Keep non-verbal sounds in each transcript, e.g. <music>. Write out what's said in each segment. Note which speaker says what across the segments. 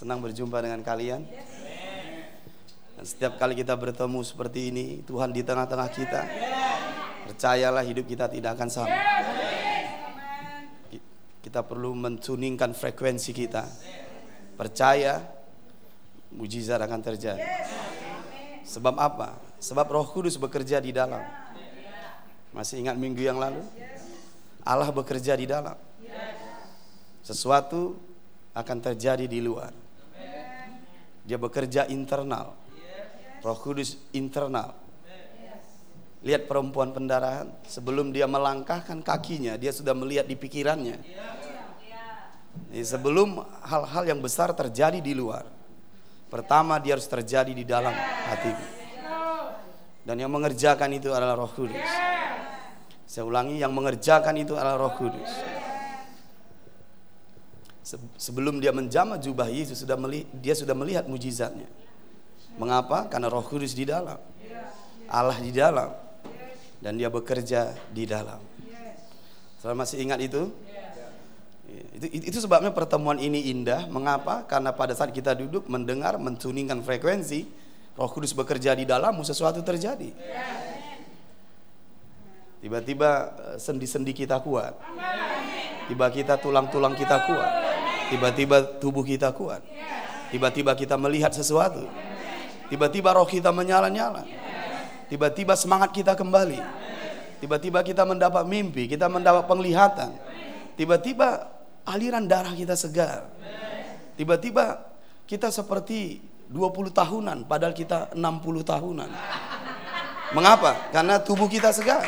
Speaker 1: Senang berjumpa dengan kalian. Dan setiap kali kita bertemu seperti ini, Tuhan di tengah-tengah kita. Percayalah hidup kita tidak akan sama. Kita perlu mentuningkan frekuensi kita. Percaya, mujizat akan terjadi. Sebab apa? Sebab Roh Kudus bekerja di dalam. Masih ingat minggu yang lalu? Allah bekerja di dalam. Sesuatu akan terjadi di luar. Dia bekerja internal. Roh Kudus internal. Lihat perempuan pendarahan, sebelum dia melangkahkan kakinya, dia sudah melihat di pikirannya. Sebelum hal-hal yang besar terjadi di luar, pertama dia harus terjadi di dalam hati. Dan yang mengerjakan itu adalah Roh Kudus. Saya ulangi, yang mengerjakan itu adalah Roh Kudus. Sebelum dia menjamah jubah Yesus sudah dia sudah melihat mujizatnya. Mengapa? Karena Roh Kudus di dalam. Allah di dalam. Dan dia bekerja di dalam. Saudara masih ingat itu? Itu, itu sebabnya pertemuan ini indah. Mengapa? Karena pada saat kita duduk mendengar, mentuningkan frekuensi, Roh Kudus bekerja di dalammu, sesuatu terjadi. Tiba-tiba eh, sendi-sendi kita kuat. Tiba-tiba tulang-tulang kita kuat. Tiba-tiba tubuh kita kuat. Tiba-tiba kita melihat sesuatu. Tiba-tiba roh kita menyala-nyala. Tiba-tiba semangat kita kembali. Tiba-tiba kita mendapat mimpi, kita mendapat penglihatan. Tiba-tiba aliran darah kita segar. Tiba-tiba kita seperti 20 tahunan padahal kita 60 tahunan. Mengapa? Karena tubuh kita segar.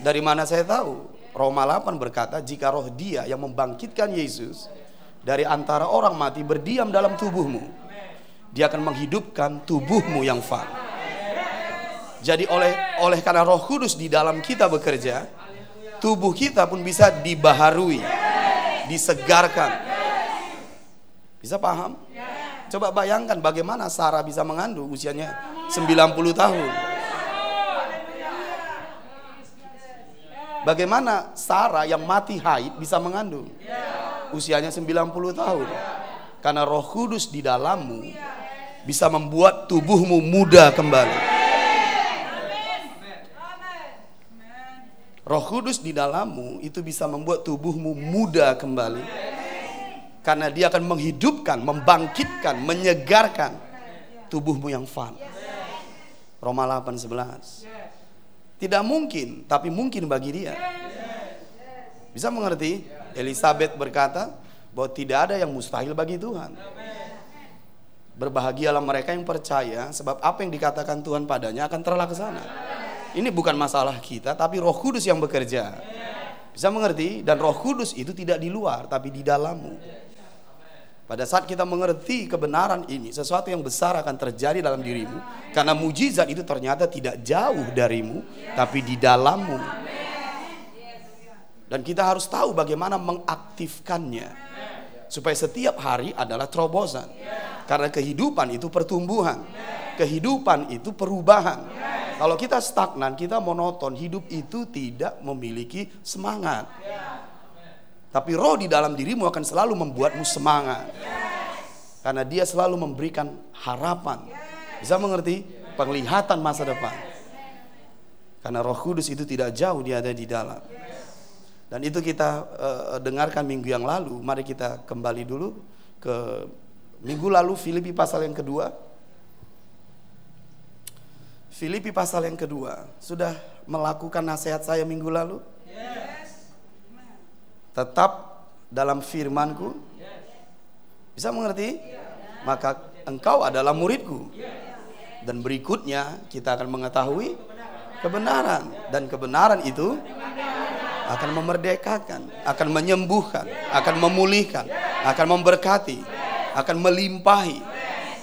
Speaker 1: Dari mana saya tahu? Roma 8 berkata, jika roh dia yang membangkitkan Yesus dari antara orang mati berdiam dalam tubuhmu, dia akan menghidupkan tubuhmu yang fana. Jadi oleh oleh karena Roh Kudus di dalam kita bekerja, tubuh kita pun bisa dibaharui, disegarkan. Bisa paham? Coba bayangkan bagaimana Sarah bisa mengandung usianya 90 tahun. Bagaimana Sarah yang mati haid bisa mengandung? Usianya 90 tahun. Karena Roh Kudus di dalammu bisa membuat tubuhmu muda kembali. Roh Kudus di dalammu itu bisa membuat tubuhmu muda kembali. Karena dia akan menghidupkan, membangkitkan, menyegarkan tubuhmu yang fana. Roma 8:11. Tidak mungkin, tapi mungkin bagi dia. Bisa mengerti? Elizabeth berkata bahwa tidak ada yang mustahil bagi Tuhan. Berbahagialah mereka yang percaya sebab apa yang dikatakan Tuhan padanya akan terlaksana. Ini bukan masalah kita, tapi Roh Kudus yang bekerja. Bisa mengerti? Dan Roh Kudus itu tidak di luar, tapi di dalammu. Pada saat kita mengerti kebenaran ini, sesuatu yang besar akan terjadi dalam dirimu, karena mujizat itu ternyata tidak jauh darimu, tapi di dalammu. Dan kita harus tahu bagaimana mengaktifkannya, supaya setiap hari adalah terobosan. Karena kehidupan itu pertumbuhan, kehidupan itu perubahan. Kalau kita stagnan, kita monoton, hidup itu tidak memiliki semangat. Tapi roh di dalam dirimu akan selalu membuatmu semangat. Karena dia selalu memberikan harapan. Bisa mengerti? Penglihatan masa depan. Karena roh kudus itu tidak jauh, dia ada di dalam. Dan itu kita uh, dengarkan minggu yang lalu. Mari kita kembali dulu ke minggu lalu Filipi pasal yang kedua. Filipi pasal yang kedua sudah melakukan nasihat saya minggu lalu. Tetap dalam firmanku. Bisa mengerti? Maka engkau adalah muridku. Dan berikutnya kita akan mengetahui kebenaran dan kebenaran itu akan memerdekakan, akan menyembuhkan, akan memulihkan, akan memberkati, akan melimpahi.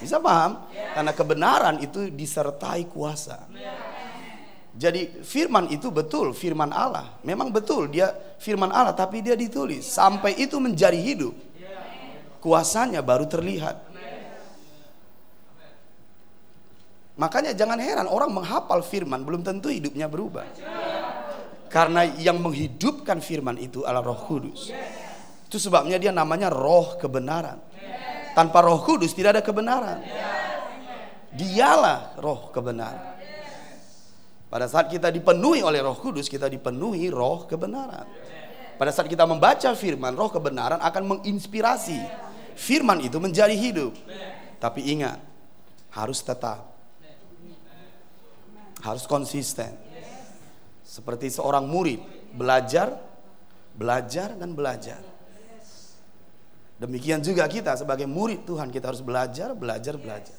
Speaker 1: Bisa paham? Karena kebenaran itu disertai kuasa. Jadi firman itu betul, firman Allah. Memang betul dia firman Allah tapi dia ditulis sampai itu menjadi hidup. Kuasanya baru terlihat. Makanya jangan heran orang menghafal firman belum tentu hidupnya berubah. Karena yang menghidupkan firman itu adalah Roh Kudus. Itu sebabnya dia namanya Roh kebenaran. Tanpa Roh Kudus tidak ada kebenaran. Dialah Roh kebenaran. Pada saat kita dipenuhi oleh Roh Kudus, kita dipenuhi Roh kebenaran. Pada saat kita membaca firman, Roh kebenaran akan menginspirasi firman itu menjadi hidup. Tapi ingat, harus tetap. Harus konsisten. Seperti seorang murid, belajar, belajar dan belajar. Demikian juga kita sebagai murid Tuhan, kita harus belajar, belajar, belajar.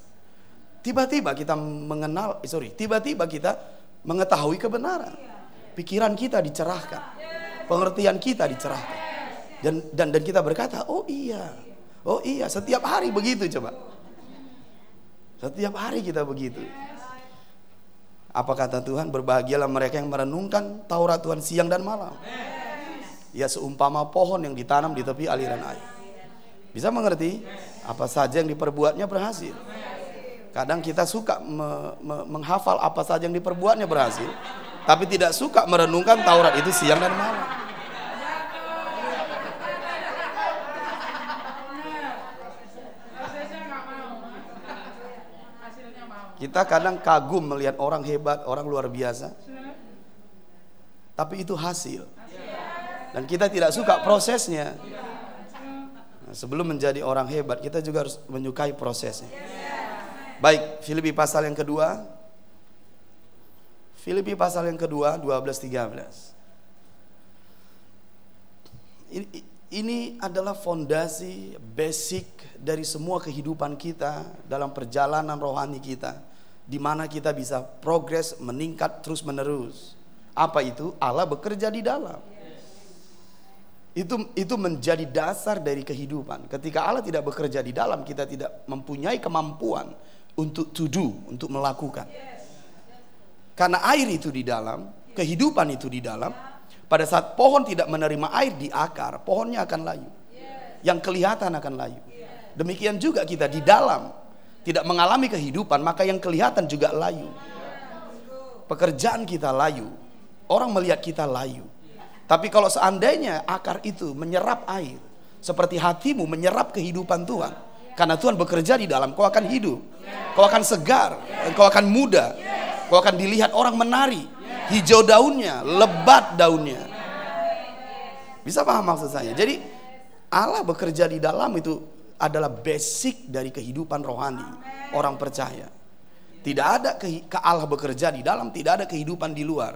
Speaker 1: Tiba-tiba kita mengenal, eh, sorry, tiba-tiba kita mengetahui kebenaran. Pikiran kita dicerahkan. Pengertian kita dicerahkan. Dan dan dan kita berkata, "Oh iya. Oh iya, setiap hari begitu coba." Setiap hari kita begitu. Apa kata Tuhan? Berbahagialah mereka yang merenungkan Taurat Tuhan siang dan malam. Ya seumpama pohon yang ditanam di tepi aliran air. Bisa mengerti? Apa saja yang diperbuatnya berhasil. Kadang kita suka me, me, menghafal apa saja yang diperbuatnya berhasil, tapi tidak suka merenungkan Taurat itu siang dan malam. Kita kadang kagum melihat orang hebat, orang luar biasa. Tapi itu hasil. Dan kita tidak suka prosesnya. Nah, sebelum menjadi orang hebat, kita juga harus menyukai prosesnya. Baik, Filipi pasal yang kedua. Filipi pasal yang kedua 12 13. Ini, ini adalah fondasi basic dari semua kehidupan kita dalam perjalanan rohani kita di mana kita bisa progres meningkat terus menerus. Apa itu? Allah bekerja di dalam. Itu itu menjadi dasar dari kehidupan. Ketika Allah tidak bekerja di dalam, kita tidak mempunyai kemampuan untuk to do, untuk melakukan. Karena air itu di dalam, kehidupan itu di dalam, pada saat pohon tidak menerima air di akar, pohonnya akan layu. Yang kelihatan akan layu. Demikian juga kita di dalam tidak mengalami kehidupan, maka yang kelihatan juga layu. Pekerjaan kita layu, orang melihat kita layu. Tapi kalau seandainya akar itu menyerap air, seperti hatimu menyerap kehidupan Tuhan, karena Tuhan bekerja di dalam, kau akan hidup. Kau akan segar, kau akan muda. Kau akan dilihat orang menari. Hijau daunnya, lebat daunnya. Bisa paham maksud saya? Jadi Allah bekerja di dalam itu adalah basic dari kehidupan rohani orang percaya. Tidak ada ke, Allah bekerja di dalam, tidak ada kehidupan di luar.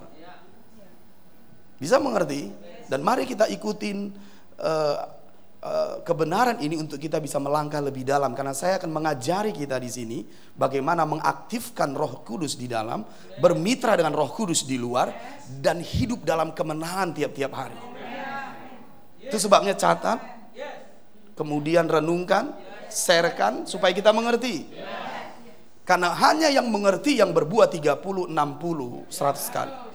Speaker 1: Bisa mengerti? Dan mari kita ikutin Eh, kebenaran ini untuk kita bisa melangkah lebih dalam karena saya akan mengajari kita di sini bagaimana mengaktifkan Roh Kudus di dalam, bermitra dengan Roh Kudus di luar dan hidup dalam kemenangan tiap-tiap hari. Itu sebabnya catat, kemudian renungkan, sharekan supaya kita mengerti. Karena hanya yang mengerti yang berbuat 30, 60, 100 kali.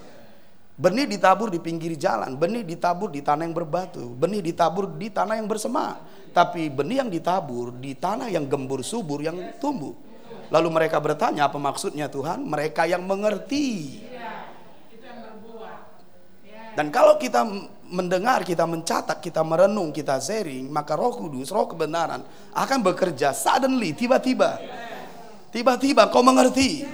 Speaker 1: Benih ditabur di pinggir jalan, benih ditabur di tanah yang berbatu, benih ditabur di tanah yang bersemak. Tapi benih yang ditabur di tanah yang gembur subur yang tumbuh. Lalu mereka bertanya apa maksudnya Tuhan? Mereka yang mengerti. Dan kalau kita mendengar, kita mencatat, kita merenung, kita sharing, maka Roh Kudus, Roh kebenaran akan bekerja suddenly, tiba-tiba. Tiba-tiba kau mengerti.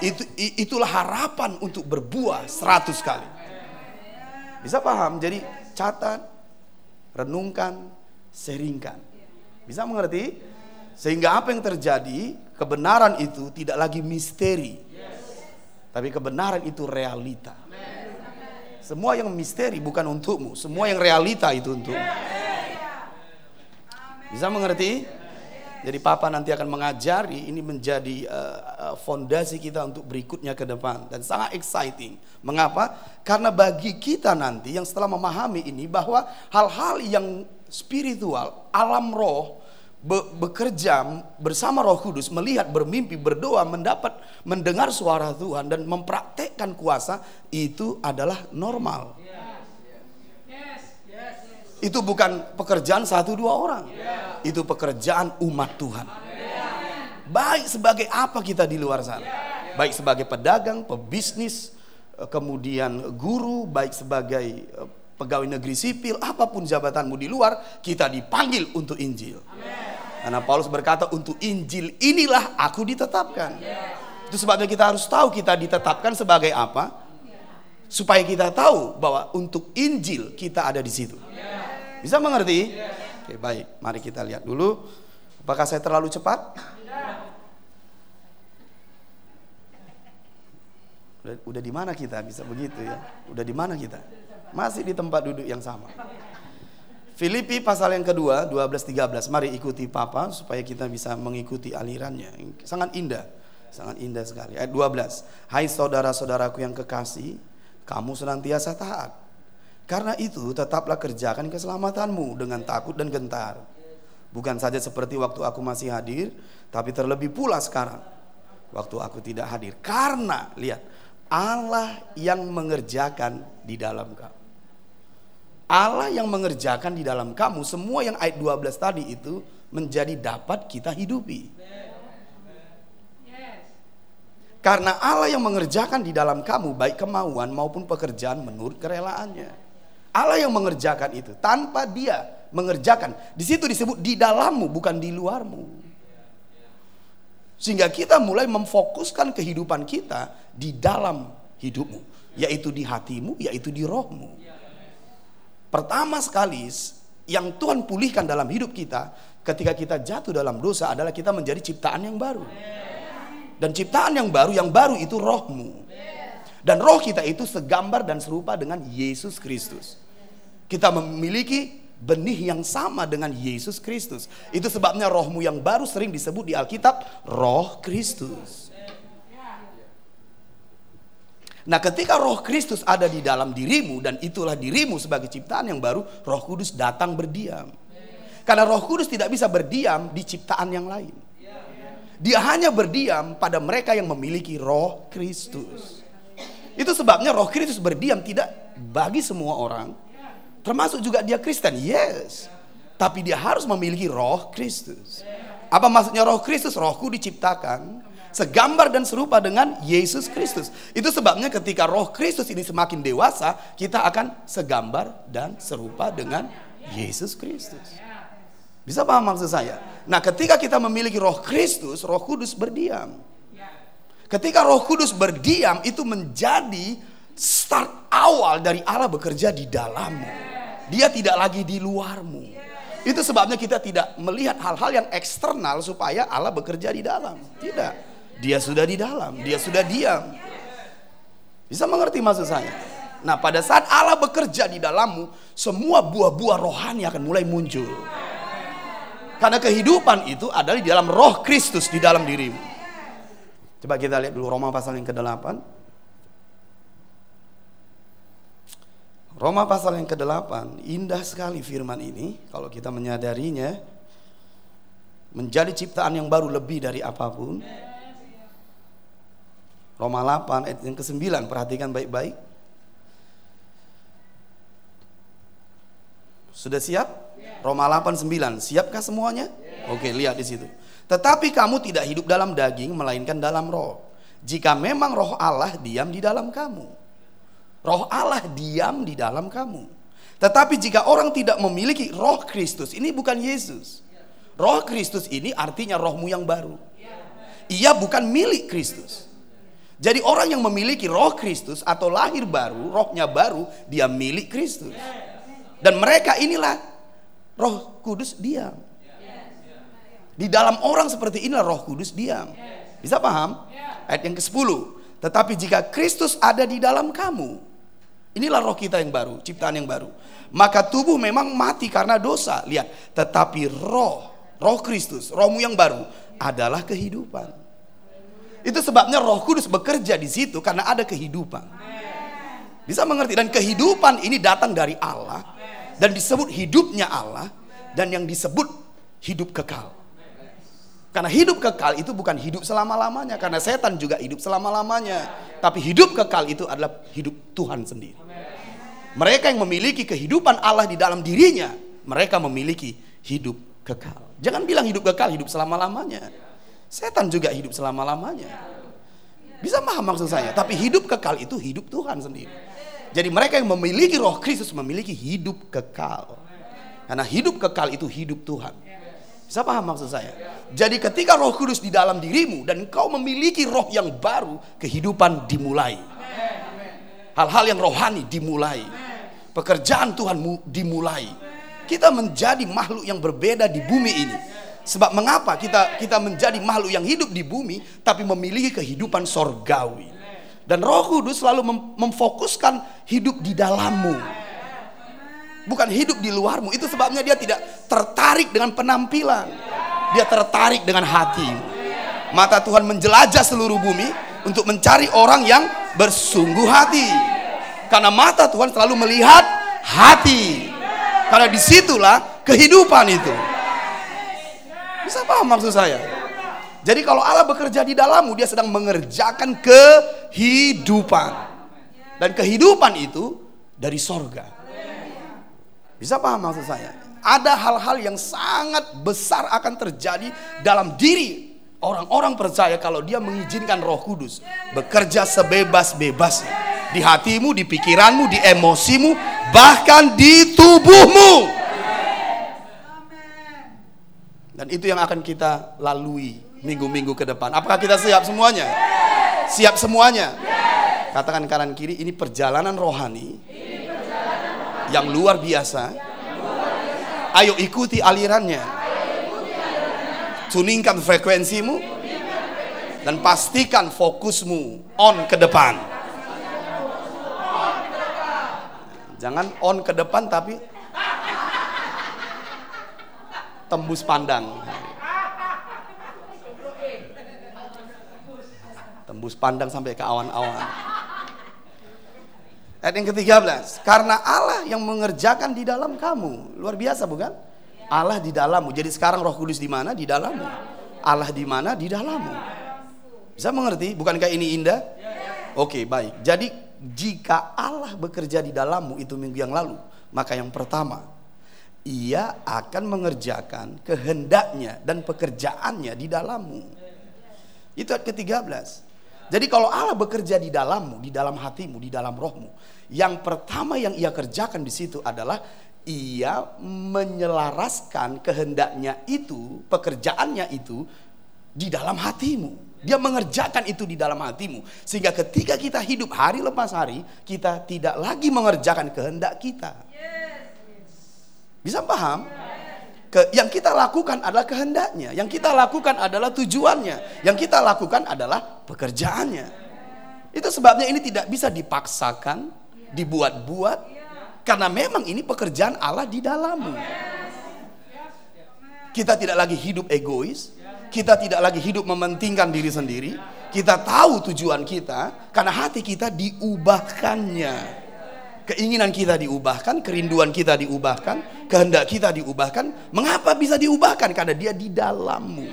Speaker 1: Itu itulah harapan untuk berbuah seratus kali. Bisa paham? Jadi catat, renungkan, seringkan. Bisa mengerti? Sehingga apa yang terjadi, kebenaran itu tidak lagi misteri. Tapi kebenaran itu realita. Semua yang misteri bukan untukmu, semua yang realita itu untukmu. Bisa mengerti? Jadi Papa nanti akan mengajari ini menjadi uh, fondasi kita untuk berikutnya ke depan dan sangat exciting. Mengapa? Karena bagi kita nanti yang setelah memahami ini bahwa hal-hal yang spiritual, alam roh be bekerja bersama Roh Kudus, melihat, bermimpi, berdoa, mendapat mendengar suara Tuhan dan mempraktekkan kuasa itu adalah normal. Itu bukan pekerjaan satu dua orang. Itu pekerjaan umat Tuhan. Baik sebagai apa kita di luar sana. Baik sebagai pedagang, pebisnis, eh, kemudian guru, baik sebagai eh, pegawai negeri sipil, apa pun jabatanmu di luar, kita dipanggil untuk Injil. Karena Paulus berkata untuk Injil inilah aku ditetapkan. Itu sebabnya kita harus tahu kita ditetapkan sebagai apa? Supaya kita tahu bahwa untuk Injil kita ada di situ. Bisa mengerti? Oke, baik. Mari kita lihat dulu. Apakah saya terlalu cepat? Udah, udah di mana kita bisa begitu ya? Udah di mana kita? Masih di tempat duduk yang sama. Filipi pasal yang kedua 12-13 Mari ikuti Papa supaya kita bisa mengikuti alirannya Sangat indah Sangat indah sekali Ayat 12 Hai saudara-saudaraku yang kekasih Kamu senantiasa taat. Karena itu tetaplah kerjakan keselamatanmu Dengan takut dan gentar. Bukan saja seperti waktu aku masih hadir Tapi terlebih pula sekarang. Waktu aku tidak hadir. Karena lihat Allah yang mengerjakan di dalam kamu. Allah yang mengerjakan di dalam kamu semua yang ayat 12 tadi itu menjadi dapat kita hidupi. Karena Allah yang mengerjakan di dalam kamu baik kemauan maupun pekerjaan menurut kerelaannya. Allah yang mengerjakan itu tanpa dia mengerjakan. Di situ disebut di dalammu bukan di luarmu. Sehingga kita mulai memfokuskan kehidupan kita di dalam hidupmu, yaitu di hatimu, yaitu di rohmu. Pertama sekali yang Tuhan pulihkan dalam hidup kita ketika kita jatuh dalam dosa adalah kita menjadi ciptaan yang baru. Dan ciptaan yang baru, yang baru itu rohmu. Dan roh kita itu segambar dan serupa dengan Yesus Kristus. Kita memiliki benih yang sama dengan Yesus Kristus. Itu sebabnya rohmu yang baru sering disebut di Alkitab roh Kristus. Nah, ketika Roh Kristus ada di dalam dirimu dan itulah dirimu sebagai ciptaan yang baru, Roh Kudus datang berdiam. Karena Roh Kudus tidak bisa berdiam di ciptaan yang lain. Dia hanya berdiam pada mereka yang memiliki Roh Kristus. Itu sebabnya Roh Kristus berdiam tidak bagi semua orang, termasuk juga dia Kristen. Yes. Tapi dia harus memiliki Roh Kristus. Apa maksudnya Roh Kristus? Rohku diciptakan segambar dan serupa dengan Yesus Kristus. Itu sebabnya ketika roh Kristus ini semakin dewasa, kita akan segambar dan serupa dengan Yesus Kristus. Bisa paham maksud saya? Nah, ketika kita memiliki roh Kristus, roh kudus berdiam. Ketika roh kudus berdiam, itu menjadi start awal dari Allah bekerja di dalammu. Dia tidak lagi di luarmu. Itu sebabnya kita tidak melihat hal-hal yang eksternal supaya Allah bekerja di dalam. Tidak. Dia sudah di dalam, dia sudah diam. Bisa mengerti maksud saya? Nah, pada saat Allah bekerja di dalammu, semua buah-buah rohani akan mulai muncul. Karena kehidupan itu adalah di dalam roh Kristus di dalam dirimu. Coba kita lihat dulu Roma pasal yang ke-8. Roma pasal yang ke-8, indah sekali firman ini kalau kita menyadarinya menjadi ciptaan yang baru lebih dari apa pun. Roma 8 ayat yang ke-9 perhatikan baik-baik. Sudah siap? Roma 8 9. Siapkah semuanya? Oke, lihat di situ. Tetapi kamu tidak hidup dalam daging melainkan dalam roh. Jika memang roh Allah diam di dalam kamu. Roh Allah diam di dalam kamu. Tetapi jika orang tidak memiliki roh Kristus, ini bukan Yesus. Roh Kristus ini artinya rohmu yang baru. Ia bukan milik Kristus. Jadi orang yang memiliki roh Kristus atau lahir baru, rohnya baru, dia milik Kristus. Dan mereka inilah roh kudus diam. Di dalam orang seperti inilah roh kudus diam. Bisa paham? Ayat yang ke-10. Tetapi jika Kristus ada di dalam kamu, inilah roh kita yang baru, ciptaan yang baru. Maka tubuh memang mati karena dosa. Lihat, tetapi roh, roh Kristus, rohmu yang baru adalah kehidupan. Itu sebabnya Roh Kudus bekerja di situ karena ada kehidupan. Bisa mengerti dan kehidupan ini datang dari Allah dan disebut hidupnya Allah dan yang disebut hidup kekal. Karena hidup kekal itu bukan hidup selama-lamanya karena setan juga hidup selama-lamanya. Tapi hidup kekal itu adalah hidup Tuhan sendiri. Mereka yang memiliki kehidupan Allah di dalam dirinya, mereka memiliki hidup kekal. Jangan bilang hidup kekal, hidup selama-lamanya. Setan juga hidup selama-lamanya. Bisa paham maksud saya? Tapi hidup kekal itu hidup Tuhan sendiri. Jadi mereka yang memiliki roh Kristus memiliki hidup kekal. Karena hidup kekal itu hidup Tuhan. Bisa paham maksud saya? Jadi ketika roh kudus di dalam dirimu dan kau memiliki roh yang baru, kehidupan dimulai. Hal-hal yang rohani dimulai. Pekerjaan Tuhan dimulai. Kita menjadi makhluk yang berbeda di bumi ini. Sebab mengapa kita kita menjadi makhluk yang hidup di bumi tapi memiliki kehidupan sorgawi. Dan Roh Kudus selalu mem memfokuskan hidup di dalammu bukan hidup di luarmu. Itu sebabnya dia tidak tertarik dengan penampilan. Dia tertarik dengan hati. Mata Tuhan menjelajah seluruh bumi untuk mencari orang yang bersungguh hati. Karena mata Tuhan selalu melihat hati. Karena di situlah kehidupan itu. Bisa paham maksud saya? Jadi kalau Allah bekerja di dalammu, dia sedang mengerjakan kehidupan. Dan kehidupan itu dari sorga. Bisa paham maksud saya? Ada hal-hal yang sangat besar akan terjadi dalam diri orang-orang percaya kalau dia mengizinkan Roh Kudus bekerja sebebas-bebasnya di hatimu, di pikiranmu, di emosimu, bahkan di tubuhmu. Dan itu yang akan kita lalui minggu-minggu ke depan. Apakah kita siap semuanya? Siap semuanya? Katakan kanan kiri, ini perjalanan rohani yang luar biasa. Ayo ikuti alirannya. Tuningkan frekuensimu dan pastikan fokusmu on ke depan. Jangan on ke depan tapi tembus pandang. Tembus pandang sampai ke awan-awan. Ayat yang ke-13, karena Allah yang mengerjakan di dalam kamu. Luar biasa bukan? Allah di dalammu. Jadi sekarang Roh Kudus di mana? Di dalammu. Allah di mana? Di dalammu. Bisa mengerti? Bukankah ini indah? Oke, baik. Jadi jika Allah bekerja di dalammu itu minggu yang lalu, maka yang pertama, ia akan mengerjakan kehendaknya dan pekerjaannya di dalammu. Itu ayat ke-13. Jadi kalau Allah bekerja di dalammu, di dalam hatimu, di dalam rohmu, yang pertama yang ia kerjakan di situ adalah ia menyelaraskan kehendaknya itu, pekerjaannya itu di dalam hatimu. Dia mengerjakan itu di dalam hatimu. Sehingga ketika kita hidup hari lepas hari, kita tidak lagi mengerjakan kehendak kita. Bisa paham? Ke, yang kita lakukan adalah kehendaknya, yang kita lakukan adalah tujuannya, yang kita lakukan adalah pekerjaannya. Itu sebabnya ini tidak bisa dipaksakan, dibuat-buat, karena memang ini pekerjaan Allah di dalammu. Kita tidak lagi hidup egois, kita tidak lagi hidup mementingkan diri sendiri, kita tahu tujuan kita karena hati kita diubahkannya. Keinginan kita diubahkan, kerinduan kita diubahkan, kehendak kita diubahkan. Mengapa bisa diubahkan? Karena dia di dalammu.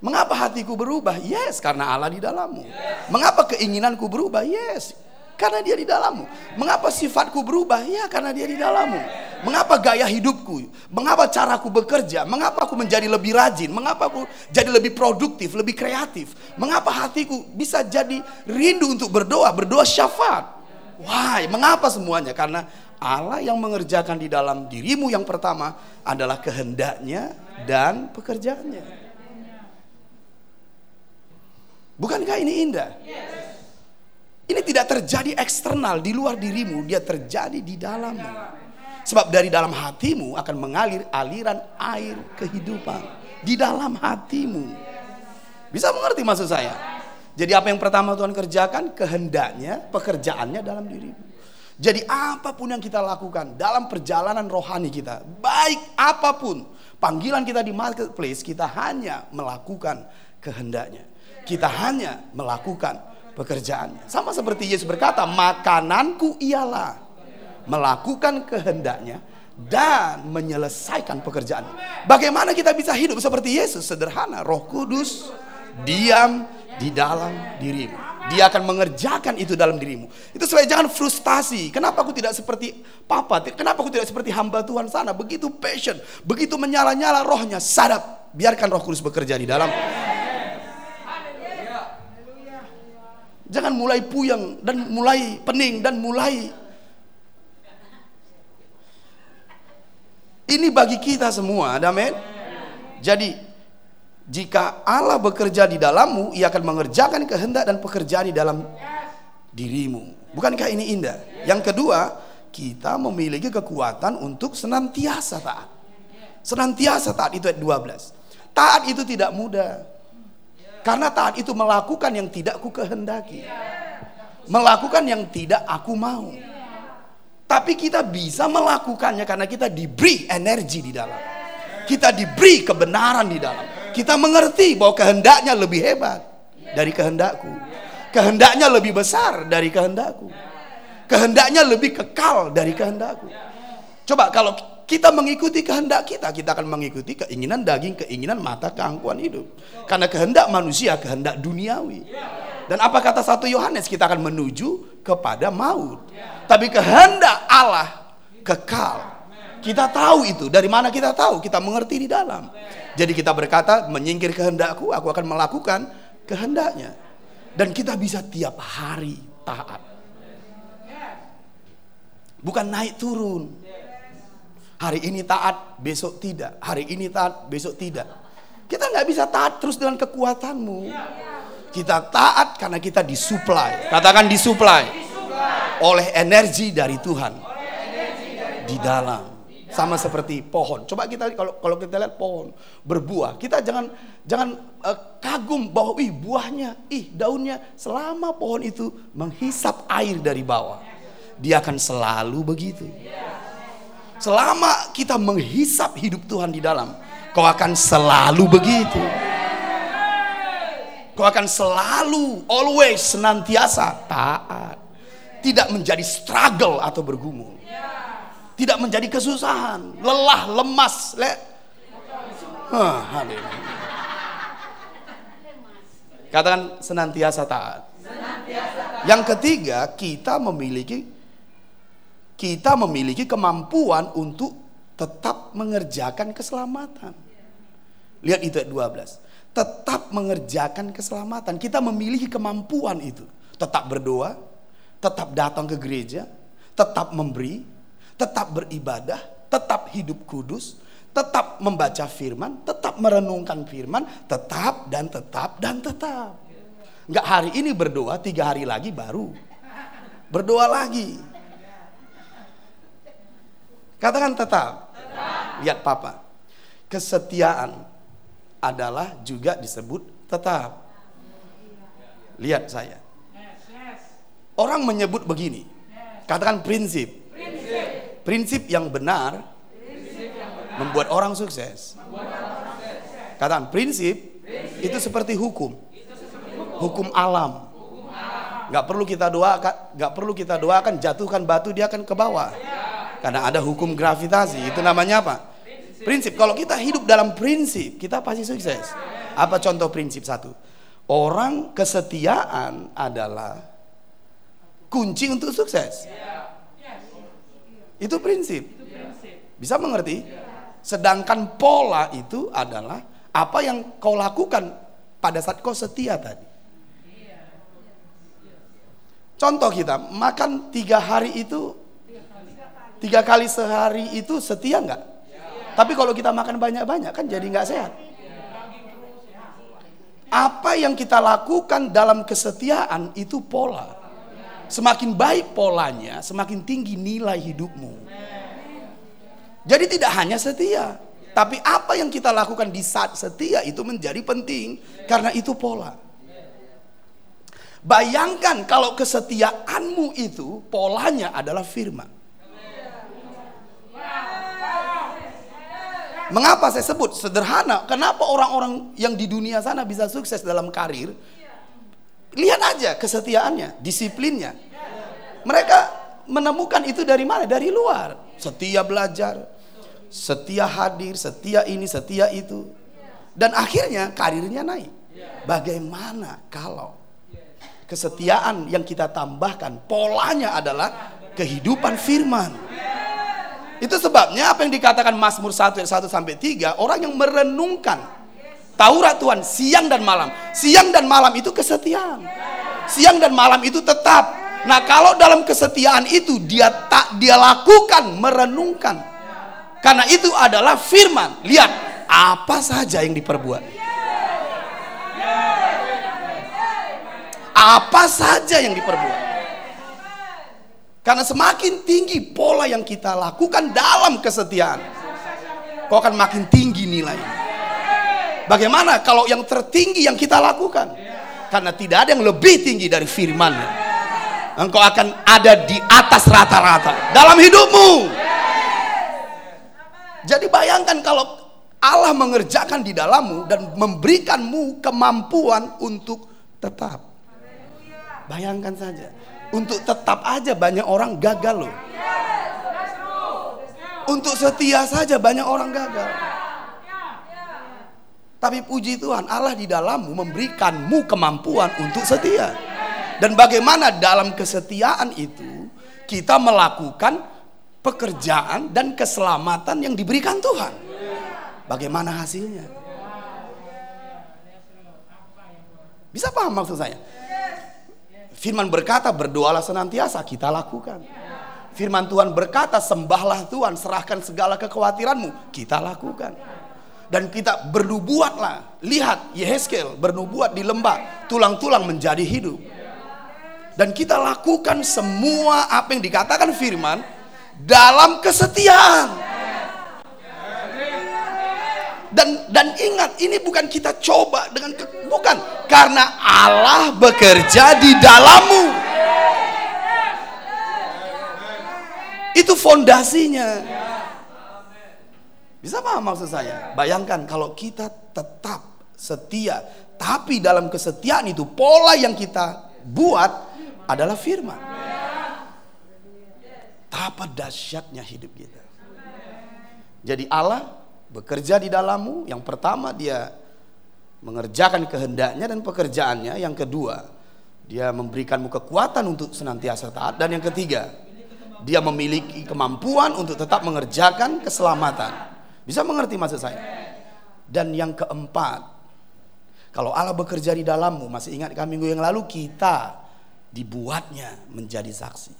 Speaker 1: Mengapa hatiku berubah? Yes, karena Allah di dalammu. Mengapa keinginanku berubah? Yes, karena dia di dalammu. Mengapa sifatku berubah? Ya, karena dia di dalammu. Mengapa gaya hidupku? Mengapa caraku bekerja? Mengapa aku menjadi lebih rajin? Mengapa aku jadi lebih produktif, lebih kreatif? Mengapa hatiku bisa jadi rindu untuk berdoa, berdoa syafaat? Why? Mengapa semuanya? Karena Allah yang mengerjakan di dalam dirimu yang pertama adalah kehendaknya dan pekerjaannya. Bukankah ini indah? Ini tidak terjadi eksternal di luar dirimu, dia terjadi di dalammu. Sebab dari dalam hatimu akan mengalir aliran air kehidupan. Di dalam hatimu. Bisa mengerti maksud saya? Jadi apa yang pertama Tuhan kerjakan? Kehendaknya, pekerjaannya dalam dirimu. Jadi apa pun yang kita lakukan dalam perjalanan rohani kita, baik apa pun panggilan kita di marketplace, kita hanya melakukan kehendaknya. Kita hanya melakukan pekerjaannya. Sama seperti Yesus berkata, makananku ialah melakukan kehendaknya dan menyelesaikan pekerjaan. Bagaimana kita bisa hidup seperti Yesus? Sederhana, Roh Kudus diam di dalam dirimu. Dia akan mengerjakan itu dalam dirimu. Itu supaya jangan frustasi. Kenapa aku tidak seperti papa? Kenapa aku tidak seperti hamba Tuhan sana? Begitu passion, begitu menyala-nyala rohnya. Sadap, biarkan Roh Kudus bekerja di dalam. Jangan mulai puyeng dan mulai pening dan mulai Ini bagi kita semua, amin. Jadi jika Allah bekerja di dalammu, ia akan mengerjakan kehendak dan pekerjaan di dalam dirimu. Bukankah ini indah? Yang kedua, kita memiliki kekuatan untuk senantiasa taat. Senantiasa taat itu ayat 12. Taat itu tidak mudah. Karena taat itu melakukan yang tidak ku kehendaki. Melakukan yang tidak aku mau. Tapi kita bisa melakukannya karena kita diberi energi di dalam. Kita diberi kebenaran di dalam. Kita mengerti bahwa kehendaknya lebih hebat dari kehendakku. Kehendaknya lebih besar dari kehendakku. Kehendaknya lebih kekal dari kehendakku. Coba kalau kita mengikuti kehendak kita, kita akan mengikuti keinginan daging, keinginan mata, keangkuhan hidup. Karena kehendak manusia, kehendak duniawi. Dan apa kata satu Yohanes? Kita akan menuju kepada maut. Tapi kehendak Allah kekal. Kita tahu itu. Dari mana kita tahu? Kita mengerti di dalam. Jadi kita berkata, menyingkir kehendakku, aku akan melakukan kehendaknya. Dan kita bisa tiap hari taat. Bukan naik turun. Hari ini taat, besok tidak. Hari ini taat, besok tidak. Kita nggak bisa taat terus dengan kekuatanmu. Kita taat karena kita disuplai. Katakan disuplai. Oleh energi dari Tuhan. Di dalam. Sama seperti pohon. Coba kita kalau kalau kita lihat pohon berbuah, kita jangan jangan uh, kagum bahwa ih buahnya, ih daunnya selama pohon itu menghisap air dari bawah. Dia akan selalu begitu. Selama kita menghisap hidup Tuhan di dalam, kau akan selalu begitu. Kau akan selalu, always, senantiasa taat. Tidak menjadi struggle atau bergumul. Tidak menjadi kesusahan, lelah, lemas. Le huh, Katakan senantiasa taat. Yang ketiga, kita memiliki kita memiliki kemampuan untuk tetap mengerjakan keselamatan. Lihat itu ayat 12 tetap mengerjakan keselamatan. Kita memiliki kemampuan itu. Tetap berdoa, tetap datang ke gereja, tetap memberi, tetap beribadah, tetap hidup kudus, tetap membaca firman, tetap merenungkan firman, tetap dan tetap dan tetap. Enggak hari ini berdoa, tiga hari lagi baru berdoa lagi. Katakan tetap. tetap. Lihat papa. Kesetiaan adalah juga disebut tetap. Lihat saya. Orang menyebut begini. Katakan prinsip. Prinsip yang benar membuat orang sukses. Katakan prinsip itu seperti hukum. Hukum alam. Gak perlu kita doakan, gak perlu kita doakan jatuhkan batu dia akan ke bawah. Karena ada hukum gravitasi. Itu namanya apa? Prinsip, kalau kita hidup dalam prinsip, kita pasti sukses. Apa contoh prinsip satu? Orang kesetiaan adalah kunci untuk sukses. Itu prinsip. Bisa mengerti? Sedangkan pola itu adalah apa yang kau lakukan pada saat kau setia tadi. Contoh kita, makan tiga hari itu, tiga kali sehari itu setia nggak? Tapi kalau kita makan banyak-banyak kan jadi nggak sehat. Apa yang kita lakukan dalam kesetiaan itu pola. Semakin baik polanya, semakin tinggi nilai hidupmu. Jadi tidak hanya setia, tapi apa yang kita lakukan di saat setia itu menjadi penting karena itu pola. Bayangkan kalau kesetiaanmu itu polanya adalah firman. Mengapa saya sebut sederhana? Kenapa orang-orang yang di dunia sana bisa sukses dalam karir? Lihat aja kesetiaannya, disiplinnya. Mereka menemukan itu dari mana? Dari luar. Setia belajar, setia hadir, setia ini, setia itu. Dan akhirnya karirnya naik. Bagaimana kalau kesetiaan yang kita tambahkan polanya adalah kehidupan firman. Itu sebabnya apa yang dikatakan Mazmur 1 ayat 1 sampai 3, orang yang merenungkan Taurat Tuhan siang dan malam. Siang dan malam itu kesetiaan. Siang dan malam itu tetap. Nah, kalau dalam kesetiaan itu dia tak dia lakukan merenungkan Karena itu adalah firman. Lihat, apa saja yang diperbuat. Apa saja yang diperbuat. Karena semakin tinggi pola yang kita lakukan dalam kesetiaan, kau akan makin tinggi nilainya. Bagaimana kalau yang tertinggi yang kita lakukan? Karena tidak ada yang lebih tinggi dari firman Engkau akan ada di atas rata-rata dalam hidupmu. Jadi bayangkan kalau Allah mengerjakan di dalammu dan memberikanmu kemampuan untuk tetap. Bayangkan saja. Untuk tetap aja banyak orang gagal loh. Untuk setia saja banyak orang gagal. Tapi puji Tuhan, Allah di dalammu memberikanmu kemampuan untuk setia. Dan bagaimana dalam kesetiaan itu kita melakukan pekerjaan dan keselamatan yang diberikan Tuhan. Bagaimana hasilnya? Bisa paham maksud saya? Firman berkata berdoalah senantiasa kita lakukan. Firman Tuhan berkata sembahlah Tuhan serahkan segala kekhawatiranmu kita lakukan dan kita bernubuatlah. Lihat Yehezkel bernubuat di lembah, tulang-tulang menjadi hidup. Dan kita lakukan semua apa yang dikatakan firman dalam kesetiaan. Dan dan ingat ini bukan kita coba dengan ke, bukan karena Allah bekerja di dalammu. Itu fondasinya. Bisa paham maksud saya? Bayangkan kalau kita tetap setia, tapi dalam kesetiaan itu pola yang kita buat adalah firman. Tapa dahsyatnya hidup kita. Jadi Allah bekerja di dalammu. Yang pertama dia mengerjakan kehendaknya dan pekerjaannya. Yang kedua, dia memberikanmu kekuatan untuk senantiasa taat. Dan yang ketiga, dia memiliki kemampuan untuk tetap mengerjakan keselamatan. Bisa mengerti maksud saya? Dan yang keempat, kalau Allah bekerja di dalammu, masih ingat kan minggu yang lalu kita dibuatnya menjadi saksi.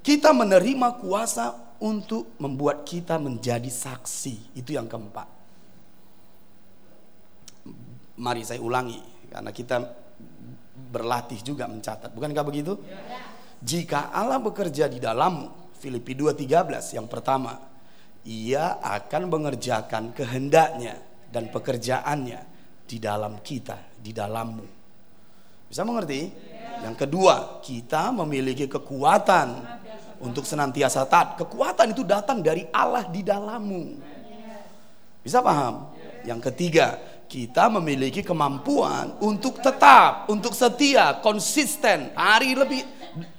Speaker 1: Kita menerima kuasa untuk membuat kita menjadi saksi. Itu yang keempat. Mari saya ulangi karena kita berlatih juga mencatat. Bukankah begitu? Jika Allah bekerja di dalammu, Filipi 2:13 yang pertama, ia akan mengerjakan kehendaknya dan pekerjaannya di dalam kita, di dalammu. Bisa mengerti? Yang kedua, kita memiliki kekuatan untuk senantiasa taat. Kekuatan itu datang dari Allah di dalammu. Bisa paham? Yang ketiga, kita memiliki kemampuan untuk tetap, untuk setia, konsisten, hari lebih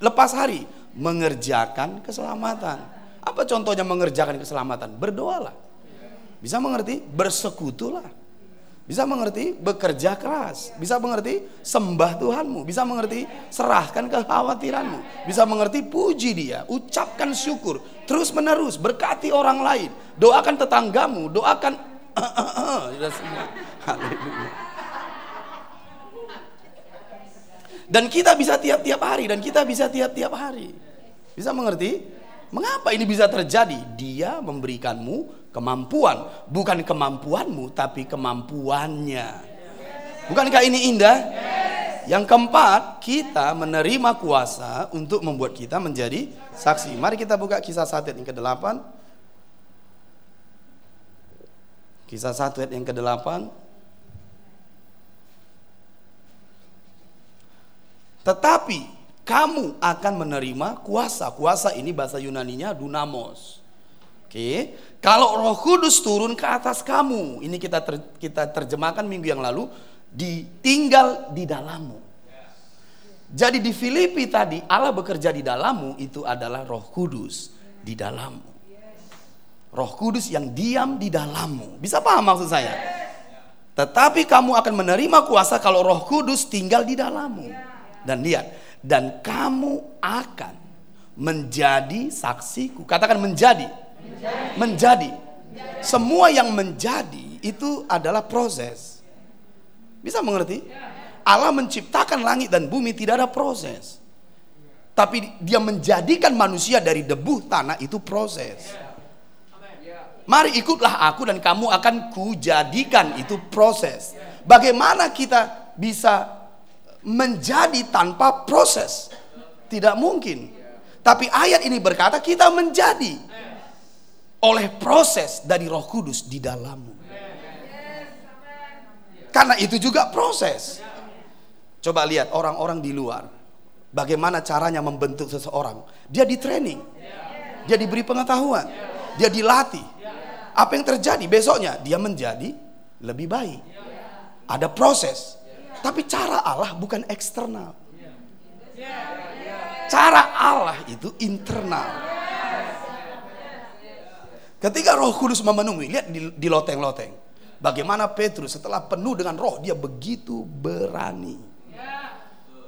Speaker 1: lepas hari mengerjakan keselamatan. Apa contohnya mengerjakan keselamatan? Berdoalah. Bisa mengerti? Bersekutulah. Bisa mengerti? Bekerja keras. Bisa mengerti? Sembah Tuhanmu. Bisa mengerti? Serahkan kekhawatiranmu. Bisa mengerti? Puji dia. Ucapkan syukur. Terus menerus. Berkati orang lain. Doakan tetanggamu. Doakan. <laughs> Dan kita bisa tiap-tiap hari. Dan kita bisa tiap-tiap hari. Bisa mengerti? Mengapa ini bisa terjadi? Dia memberikanmu kemampuan, bukan kemampuanmu tapi kemampuannya. Bukankah ini indah? Yang keempat, kita menerima kuasa untuk membuat kita menjadi saksi. Mari kita buka kisah satu yang ke-8. Kisah satu yang ke-8. Tetapi kamu akan menerima kuasa. Kuasa ini bahasa Yunaninya dunamos. Oke, kalau Roh Kudus turun ke atas kamu, ini kita ter, kita terjemahkan minggu yang lalu, ditinggal di dalammu. Jadi di Filipi tadi Allah bekerja di dalammu itu adalah Roh Kudus di dalammu. Roh Kudus yang diam di dalammu. Bisa paham maksud saya? Tetapi kamu akan menerima kuasa kalau Roh Kudus tinggal di dalammu. Dan lihat, dan kamu akan menjadi saksiku. Katakan menjadi. Menjadi. Semua yang menjadi itu adalah proses. Bisa mengerti? Allah menciptakan langit dan bumi tidak ada proses. Tapi dia menjadikan manusia dari debu tanah itu proses. Mari ikutlah aku dan kamu akan kujadikan itu proses. Bagaimana kita bisa menjadi tanpa proses? Tidak mungkin. Tapi ayat ini berkata kita menjadi oleh proses dari Roh Kudus di dalammu. Karena itu juga proses. Coba lihat orang-orang di luar. Bagaimana caranya membentuk seseorang. Dia di training. Dia diberi pengetahuan. Dia dilatih apa yang terjadi besoknya? Dia menjadi lebih baik. Ada proses. Tapi cara Allah bukan eksternal. Cara Allah itu internal. Ketika roh kudus memenuhi, lihat di, loteng-loteng. Bagaimana Petrus setelah penuh dengan roh, dia begitu berani.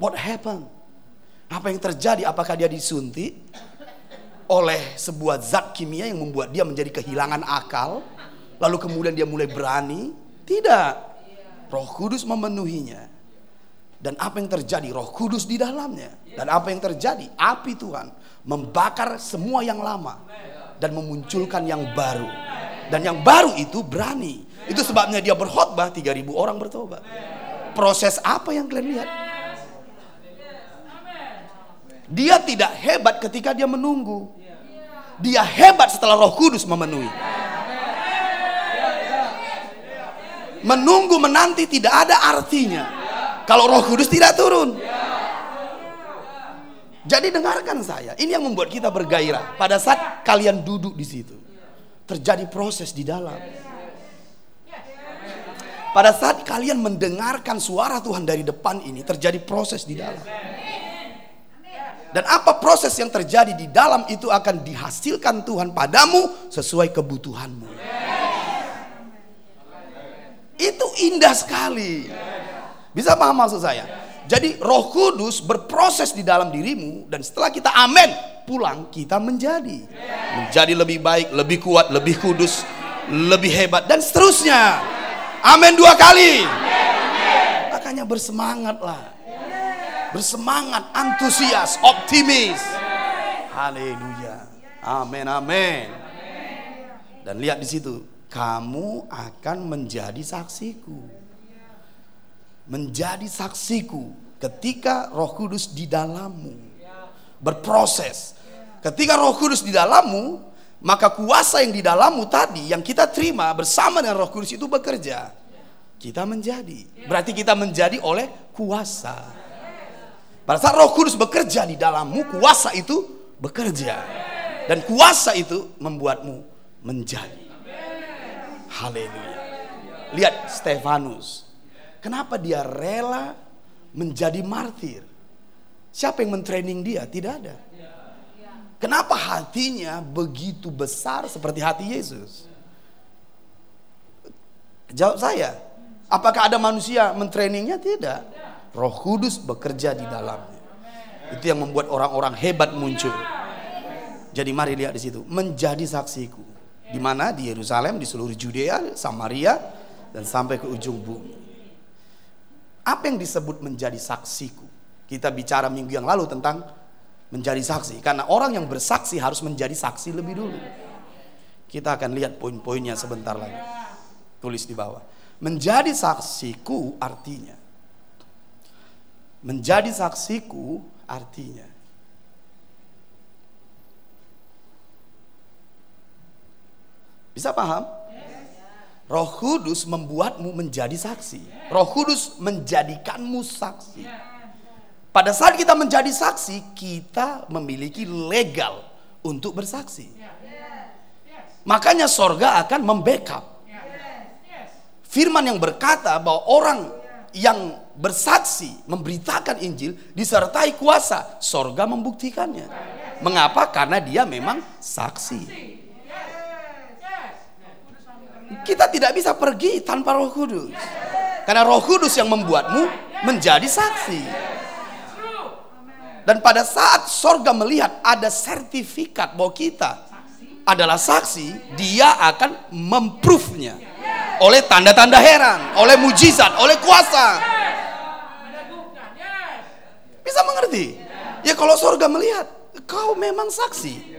Speaker 1: What happened? Apa yang terjadi? Apakah dia disuntik? oleh sebuah zat kimia yang membuat dia menjadi kehilangan akal, lalu kemudian dia mulai berani? Tidak. Roh Kudus memenuhinya. Dan apa yang terjadi? Roh Kudus di dalamnya. Dan apa yang terjadi? Api Tuhan membakar semua yang lama dan memunculkan yang baru. Dan yang baru itu berani. Itu sebabnya dia berkhotbah 3000 orang bertobat. Proses apa yang kalian lihat? Dia tidak hebat ketika dia menunggu. Dia hebat setelah Roh Kudus memenuhi. Menunggu menanti tidak ada artinya kalau Roh Kudus tidak turun. Jadi dengarkan saya, ini yang membuat kita bergairah. Pada saat kalian duduk di situ, terjadi proses di dalam. Pada saat kalian mendengarkan suara Tuhan dari depan ini, terjadi proses di dalam. Dan apa proses yang terjadi di dalam itu akan dihasilkan Tuhan padamu sesuai kebutuhanmu. Itu indah sekali. Bisa paham maksud saya? Jadi roh kudus berproses di dalam dirimu dan setelah kita amin pulang kita menjadi. Menjadi lebih baik, lebih kuat, lebih kudus, lebih hebat dan seterusnya. Amin dua kali. Makanya bersemangatlah bersemangat, antusias, optimis. Haleluya. Amin, amin. Dan lihat di situ, kamu akan menjadi saksiku. Menjadi saksiku ketika Roh Kudus di dalammu berproses. Ketika Roh Kudus di dalammu, maka kuasa yang di dalammu tadi yang kita terima bersama dengan Roh Kudus itu bekerja. Kita menjadi. Berarti kita menjadi oleh kuasa. Pada saat roh kudus bekerja di dalammu, kuasa itu bekerja. Dan kuasa itu membuatmu menjadi. Haleluya. Lihat Stefanus. Kenapa dia rela menjadi martir? Siapa yang mentraining dia? Tidak ada. Kenapa hatinya begitu besar seperti hati Yesus? Jawab saya. Apakah ada manusia mentrainingnya? Tidak. Roh Kudus bekerja di dalamnya. Itu yang membuat orang-orang hebat muncul. Jadi mari lihat di situ, menjadi saksiku. Di mana? Di Yerusalem, di seluruh Judea, Samaria, dan sampai ke ujung bumi. Apa yang disebut menjadi saksiku? Kita bicara minggu yang lalu tentang menjadi saksi. Karena orang yang bersaksi harus menjadi saksi lebih dulu. Kita akan lihat poin-poinnya sebentar lagi. Tulis di bawah. Menjadi saksiku artinya menjadi saksiku artinya Bisa paham? Roh Kudus membuatmu menjadi saksi. Roh Kudus menjadikanmu saksi. Pada saat kita menjadi saksi, kita memiliki legal untuk bersaksi. Makanya sorga akan membackup. Firman yang berkata bahwa orang yang bersaksi, memberitakan Injil, disertai kuasa, sorga membuktikannya. Mengapa? Karena dia memang saksi. Kita tidak bisa pergi tanpa roh kudus. Karena roh kudus yang membuatmu menjadi saksi. Dan pada saat sorga melihat ada sertifikat bahwa kita adalah saksi, dia akan memproof-nya oleh tanda-tanda heran, oleh mujizat, oleh kuasa. Bisa mengerti? Ya kalau surga melihat, kau memang saksi.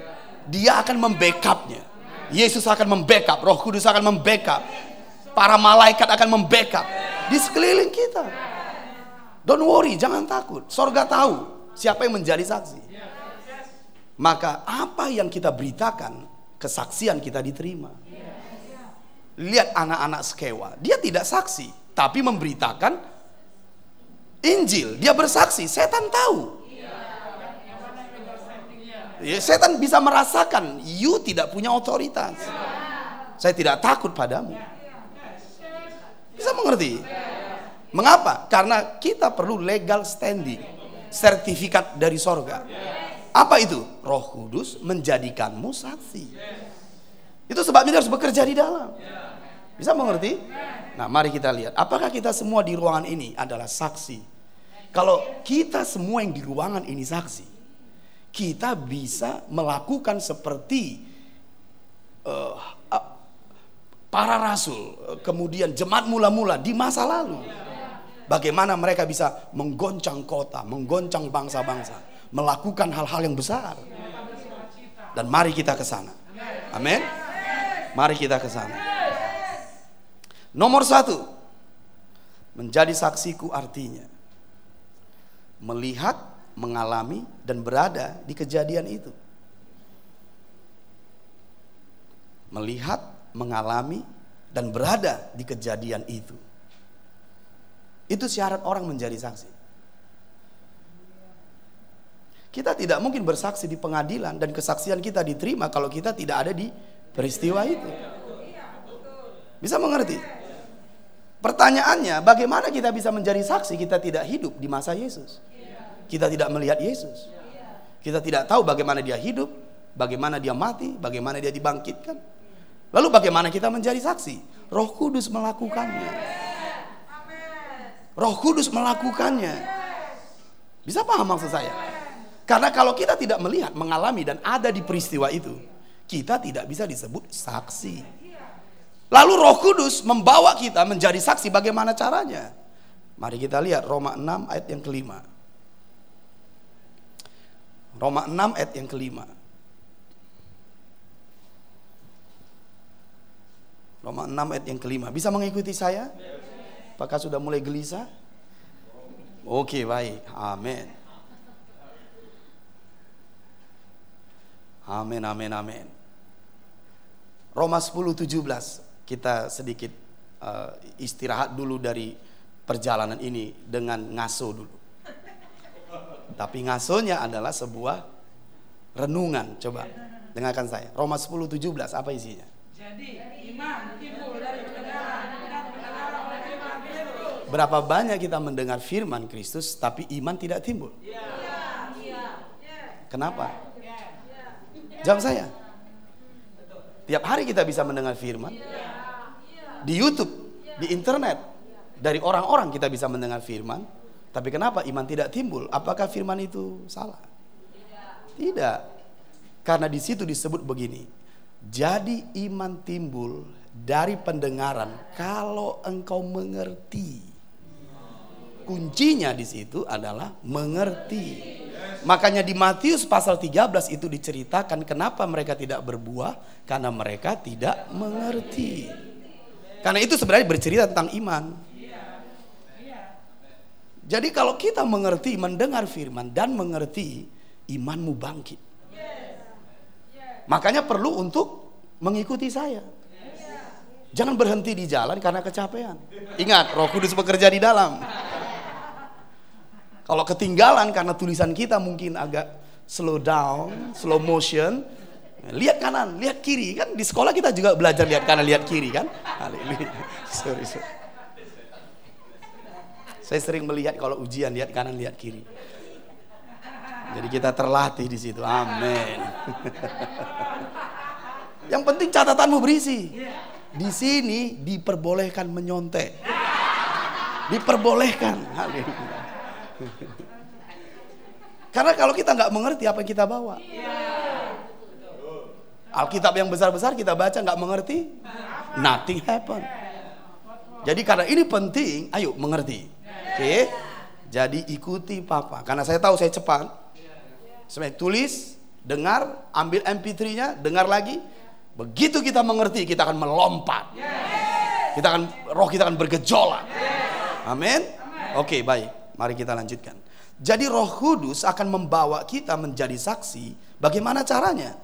Speaker 1: Dia akan membackupnya. Yesus akan membackup, Roh Kudus akan membackup. Para malaikat akan membackup di sekeliling kita. Don't worry, jangan takut. Sorga tahu siapa yang menjadi saksi. Maka apa yang kita beritakan, kesaksian kita diterima. Lihat anak-anak sekewa, dia tidak saksi, tapi memberitakan Injil. Dia bersaksi, setan tahu. Ya, setan bisa merasakan you tidak punya otoritas. Saya tidak takut padamu. Bisa mengerti? Mengapa? Karena kita perlu legal standing, sertifikat dari sorga. Apa itu? Roh Kudus menjadikanmu saksi. Itu sebabnya harus bekerja di dalam. Bisa mengerti? Nah, mari kita lihat. Apakah kita semua di ruangan ini adalah saksi? Kalau kita semua yang di ruangan ini saksi, kita bisa melakukan seperti uh, uh, para rasul, uh, kemudian jemaat mula-mula di masa lalu. Bagaimana mereka bisa menggoncang kota, menggoncang bangsa-bangsa, melakukan hal-hal yang besar. Dan mari kita ke sana. Amin. Mari kita ke sana. Nomor satu, menjadi saksiku artinya melihat mengalami dan berada di kejadian itu. Melihat, mengalami dan berada di kejadian itu. Itu syarat orang menjadi saksi. Kita tidak mungkin bersaksi di pengadilan dan kesaksian kita diterima kalau kita tidak ada di peristiwa itu. Bisa mengerti? Pertanyaannya, bagaimana kita bisa menjadi saksi kita tidak hidup di masa Yesus? Kita tidak melihat Yesus. Kita tidak tahu bagaimana dia hidup, bagaimana dia mati, bagaimana dia dibangkitkan. Lalu bagaimana kita menjadi saksi? Roh Kudus melakukannya. Roh Kudus melakukannya. Bisa paham maksud saya? Karena kalau kita tidak melihat, mengalami dan ada di peristiwa itu, kita tidak bisa disebut saksi. Lalu Roh Kudus membawa kita menjadi saksi bagaimana caranya? Mari kita lihat Roma 6 ayat yang kelima. Roma 6 ayat yang kelima. Roma 6 ayat yang kelima. Bisa mengikuti saya? Apakah sudah mulai gelisah? Oke, baik. Amin. Amin, amin, amin. Roma 10, 17. Kita sedikit uh, istirahat dulu dari perjalanan ini dengan ngaso dulu. Tapi ngasonya adalah sebuah renungan. Coba dengarkan saya. Roma 10 17 apa isinya? Jadi iman timbul dari Berapa banyak kita mendengar firman Kristus tapi iman tidak timbul? Kenapa? Jawab saya. Tiap hari kita bisa mendengar firman. Di YouTube, di internet, dari orang-orang kita bisa mendengar firman. Tapi kenapa iman tidak timbul? Apakah firman itu salah? Tidak. Karena di situ disebut begini. Jadi iman timbul dari pendengaran kalau engkau mengerti. Kuncinya di situ adalah mengerti. Makanya di Matius pasal 13 itu diceritakan kenapa mereka tidak berbuah karena mereka tidak mengerti. Karena itu sebenarnya bercerita tentang iman. Jadi kalau kita mengerti, mendengar firman dan mengerti, imanmu bangkit. Makanya perlu untuk mengikuti saya. Jangan berhenti di jalan karena kecapean. Ingat, Roh Kudus bekerja di dalam. Kalau ketinggalan karena tulisan kita mungkin agak slow down, slow motion, lihat kanan, lihat kiri kan di sekolah kita juga belajar lihat kanan, lihat kiri kan. Sorry, sorry. Saya sering melihat kalau ujian lihat kanan lihat kiri. Jadi kita terlatih di situ. Amin. <laughs> Yang penting catatanmu berisi. Di sini diperbolehkan menyontek. Diperbolehkan. <laughs> Karena kalau kita nggak mengerti apa yang kita bawa. Alkitab yang besar-besar kita baca nggak mengerti, nothing happen. Jadi karena ini penting, ayo mengerti. Oke. Jadi ikuti papa. Karena saya tahu saya cepat. Saya tulis, dengar, ambil MP3-nya, dengar lagi. Begitu kita mengerti, kita akan melompat. Kita akan roh kita akan bergejolak. Amin. Oke, baik. Mari kita lanjutkan. Jadi Roh Kudus akan membawa kita menjadi saksi. Bagaimana caranya?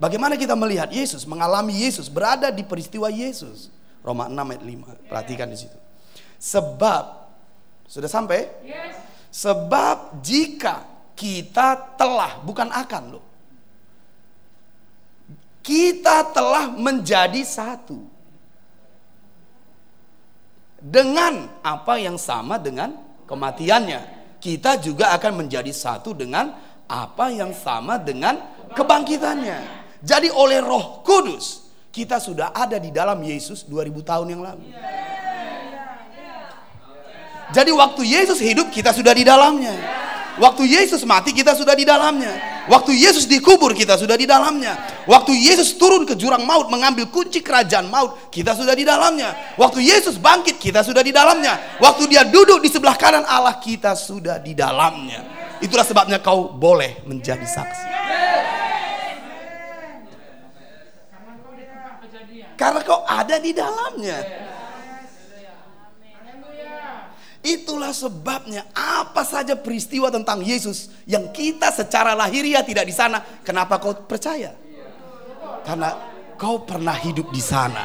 Speaker 1: Bagaimana kita melihat Yesus, mengalami Yesus, berada di peristiwa Yesus. Roma 6 ayat 5. Perhatikan di situ. Sebab sudah sampai? Sebab jika kita telah bukan akan loh. Kita telah menjadi satu. Dengan apa yang sama dengan kematiannya. Kita juga akan menjadi satu dengan apa yang sama dengan kebangkitannya. Jadi oleh Roh Kudus kita sudah ada di dalam Yesus 2000 tahun yang lalu. Jadi waktu Yesus hidup kita sudah di dalamnya. Waktu Yesus mati kita sudah di dalamnya. Waktu Yesus dikubur kita sudah di dalamnya. Waktu Yesus turun ke jurang maut mengambil kunci kerajaan maut kita sudah di dalamnya. Waktu Yesus bangkit kita sudah di dalamnya. Waktu dia duduk di sebelah kanan Allah kita sudah di dalamnya. Itulah sebabnya kau boleh menjadi saksi. Karena kau ada di dalamnya. Itulah sebabnya apa saja peristiwa tentang Yesus yang kita secara lahiriah tidak di sana, kenapa kau percaya? Karena kau pernah hidup di sana.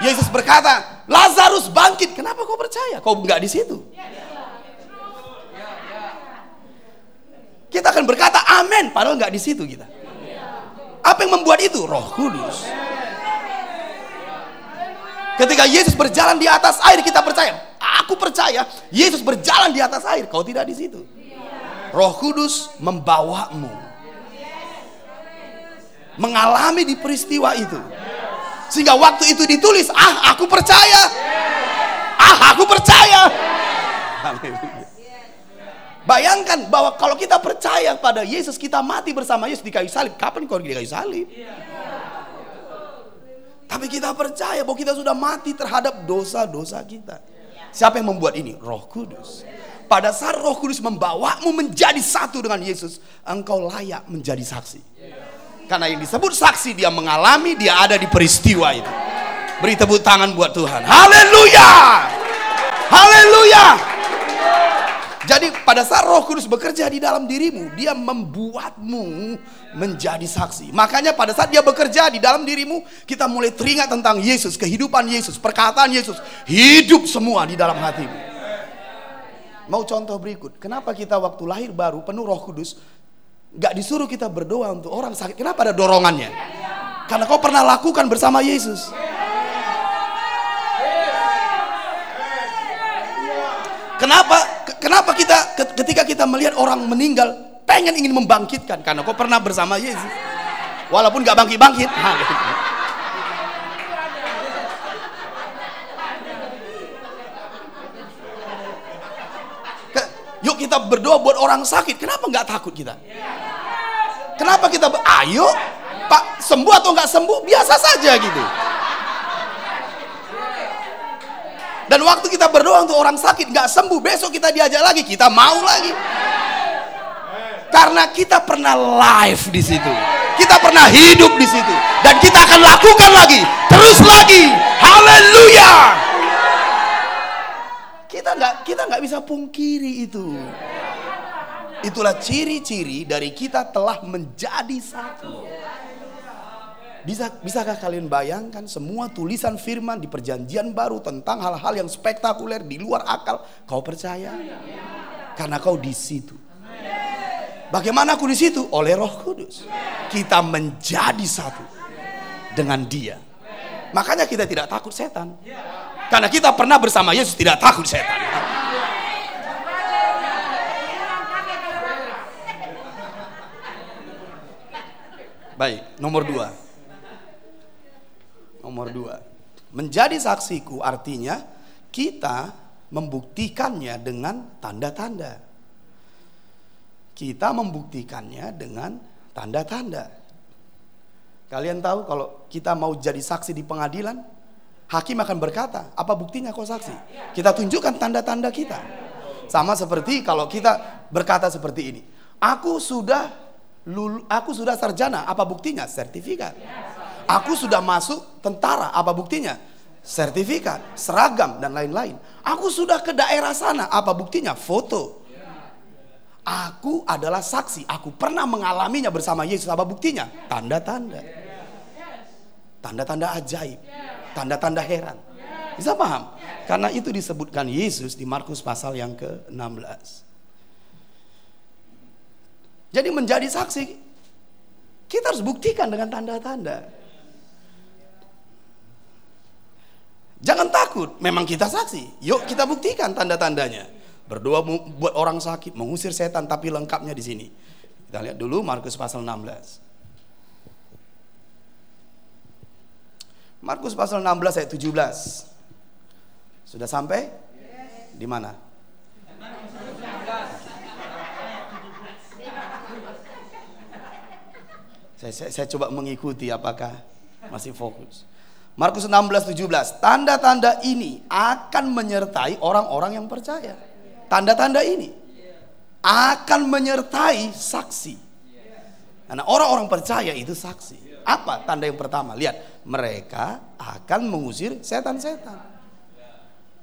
Speaker 1: Yesus berkata, Lazarus bangkit. Kenapa kau percaya? Kau enggak di situ. Kita akan berkata amin, padahal enggak di situ kita. Apa yang membuat itu? Roh Kudus. Ketika Yesus berjalan di atas air kita percaya. Aku percaya Yesus berjalan di atas air. Kau tidak di situ. Roh Kudus membawamu mengalami di peristiwa itu. Sehingga waktu itu ditulis, ah aku percaya. Ah aku percaya. Bayangkan bahwa kalau kita percaya pada Yesus, kita mati bersama Yesus di kayu salib. Kapan kau di kayu salib? Tapi kita percaya bahwa kita sudah mati terhadap dosa-dosa kita. Siapa yang membuat ini? Roh Kudus. Pada saat Roh Kudus membawamu menjadi satu dengan Yesus, engkau layak menjadi saksi. Karena yang disebut saksi dia mengalami, dia ada di peristiwa itu. Beri tepuk tangan buat Tuhan. Haleluya! Haleluya! Jadi pada saat Roh Kudus bekerja di dalam dirimu, dia membuatmu menjadi saksi. Makanya pada saat dia bekerja di dalam dirimu, kita mulai teringat tentang Yesus, kehidupan Yesus, perkataan Yesus, hidup semua di dalam hatimu. Mau contoh berikut, kenapa kita waktu lahir baru penuh Roh Kudus, gak disuruh kita berdoa untuk orang sakit? Kenapa ada dorongannya? Karena kau pernah lakukan bersama Yesus. Kenapa Kenapa kita ketika kita melihat orang meninggal pengen ingin membangkitkan karena kau pernah bersama Yesus. Walaupun gak bangkit-bangkit. <laughs> Yuk kita berdoa buat orang sakit. Kenapa nggak takut kita? Kenapa kita ayo Pak sembuh atau nggak sembuh biasa saja gitu. Dan waktu kita berdoa untuk orang sakit nggak sembuh, besok kita diajak lagi, kita mau lagi. Karena kita pernah live di situ. Kita pernah hidup di situ dan kita akan lakukan lagi, terus lagi. Haleluya. Kita nggak kita nggak bisa pungkiri itu. Itulah ciri-ciri dari kita telah menjadi satu. Bisa bisakah kalian bayangkan semua tulisan firman di perjanjian baru tentang hal-hal yang spektakuler di luar akal kau percaya? Karena kau di situ. Bagaimana aku di situ? Oleh Roh Kudus. Kita menjadi satu dengan Dia. Makanya kita tidak takut setan. Karena kita pernah bersama Yesus tidak takut setan. Baik, nomor dua. Nomor dua, menjadi saksiku artinya kita membuktikannya dengan tanda-tanda. Kita membuktikannya dengan tanda-tanda. Kalian tahu kalau kita mau jadi saksi di pengadilan, hakim akan berkata, apa buktinya kau saksi? Kita tunjukkan tanda-tanda kita. Sama seperti kalau kita berkata seperti ini, aku sudah Lulu, aku sudah sarjana, apa buktinya? Sertifikat. Aku sudah masuk tentara, apa buktinya? Sertifikat, seragam, dan lain-lain. Aku sudah ke daerah sana, apa buktinya? Foto. Aku adalah saksi, aku pernah mengalaminya bersama Yesus, apa buktinya? Tanda-tanda. Tanda-tanda ajaib, tanda-tanda heran. Bisa paham? Karena itu disebutkan Yesus di Markus pasal yang ke-16. Jadi menjadi saksi kita harus buktikan dengan tanda-tanda. Jangan takut, memang kita saksi. Yuk kita buktikan tanda-tandanya. Berdoa buat orang sakit, mengusir setan tapi lengkapnya di sini. Kita lihat dulu Markus pasal 16. Markus pasal 16 ayat 17. Sudah sampai? Di mana? Saya, saya, saya coba mengikuti apakah masih fokus. Markus 16, 17. Tanda-tanda ini akan menyertai orang-orang yang percaya. Tanda-tanda ini akan menyertai saksi. Karena orang-orang percaya itu saksi. Apa tanda yang pertama? Lihat, mereka akan mengusir setan-setan.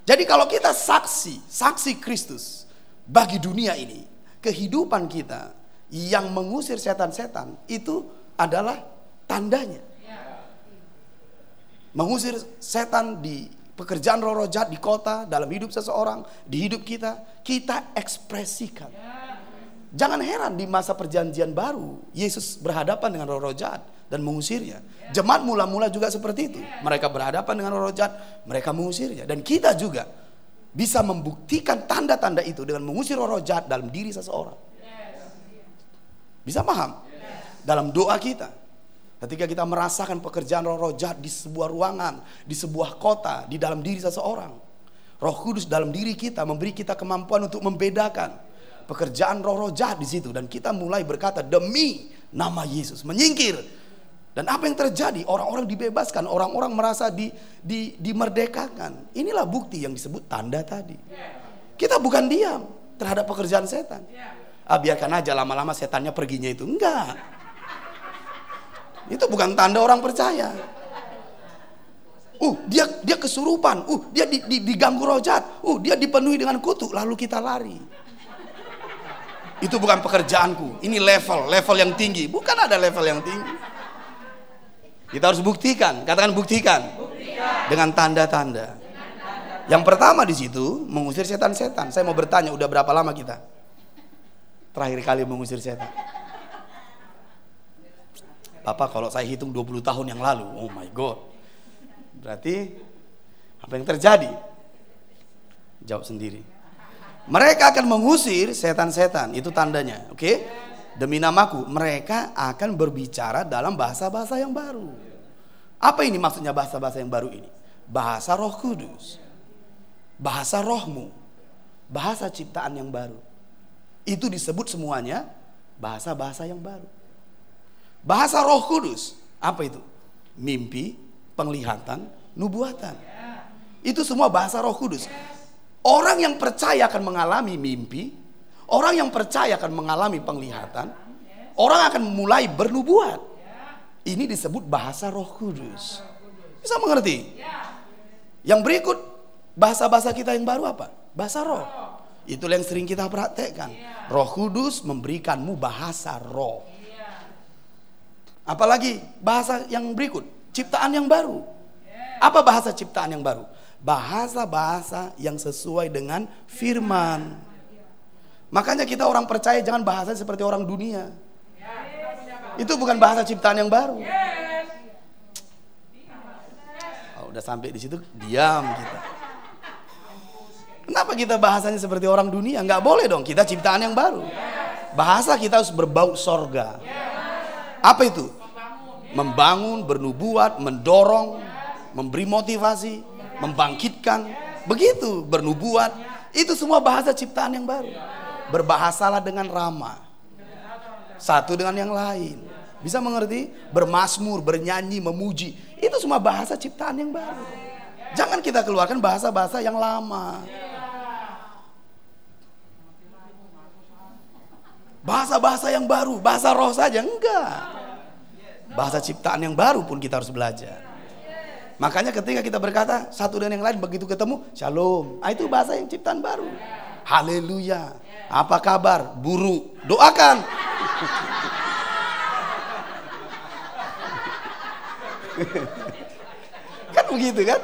Speaker 1: Jadi kalau kita saksi, saksi Kristus bagi dunia ini, kehidupan kita yang mengusir setan-setan itu adalah tandanya. Mengusir setan di pekerjaan roh-roh jahat di kota, dalam hidup seseorang, di hidup kita, kita ekspresikan. Jangan heran di masa perjanjian baru, Yesus berhadapan dengan roh-roh jahat dan mengusirnya. Jemaat mula-mula juga seperti itu. Mereka berhadapan dengan roh-roh jahat, mereka mengusirnya. Dan kita juga bisa membuktikan tanda-tanda itu dengan mengusir roh-roh jahat dalam diri seseorang. Bisa paham? dalam doa kita. Ketika kita merasakan pekerjaan roh-roh jahat di sebuah ruangan, di sebuah kota, di dalam diri seseorang. Roh Kudus dalam diri kita memberi kita kemampuan untuk membedakan pekerjaan roh-roh jahat di situ dan kita mulai berkata demi nama Yesus menyingkir. Dan apa yang terjadi? Orang-orang dibebaskan, orang-orang merasa di, di, dimerdekakan. Inilah bukti yang disebut tanda tadi. Kita bukan diam terhadap pekerjaan setan. Ah, biarkan aja lama-lama setannya perginya itu. Enggak. Itu bukan tanda orang percaya. Uh, dia dia kesurupan. Uh, dia di, di, diganggu roh jahat. Uh, dia dipenuhi dengan kutu. Lalu kita lari. Itu bukan pekerjaanku. Ini level, level yang tinggi. Bukan ada level yang tinggi. Kita harus buktikan. Katakan buktikan. buktikan. Dengan tanda-tanda. Yang pertama di situ mengusir setan-setan. Saya mau bertanya, udah berapa lama kita? Terakhir kali mengusir setan. Bapak kalau saya hitung 20 tahun yang lalu, oh my God. Berarti apa yang terjadi? Jawab sendiri. Mereka akan mengusir setan-setan, itu tandanya, oke? Okay? Demi namaku, mereka akan berbicara dalam bahasa-bahasa yang baru. Apa ini maksudnya bahasa-bahasa yang baru ini? Bahasa roh kudus. Bahasa rohmu. Bahasa ciptaan yang baru. Itu disebut semuanya bahasa-bahasa yang baru. Bahasa Roh Kudus, apa itu? Mimpi, penglihatan, nubuatan. Itu semua bahasa Roh Kudus. Orang yang percaya akan mengalami mimpi, orang yang percaya akan mengalami penglihatan, orang akan mulai bernubuat. Ini disebut bahasa Roh Kudus. Bisa mengerti? Yang berikut bahasa-bahasa kita yang baru apa? Bahasa roh. Itulah yang sering kita praktekkan. Roh Kudus memberikanmu bahasa roh. Apalagi bahasa yang berikut, ciptaan yang baru. Apa bahasa ciptaan yang baru? Bahasa-bahasa yang sesuai dengan firman. Makanya kita orang percaya jangan bahasa seperti orang dunia. Itu bukan bahasa ciptaan yang baru. Oh, udah sampai di situ diam kita. Kenapa kita bahasanya seperti orang dunia? Nggak boleh dong, kita ciptaan yang baru. Bahasa kita harus berbau sorga. Apa itu? Membangun, bernubuat, mendorong, memberi motivasi, membangkitkan. Begitu bernubuat, itu semua bahasa ciptaan yang baru. Berbahasalah dengan ramah. Satu dengan yang lain. Bisa mengerti? Bermasmur, bernyanyi, memuji. Itu semua bahasa ciptaan yang baru. Jangan kita keluarkan bahasa-bahasa yang lama. Bahasa-bahasa yang baru, bahasa roh saja enggak. Bahasa ciptaan yang baru pun kita harus belajar. Makanya ketika kita berkata satu dan yang lain begitu ketemu, shalom. Ah, itu bahasa yang ciptaan baru. Haleluya. Apa kabar? Buru. Doakan. <laughs> kan begitu kan?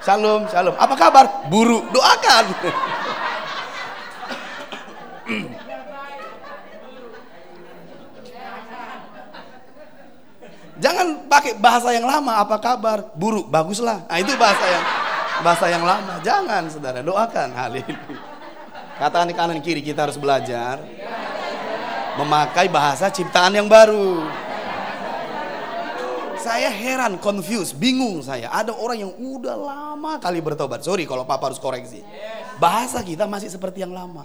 Speaker 1: Shalom, shalom. Apa kabar? Buru. Doakan. <clears throat> Jangan pakai bahasa yang lama, apa kabar? Buruk, baguslah. Nah, itu bahasa yang bahasa yang lama. Jangan, Saudara, doakan. Haleluya. Katakan di kanan kiri kita harus belajar memakai bahasa ciptaan yang baru. Saya heran, confused, bingung saya. Ada orang yang udah lama kali bertobat. Sorry kalau Papa harus koreksi. Bahasa kita masih seperti yang lama.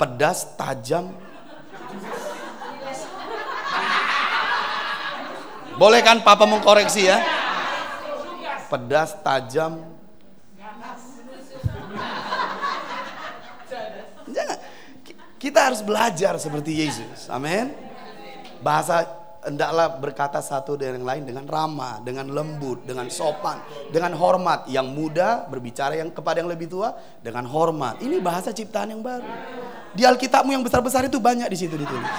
Speaker 1: Pedas, tajam, Boleh kan papa mengkoreksi ya? Pedas, tajam. Jangan. Kita harus belajar seperti Yesus. Amin. Bahasa hendaklah berkata satu dengan yang lain dengan ramah, dengan lembut, dengan sopan, dengan hormat. Yang muda berbicara yang kepada yang lebih tua dengan hormat. Ini bahasa ciptaan yang baru. Di Alkitabmu yang besar-besar itu banyak di situ ditulis.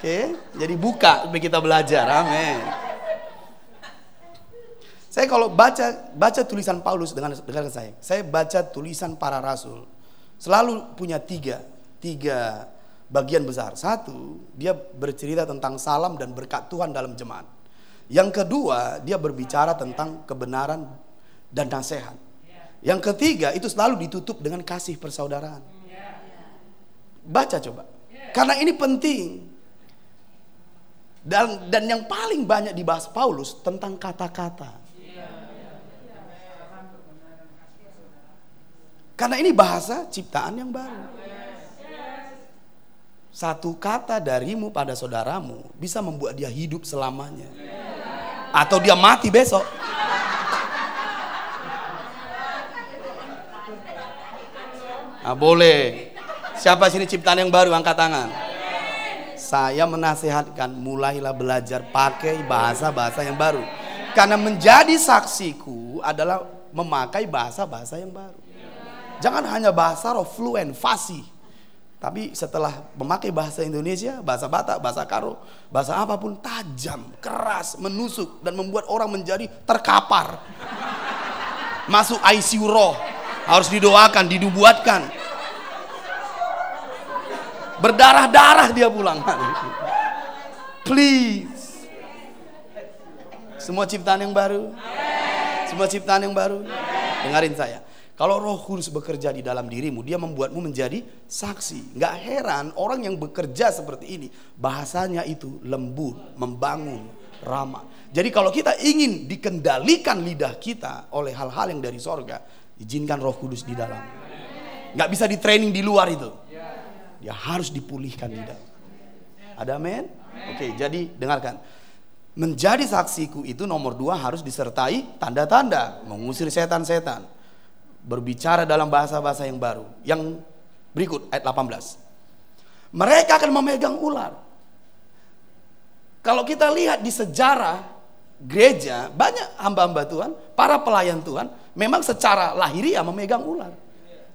Speaker 1: Oke, jadi buka supaya kita belajar. Amin. Saya kalau baca baca tulisan Paulus dengan dengan saya, saya baca tulisan para rasul. Selalu punya tiga, tiga bagian besar. Satu, dia bercerita tentang salam dan berkat Tuhan dalam jemaat. Yang kedua, dia berbicara tentang kebenaran dan nasihat. Yang ketiga, itu selalu ditutup dengan kasih persaudaraan. Baca coba. Karena ini penting. Dan dan yang paling banyak dibahas Paulus tentang kata-kata. Karena ini bahasa ciptaan yang baru. Satu kata darimu pada saudaramu bisa membuat dia hidup selamanya. Atau dia mati besok. Nah, boleh. Siapa sini ciptaan yang baru angkat tangan? Saya menasehatkan mulailah belajar pakai bahasa-bahasa yang baru. Karena menjadi saksiku adalah memakai bahasa-bahasa yang baru. Jangan hanya bahasa roh fluent, fasih. Tapi setelah memakai bahasa Indonesia, bahasa Batak, bahasa Karo, bahasa apa pun tajam, keras, menusuk dan membuat orang menjadi terkapar. Masuk ICU roh, harus didoakan, didubuatkan Berdarah-darah dia pulang. Please. Semua ciptaan yang baru. Semua ciptaan yang baru. Dengarin saya. Kalau roh kudus bekerja di dalam dirimu, dia membuatmu menjadi saksi. Nggak heran orang yang bekerja seperti ini, bahasanya itu lembut, membangun, ramah. Jadi kalau kita ingin dikendalikan lidah kita oleh hal-hal yang dari sorga, izinkan roh kudus di dalam. Nggak bisa di training di luar itu. Dia harus dipulihkan di dalam. Ada amin? Oke, jadi dengarkan. Menjadi saksiku itu nomor dua harus disertai tanda-tanda. Mengusir setan-setan. Berbicara dalam bahasa-bahasa yang baru. Yang berikut ayat 18. Mereka akan memegang ular. Kalau kita lihat di sejarah gereja, banyak hamba-hamba Tuhan, para pelayan Tuhan, memang secara lahiriah memegang ular.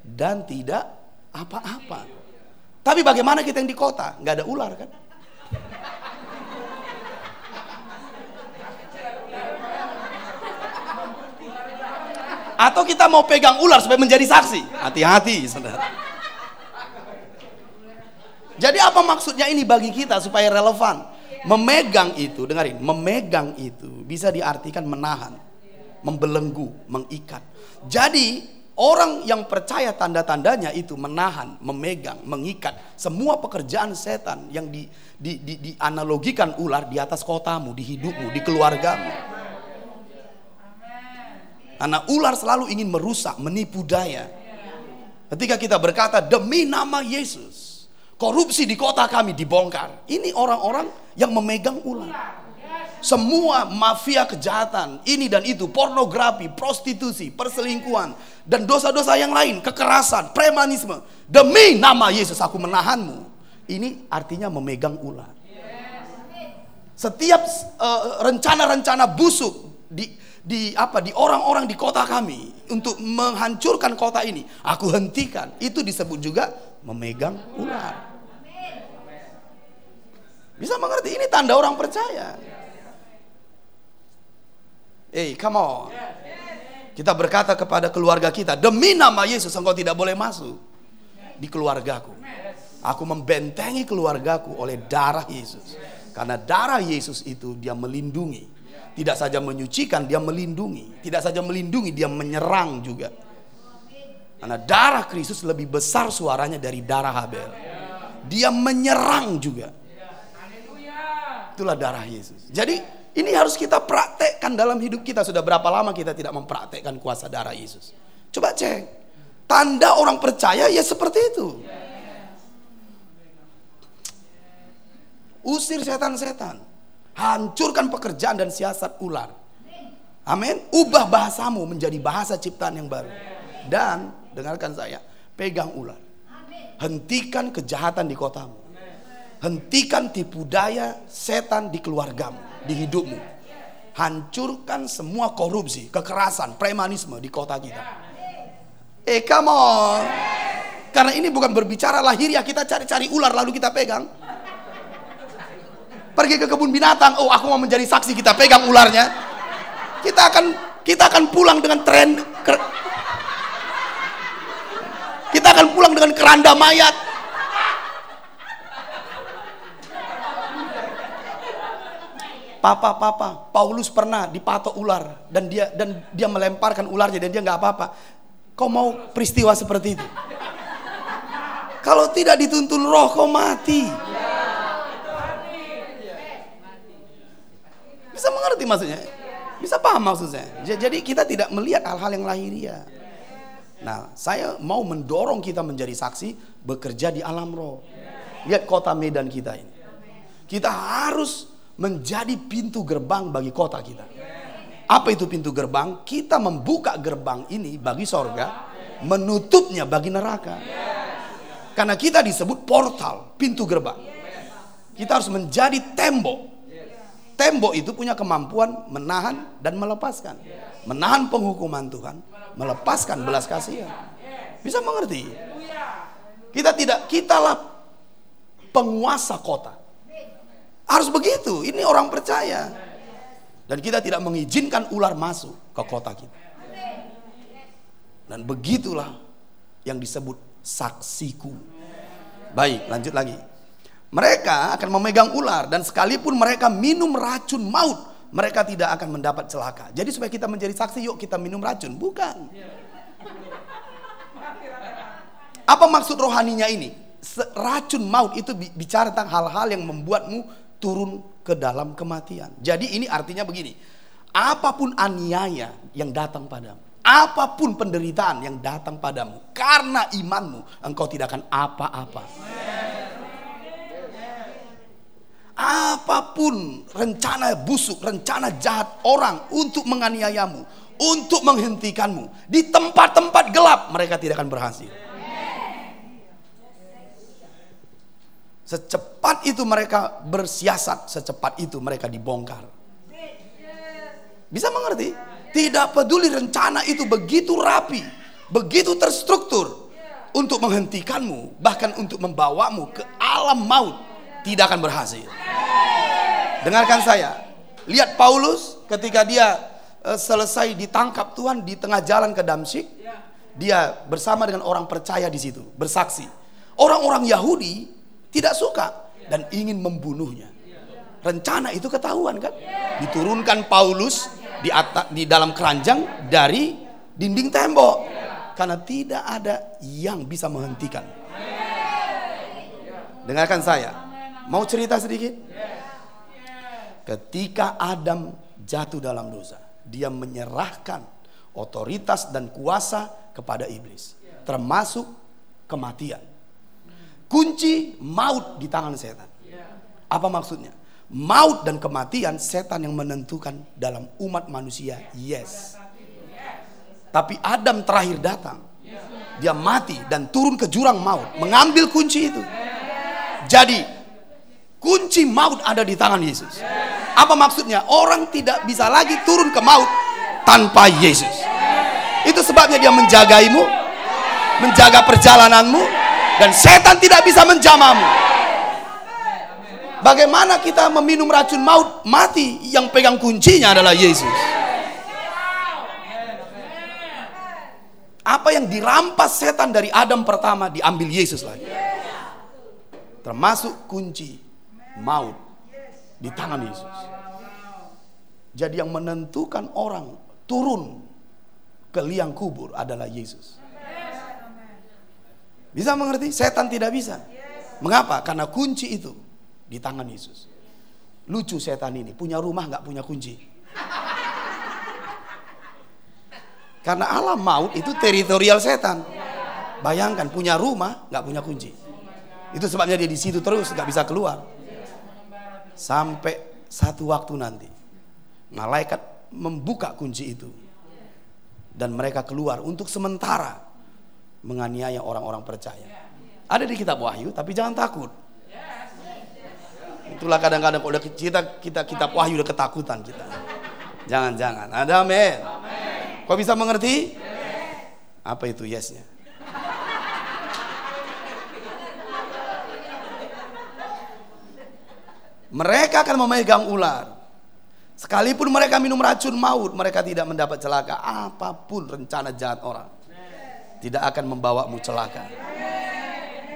Speaker 1: Dan tidak apa-apa. Tapi bagaimana kita yang di kota? Nggak ada ular kan? Atau kita mau pegang ular supaya menjadi saksi? Hati-hati, saudara. Jadi apa maksudnya ini bagi kita supaya relevan? Memegang itu, dengarin, memegang itu bisa diartikan menahan, membelenggu, mengikat. Jadi Orang yang percaya tanda-tandanya itu menahan, memegang, mengikat semua pekerjaan setan yang di, di, di, dianalogikan ular di atas kotamu, di hidupmu, di keluargamu. Karena ular selalu ingin merusak, menipu daya. Ketika kita berkata demi nama Yesus, korupsi di kota kami dibongkar. Ini orang-orang yang memegang ular. Semua mafia kejahatan, ini dan itu, pornografi, prostitusi, perselingkuhan, dan dosa-dosa yang lain, kekerasan, premanisme. Demi nama Yesus aku menahanmu. Ini artinya memegang ular. Setiap eh, rencana-rencana uh, busuk di di apa di orang-orang di kota kami untuk menghancurkan kota ini, aku hentikan. Itu disebut juga memegang ular. Bisa mengerti ini tanda orang percaya. Hey, come on. Kita berkata kepada keluarga kita, demi nama Yesus engkau tidak boleh masuk di keluargaku. Aku membentengi keluargaku oleh darah Yesus. Karena darah Yesus itu dia melindungi. Tidak saja menyucikan, dia melindungi. Tidak saja melindungi, dia menyerang juga. Karena darah Kristus lebih besar suaranya dari darah Habel. Dia menyerang juga. Itulah darah Yesus. Jadi ini harus kita praktekkan dalam hidup kita. Sudah berapa lama kita tidak mempraktekkan kuasa darah Yesus? Coba cek. Tanda orang percaya ya seperti itu. Usir setan-setan. Hancurkan pekerjaan dan siasat ular. Amin. Ubah bahasamu menjadi bahasa ciptaan yang baru. Dan dengarkan saya, pegang ular. Hentikan kejahatan di kotamu. Hentikan tipu daya setan di keluargamu di hidupmu. Hancurkan semua korupsi, kekerasan, premanisme di kota kita. Eh, come on. Karena ini bukan berbicara lahir ya kita cari-cari ular lalu kita pegang. Pergi ke kebun binatang, oh aku mau menjadi saksi kita pegang ularnya. Kita akan kita akan pulang dengan tren kita akan pulang dengan keranda mayat Papa, papa, Paulus pernah dipatok ular dan dia dan dia melemparkan ularnya dan dia nggak apa-apa. Kau mau peristiwa seperti itu? Kalau tidak dituntun roh, kau mati. Bisa mengerti maksudnya? Bisa paham maksudnya? Jadi kita tidak melihat hal-hal yang lahiriah. Nah, saya mau mendorong kita menjadi saksi bekerja di alam roh. Lihat kota Medan kita ini. Kita harus menjadi pintu gerbang bagi kota kita. Apa itu pintu gerbang? Kita membuka gerbang ini bagi sorga, menutupnya bagi neraka. Karena kita disebut portal, pintu gerbang. Kita harus menjadi tembok. Tembok itu punya kemampuan menahan dan melepaskan. Menahan penghukuman Tuhan, melepaskan belas kasihan. Bisa mengerti? Kita tidak, kitalah penguasa kota. Harus begitu. Ini orang percaya. Dan kita tidak mengizinkan ular masuk ke kota kita. Dan begitulah yang disebut saksiku. Baik, lanjut lagi. Mereka akan memegang ular dan sekalipun mereka minum racun maut, mereka tidak akan mendapat celaka. Jadi supaya kita menjadi saksi, yuk kita minum racun. Bukan. Apa maksud rohaninya ini? Racun maut itu bicara tentang hal-hal yang membuatmu turun ke dalam kematian. Jadi ini artinya begini. Apa pun aniaya yang datang padamu, apa pun penderitaan yang datang padamu, karena imanmu, engkau tidak akan apa-apa. Apa pun rencana busuk, rencana jahat orang untuk menganiayamu, untuk menghentikanmu, di tempat-tempat gelap mereka tidak akan berhasil. Secepat itu mereka bersiasat, secepat itu mereka dibongkar. Bisa mengerti? Tidak peduli rencana itu begitu rapi, begitu terstruktur untuk menghentikanmu, bahkan untuk membawamu ke alam maut, tidak akan berhasil. Dengarkan saya, lihat Paulus ketika dia uh, selesai ditangkap Tuhan di tengah jalan ke Damsyik, dia bersama dengan orang percaya di situ, bersaksi. Orang-orang Yahudi tidak suka dan ingin membunuhnya. Rencana itu ketahuan kan? Diturunkan Paulus di atas di dalam keranjang dari dinding tembok. Karena tidak ada yang bisa menghentikan. Dengarkan saya. Mau cerita sedikit? Ketika Adam jatuh dalam dosa, dia menyerahkan otoritas dan kuasa kepada iblis, termasuk kematian kunci maut di tangan setan. Apa maksudnya? maut dan kematian setan yang menentukan dalam umat manusia. Yes. Tapi Adam terakhir datang. Dia mati dan turun ke jurang maut, mengambil kunci itu. Jadi kunci maut ada di tangan Yesus. Apa maksudnya? Orang tidak bisa lagi turun ke maut tanpa Yesus. Itu sebabnya dia menjagaimu, menjaga perjalananmu, dan setan tidak bisa menjamamu. Bagaimana kita meminum racun maut mati yang pegang kuncinya adalah Yesus. Apa yang dirampas setan dari Adam pertama diambil Yesus lagi. Termasuk kunci maut di tangan Yesus. Jadi yang menentukan orang turun ke liang kubur adalah Yesus. Bisa mengerti? Setan tidak bisa. Mengapa? Karena kunci itu di tangan Yesus. Lucu setan ini, punya rumah nggak punya kunci. Karena alam maut itu teritorial setan. Bayangkan punya rumah nggak punya kunci. Itu sebabnya dia di situ terus nggak bisa keluar. Sampai satu waktu nanti malaikat membuka kunci itu dan mereka keluar untuk sementara menganiaya orang-orang percaya. Ada di kitab Wahyu, tapi jangan takut. Itulah kadang-kadang kalau kita kita kitab wahyu udah ketakutan kita. Jangan-jangan. Ada amin. Kau bisa mengerti? Apa itu yesnya? Mereka akan memegang ular. Sekalipun mereka minum racun maut, mereka tidak mendapat celaka. Apa pun rencana jahat orang, tidak akan membawamu celaka.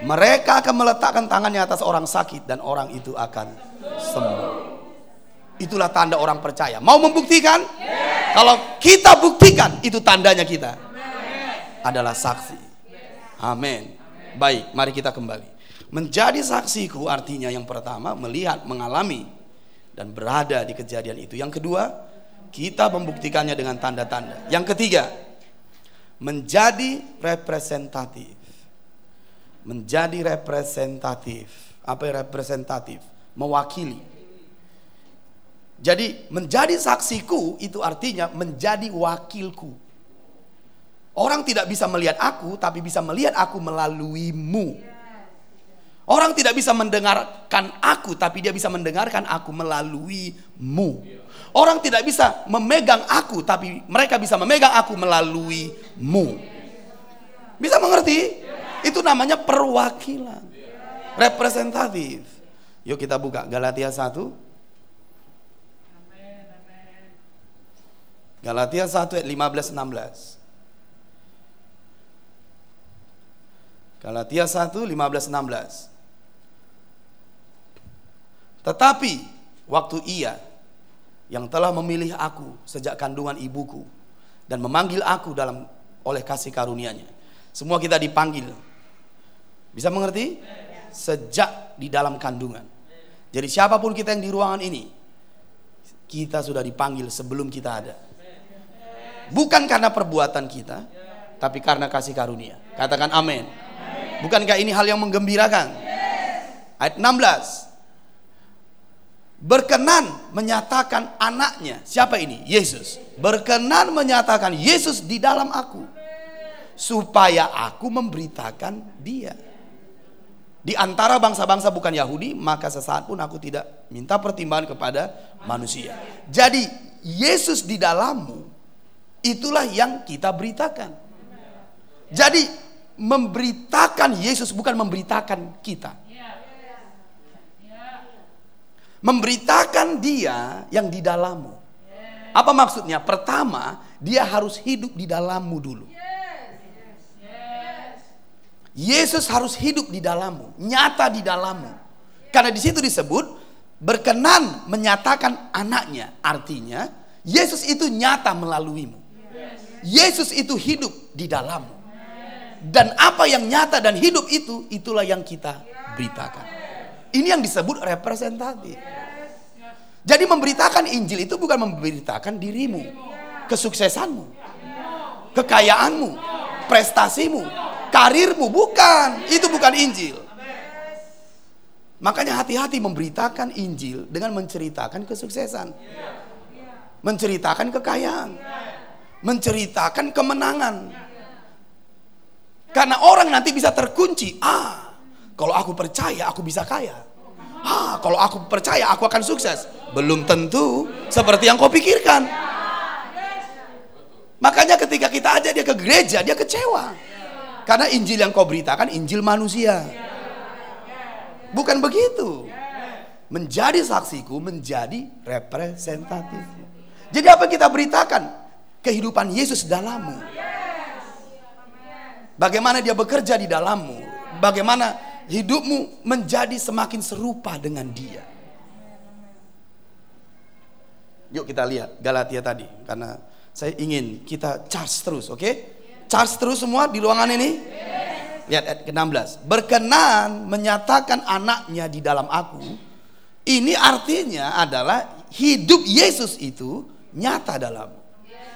Speaker 1: Mereka akan meletakkan tangannya atas orang sakit dan orang itu akan sembuh. Itulah tanda orang percaya. Mau membuktikan? Kalau kita buktikan, itu tandanya kita adalah saksi. Amin. Baik, mari kita kembali. Menjadi saksiku artinya yang pertama melihat, mengalami dan berada di kejadian itu. Yang kedua, kita membuktikannya dengan tanda-tanda. Yang ketiga, menjadi representatif menjadi representatif. Apa representatif? Mewakili. Jadi menjadi saksiku itu artinya menjadi wakilku. Orang tidak bisa melihat aku, tapi bisa melihat aku melaluimu. Orang tidak bisa mendengarkan aku, tapi dia bisa mendengarkan aku melaluimu. Orang tidak bisa memegang aku, tapi mereka bisa memegang aku melaluimu. Bisa mengerti? Itu namanya perwakilan. Representatif. Yuk kita buka Galatia 1. Galatia 1 ayat 15 16. Galatia 1 15 16. Tetapi waktu ia yang telah memilih aku sejak kandungan ibuku dan memanggil aku dalam oleh kasih karunia-Nya. Semua kita dipanggil bisa mengerti? Sejak di dalam kandungan. Jadi siapa pun kita yang di ruangan ini, kita sudah dipanggil sebelum kita ada. Bukan karena perbuatan kita, tapi karena kasih karunia. Katakan amin. Bukankah ini hal yang menggembirakan? Ayat 16. Berkenan menyatakan anaknya. Siapa ini? Yesus. Berkenan menyatakan Yesus di dalam aku. Supaya aku memberitakan dia. Di antara bangsa-bangsa bukan Yahudi, maka sesaat pun aku tidak minta pertimbangan kepada manusia. Jadi Yesus di dalammu, itulah yang kita beritakan. Jadi memberitakan Yesus bukan memberitakan kita. Memberitakan dia yang di dalammu. Apa maksudnya? Pertama, dia harus hidup di dalammu dulu. Yesus harus hidup di dalammu, nyata di dalammu. Karena di situ disebut berkenan menyatakan anaknya. Artinya Yesus itu nyata melaluimu. Yesus itu hidup di dalammu. Dan apa yang nyata dan hidup itu, itulah yang kita beritakan. Ini yang disebut representatif. Jadi memberitakan Injil itu bukan memberitakan dirimu, kesuksesanmu, kekayaanmu, prestasimu, karirmu, bukan. Itu bukan Injil. Makanya hati-hati memberitakan Injil dengan menceritakan kesuksesan. Menceritakan kekayaan. Menceritakan kemenangan. Karena orang nanti bisa terkunci. Ah, kalau aku percaya aku bisa kaya. Ah, kalau aku percaya aku akan sukses. Belum tentu seperti yang kau pikirkan. Makanya ketika kita ajak dia ke gereja, dia kecewa. Karena Injil yang kau beritakan Injil manusia. Bukan begitu. Menjadi saksiku menjadi representatif. Jadi apa kita beritakan? Kehidupan Yesus dalammu. Bagaimana dia bekerja di dalammu. Bagaimana hidupmu menjadi semakin serupa dengan dia. Yuk kita lihat Galatia tadi. Karena saya ingin kita charge terus, oke? Okay? Charge terus semua di ruangan ini. Lihat ayat ke-16. Berkenan menyatakan anaknya di dalam aku. Ini artinya adalah hidup Yesus itu nyata dalam.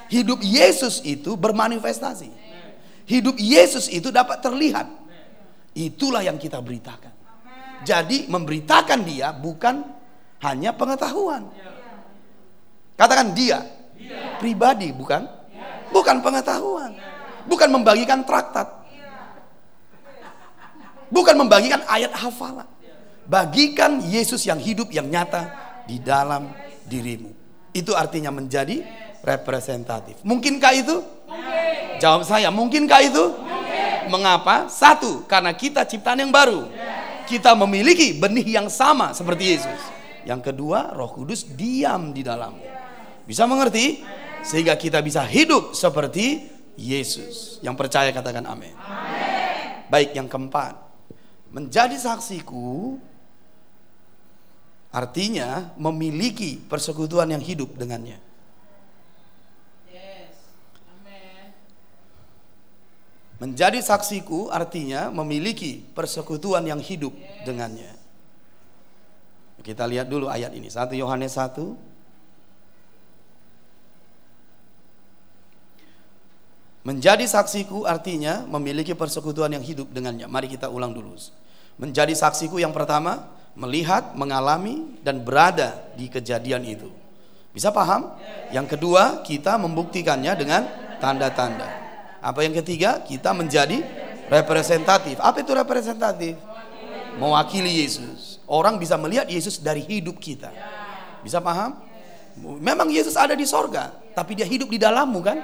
Speaker 1: Hidup Yesus itu bermanifestasi. Hidup Yesus itu dapat terlihat. Itulah yang kita beritakan. Jadi memberitakan dia bukan hanya pengetahuan. Katakan dia. Pribadi bukan? Bukan pengetahuan. Bukan membagikan traktat Bukan membagikan ayat hafalan. Bagikan Yesus yang hidup, yang nyata di dalam dirimu. Itu artinya menjadi representatif. Mungkinkah itu? Jawab saya, mungkinkah itu? Mungkin. Mengapa? Satu, karena kita ciptaan yang baru. Kita memiliki benih yang sama seperti Yesus. Yang kedua, Roh Kudus diam di dalam. Bisa mengerti? Sehingga kita bisa hidup seperti Yesus. Yang percaya katakan amin. Baik, yang keempat menjadi saksiku artinya memiliki persekutuan yang hidup dengannya. Menjadi saksiku artinya memiliki persekutuan yang hidup dengannya. Kita lihat dulu ayat ini. 1 Yohanes 1 Menjadi saksiku artinya memiliki persekutuan yang hidup dengannya. Mari kita ulang dulu. Menjadi saksiku yang pertama, melihat, mengalami, dan berada di kejadian itu. Bisa paham? Yang kedua, kita membuktikannya dengan tanda-tanda. Apa yang ketiga? Kita menjadi representatif. Apa itu representatif? Mewakili Yesus. Orang bisa melihat Yesus dari hidup kita. Bisa paham? Memang Yesus ada di sorga, tapi dia hidup di dalammu kan?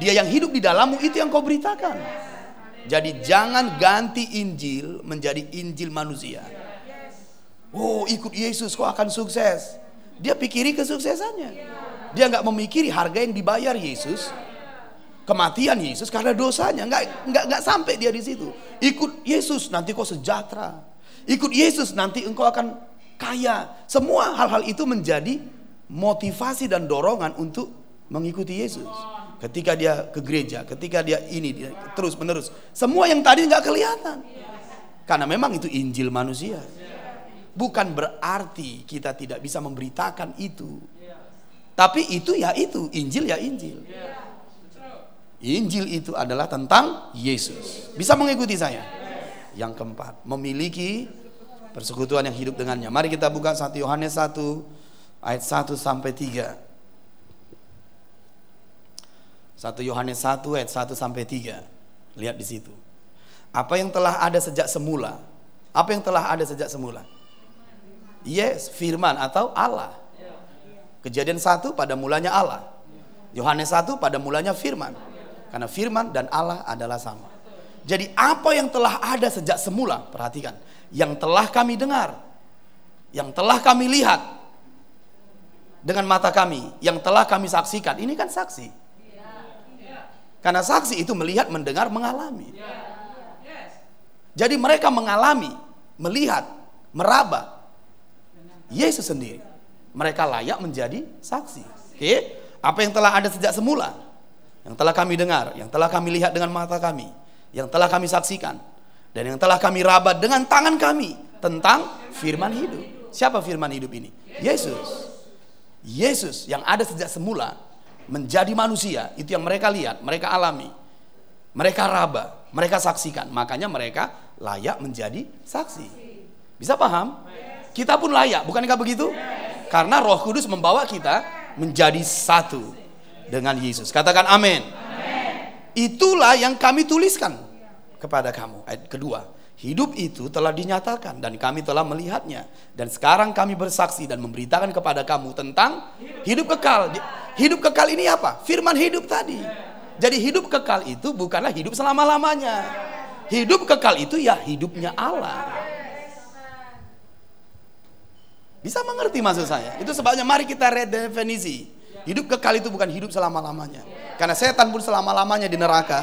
Speaker 1: Dia yang hidup di dalammu itu yang kau beritakan. Jadi jangan ganti Injil menjadi Injil manusia. Oh ikut Yesus kau akan sukses. Dia pikiri kesuksesannya. Dia nggak memikiri harga yang dibayar Yesus. Kematian Yesus karena dosanya. Nggak, nggak, nggak sampai dia di situ. Ikut Yesus nanti kau sejahtera. Ikut Yesus nanti engkau akan kaya. Semua hal-hal itu menjadi motivasi dan dorongan untuk mengikuti Yesus. Ketika dia ke gereja, ketika dia ini dia, terus menerus, semua yang tadi nggak kelihatan. Karena memang itu Injil manusia. Bukan berarti kita tidak bisa memberitakan itu. Tapi itu ya itu, Injil ya Injil. Injil itu adalah tentang Yesus. Bisa mengikuti saya? Yang keempat, memiliki persekutuan yang hidup dengannya. Mari kita buka 1 Yohanes 1 ayat 1 sampai 3. 1 Yohanes 1 ayat 1 sampai 3. Lihat di situ. Apa yang telah ada sejak semula? Apa yang telah ada sejak semula? Yes, firman atau Allah. Kejadian 1 pada mulanya Allah. Yohanes 1 pada mulanya firman. Karena firman dan Allah adalah sama. Jadi apa yang telah ada sejak semula, perhatikan, yang telah kami dengar, yang telah kami lihat dengan mata kami, yang telah kami saksikan, ini kan saksi. Karena saksi itu melihat, mendengar, mengalami. Jadi mereka mengalami, melihat, meraba Yesus sendiri. Mereka layak menjadi saksi. Oke? Apa yang telah ada sejak semula, yang telah kami dengar, yang telah kami lihat dengan mata kami, yang telah kami saksikan, dan yang telah kami raba dengan tangan kami tentang firman hidup. Siapa firman hidup ini? Yesus. Yesus yang ada sejak semula menjadi manusia itu yang mereka lihat, mereka alami, mereka raba, mereka saksikan. Makanya mereka layak menjadi saksi. Bisa paham? Kita pun layak, bukankah begitu? Karena Roh Kudus membawa kita menjadi satu dengan Yesus. Katakan amin. Itulah yang kami tuliskan kepada kamu. Ayat kedua, hidup itu telah dinyatakan dan kami telah melihatnya. Dan sekarang kami bersaksi dan memberitakan kepada kamu tentang hidup kekal. Hidup kekal ini apa? Firman hidup tadi. Jadi hidup kekal itu bukanlah hidup selama-lamanya. Hidup kekal itu ya hidupnya Allah. Bisa mengerti maksud saya? Itu sebabnya mari kita redefinisi. Hidup kekal itu bukan hidup selama-lamanya. Karena setan pun selama-lamanya di neraka.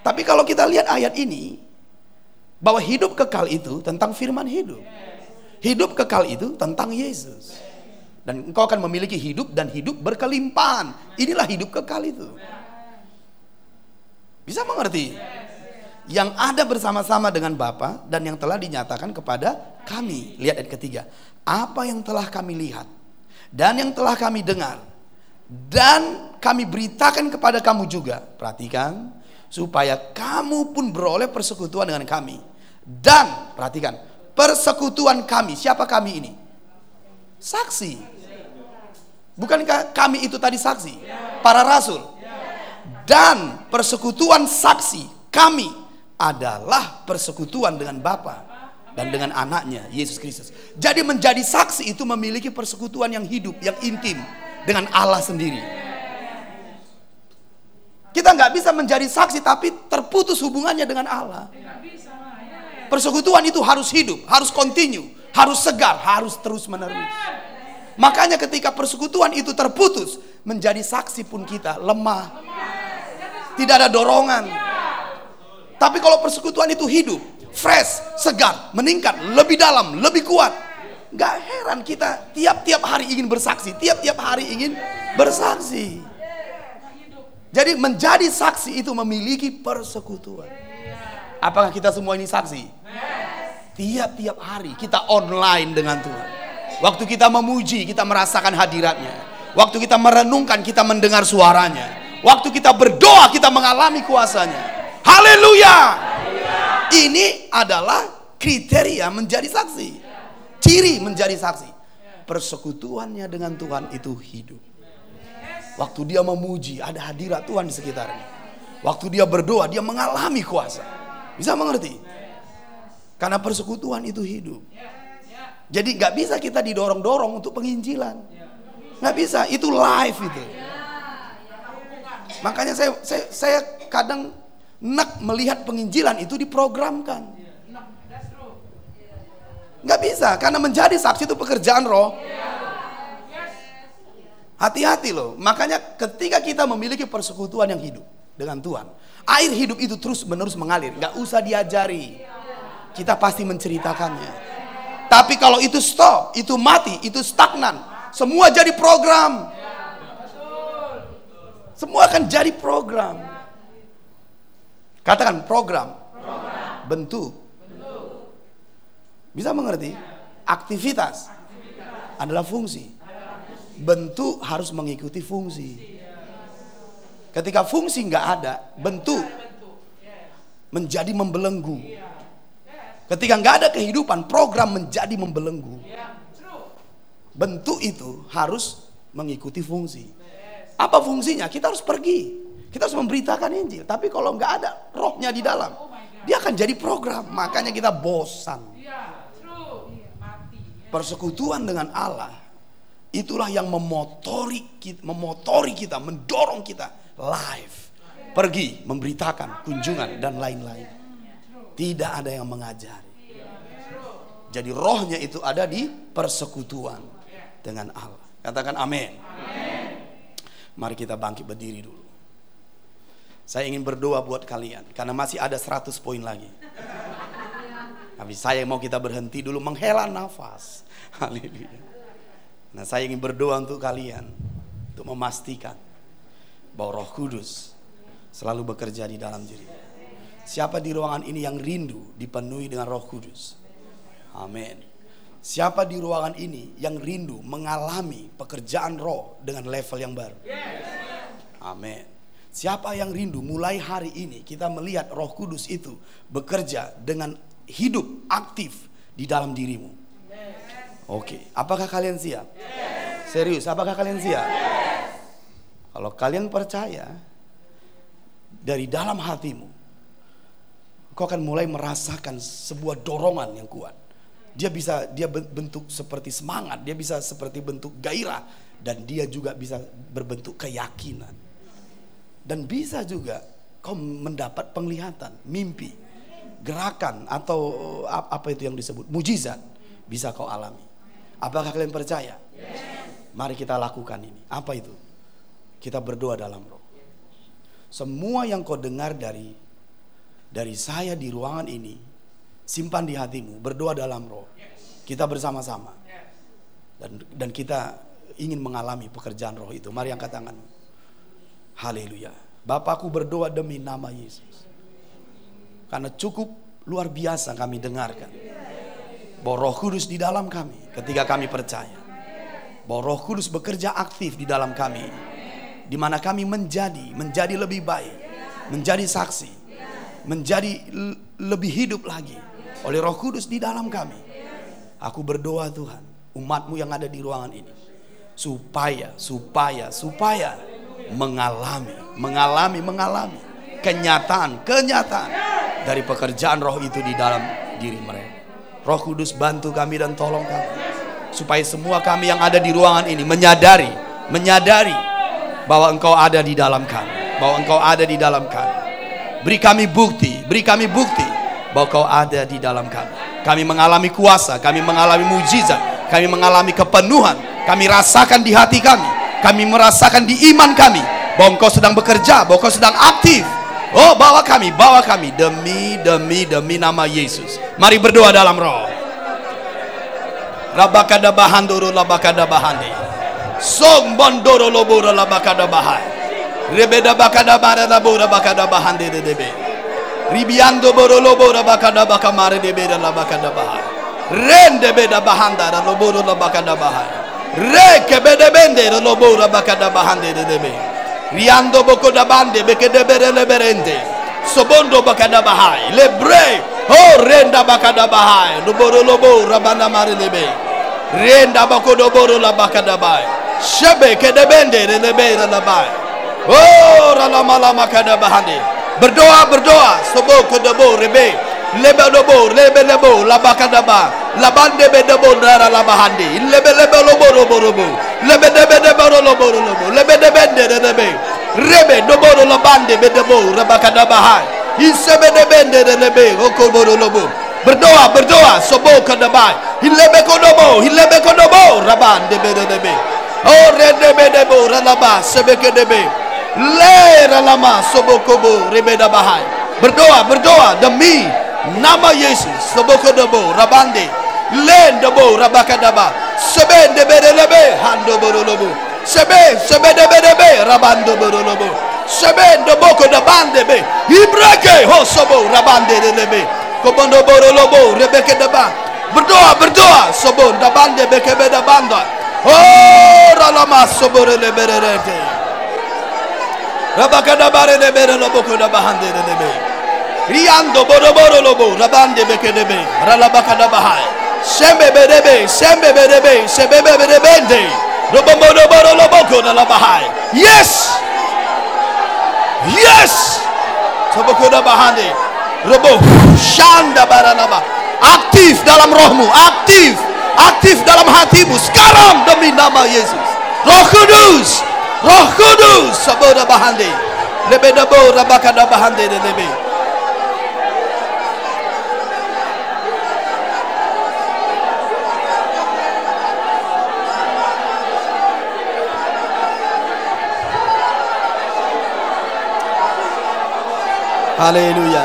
Speaker 1: Tapi kalau kita lihat ayat ini, bahwa hidup kekal itu tentang firman hidup. Hidup kekal itu tentang Yesus. Dan engkau akan memiliki hidup dan hidup berkelimpahan. Inilah hidup kekal itu. Bisa mengerti? Yang ada bersama-sama dengan Bapa dan yang telah dinyatakan kepada kami. Lihat ayat ketiga. Apa yang telah kami lihat dan yang telah kami dengar dan kami beritakan kepada kamu juga. Perhatikan supaya kamu pun beroleh persekutuan dengan kami. Dan perhatikan, persekutuan kami, siapa kami ini? Saksi. Bukankah kami itu tadi saksi? Para rasul. Dan persekutuan saksi kami adalah persekutuan dengan Bapa dan dengan anaknya Yesus Kristus. Jadi menjadi saksi itu memiliki persekutuan yang hidup, yang intim dengan Allah sendiri. Kita nggak bisa menjadi saksi tapi terputus hubungannya dengan Allah. Persekutuan itu harus hidup, harus continue, harus segar, harus terus menerus. Makanya ketika persekutuan itu terputus, menjadi saksi pun kita lemah. Tidak ada dorongan. Tapi kalau persekutuan itu hidup, fresh, segar, meningkat, lebih dalam, lebih kuat. Gak heran kita tiap-tiap hari ingin bersaksi, tiap-tiap hari ingin bersaksi. Jadi menjadi saksi itu memiliki persekutuan. Apakah kita semua ini saksi? Tiap-tiap hari kita online dengan Tuhan. Waktu kita memuji, kita merasakan hadiratnya. Waktu kita merenungkan, kita mendengar suaranya. Waktu kita berdoa, kita mengalami kuasanya. Haleluya! Ini adalah kriteria menjadi saksi. Ciri menjadi saksi. Persekutuannya dengan Tuhan itu hidup. Waktu dia memuji, ada hadirat Tuhan di sekitarnya. Waktu dia berdoa, dia mengalami kuasa. Bisa mengerti? Karena persekutuan itu hidup. Jadi nggak bisa kita didorong-dorong untuk penginjilan. Nggak bisa, itu live itu. Makanya saya, saya, saya kadang nak melihat penginjilan itu diprogramkan. Nggak bisa, karena menjadi saksi itu pekerjaan roh. Hati-hati loh. Makanya ketika kita memiliki persekutuan yang hidup dengan Tuhan, air hidup itu terus menerus mengalir. Nggak usah diajari. Kita pasti menceritakannya. Tapi kalau itu stop, itu mati, itu stagnan. Semua jadi program. Semua akan jadi program. Katakan program. program. Bentuk. Bentuk. Bisa mengerti? Aktivitas, Aktivitas. adalah fungsi. Bentuk harus mengikuti fungsi. Ketika fungsi nggak ada, bentuk menjadi membelenggu. Ketika nggak ada kehidupan, program menjadi membelenggu. Bentuk itu harus mengikuti fungsi. Apa fungsinya? Kita harus pergi. Kita harus memberitakan Injil. Tapi kalau nggak ada rohnya di dalam, dia akan jadi program. Makanya kita bosan. Persekutuan dengan Allah itulah yang memotori kita, memotori kita, mendorong kita live, pergi memberitakan kunjungan dan lain-lain. Tidak ada yang mengajari. Jadi rohnya itu ada di persekutuan dengan Allah. Katakan amin. Mari kita bangkit berdiri dulu. Saya ingin berdoa buat kalian karena masih ada 100 poin lagi. Tapi saya mau kita berhenti dulu menghela nafas. <laughs> Haleluya. Nah, saya ingin berdoa untuk kalian untuk memastikan bahwa Roh Kudus selalu bekerja di dalam diri. Siapa di ruangan ini yang rindu dipenuhi dengan Roh Kudus? Amin. Siapa di ruangan ini yang rindu mengalami pekerjaan roh dengan level yang baru? Amin. Siapa yang rindu mulai hari ini kita melihat Roh Kudus itu bekerja dengan hidup aktif di dalam dirimu. Oke, apakah kalian siap? Serius, apakah kalian siap? Kalau kalian percaya dari dalam hatimu, kau akan mulai merasakan sebuah dorongan yang kuat. Dia bisa dia bentuk seperti semangat, dia bisa seperti bentuk gairah dan dia juga bisa berbentuk keyakinan. Dan bisa juga kau mendapat penglihatan, mimpi, gerakan atau apa itu yang disebut mujizat bisa kau alami. Apakah kalian percaya? Mari kita lakukan ini. Apa itu? Kita berdoa dalam roh. Semua yang kau dengar dari dari saya di ruangan ini, simpan di hatimu, berdoa dalam roh. Kita bersama-sama. Dan dan kita ingin mengalami pekerjaan roh itu. Mari angkat tangan. Haleluya. Bapakku berdoa demi nama Yesus. Karena cukup luar biasa kami dengarkan. Bahwa roh kudus di dalam kami ketika kami percaya bahwa Roh Kudus bekerja aktif di dalam kami, di mana kami menjadi menjadi lebih baik, menjadi saksi, menjadi lebih hidup lagi oleh Roh Kudus di dalam kami. Aku berdoa Tuhan, umatmu yang ada di ruangan ini, supaya, supaya, supaya mengalami, mengalami, mengalami kenyataan, kenyataan dari pekerjaan Roh itu di dalam diri mereka. Roh Kudus bantu kami dan tolong kami supaya semua kami yang ada di ruangan ini menyadari, menyadari bahwa Engkau ada di dalam kami, bahwa Engkau ada di dalam kami. Beri kami bukti, beri kami bukti bahwa Engkau ada di dalam kami. Kami mengalami kuasa, kami mengalami mujizat, kami mengalami kepenuhan, kami rasakan di hati kami, kami merasakan di iman kami bahwa Engkau sedang bekerja, bahwa Engkau sedang aktif. Oh, bawa kami, bawa kami demi demi demi nama Yesus. Mari berdoa dalam roh. Rabakada bahandoro labakada bahandi. Song bondoro lobora labakada bahai. Rebeda bakada bara labora bakada bahandi de debe. Ribiando boro lobora bakada bakamare beda labakada bahai. Rende beda bahanda da loboro labakada bahai. Re ke bede bende da lobora bakada bahandi de debe. Riando boko bande beke de bere leberende. Sobondo bakada bahai. Lebre. Oh renda bakada bahai. Loboro lobo rabana mare lebe. Renda bakodoboro la bakadabai. Shebe kedebende relebe relabai. Oh ralama lama kadabahandi. Berdoa berdoa. Sobo kodobo rebe. Lebe dobo lebe lebo la bakadaba. La bande bedebo dara la bahandi. Lebe lebe lobo robo robo. Lebe debe debe lobo robo. Lebe debende relebe. Rebe doboro la bande bedebo rabakadabahai. Isebe debende relebe. Okoboro lobo. Berdoa, berdoa. Sobo kadabai. Hilebe kodobo, hilebe kodobo. Raban debe debe. Oh redebe debo ralaba sebeke debe. Le ralama sobo kobo rebeda bahai. Berdoa, berdoa demi nama Yesus. Sobo kodobo rabande. Le debo rabakadaba. Sebe debe debe hando borolobo. Sebe sebe debe debe rabando borolobo. Sebe debo kodabande be. Ibrake ho sobo rabande debe. Kobondo boro lobo rebeke deba. Berdoa berdoa sobo dabande beke beda banda. Oh ralama sobo lebererete. Rabaka dabare lebere lobo ko dabahande lebe. Riando boro boro lobo rabande beke debe. Ralabaka dabahai. Sembe bedebe, sembe bedebe, sembe bedebende. Robo boro boro lobo ko dabahai. Yes. Yes. Sobo ko dabahande. Robo Shanda Baranaba. Aktif dalam rohmu, aktif, aktif dalam hatimu sekarang demi nama Yesus. Roh Kudus, Roh Kudus, saboda bahande. Lebe dabo rabakada bahande lebe. Haleluya.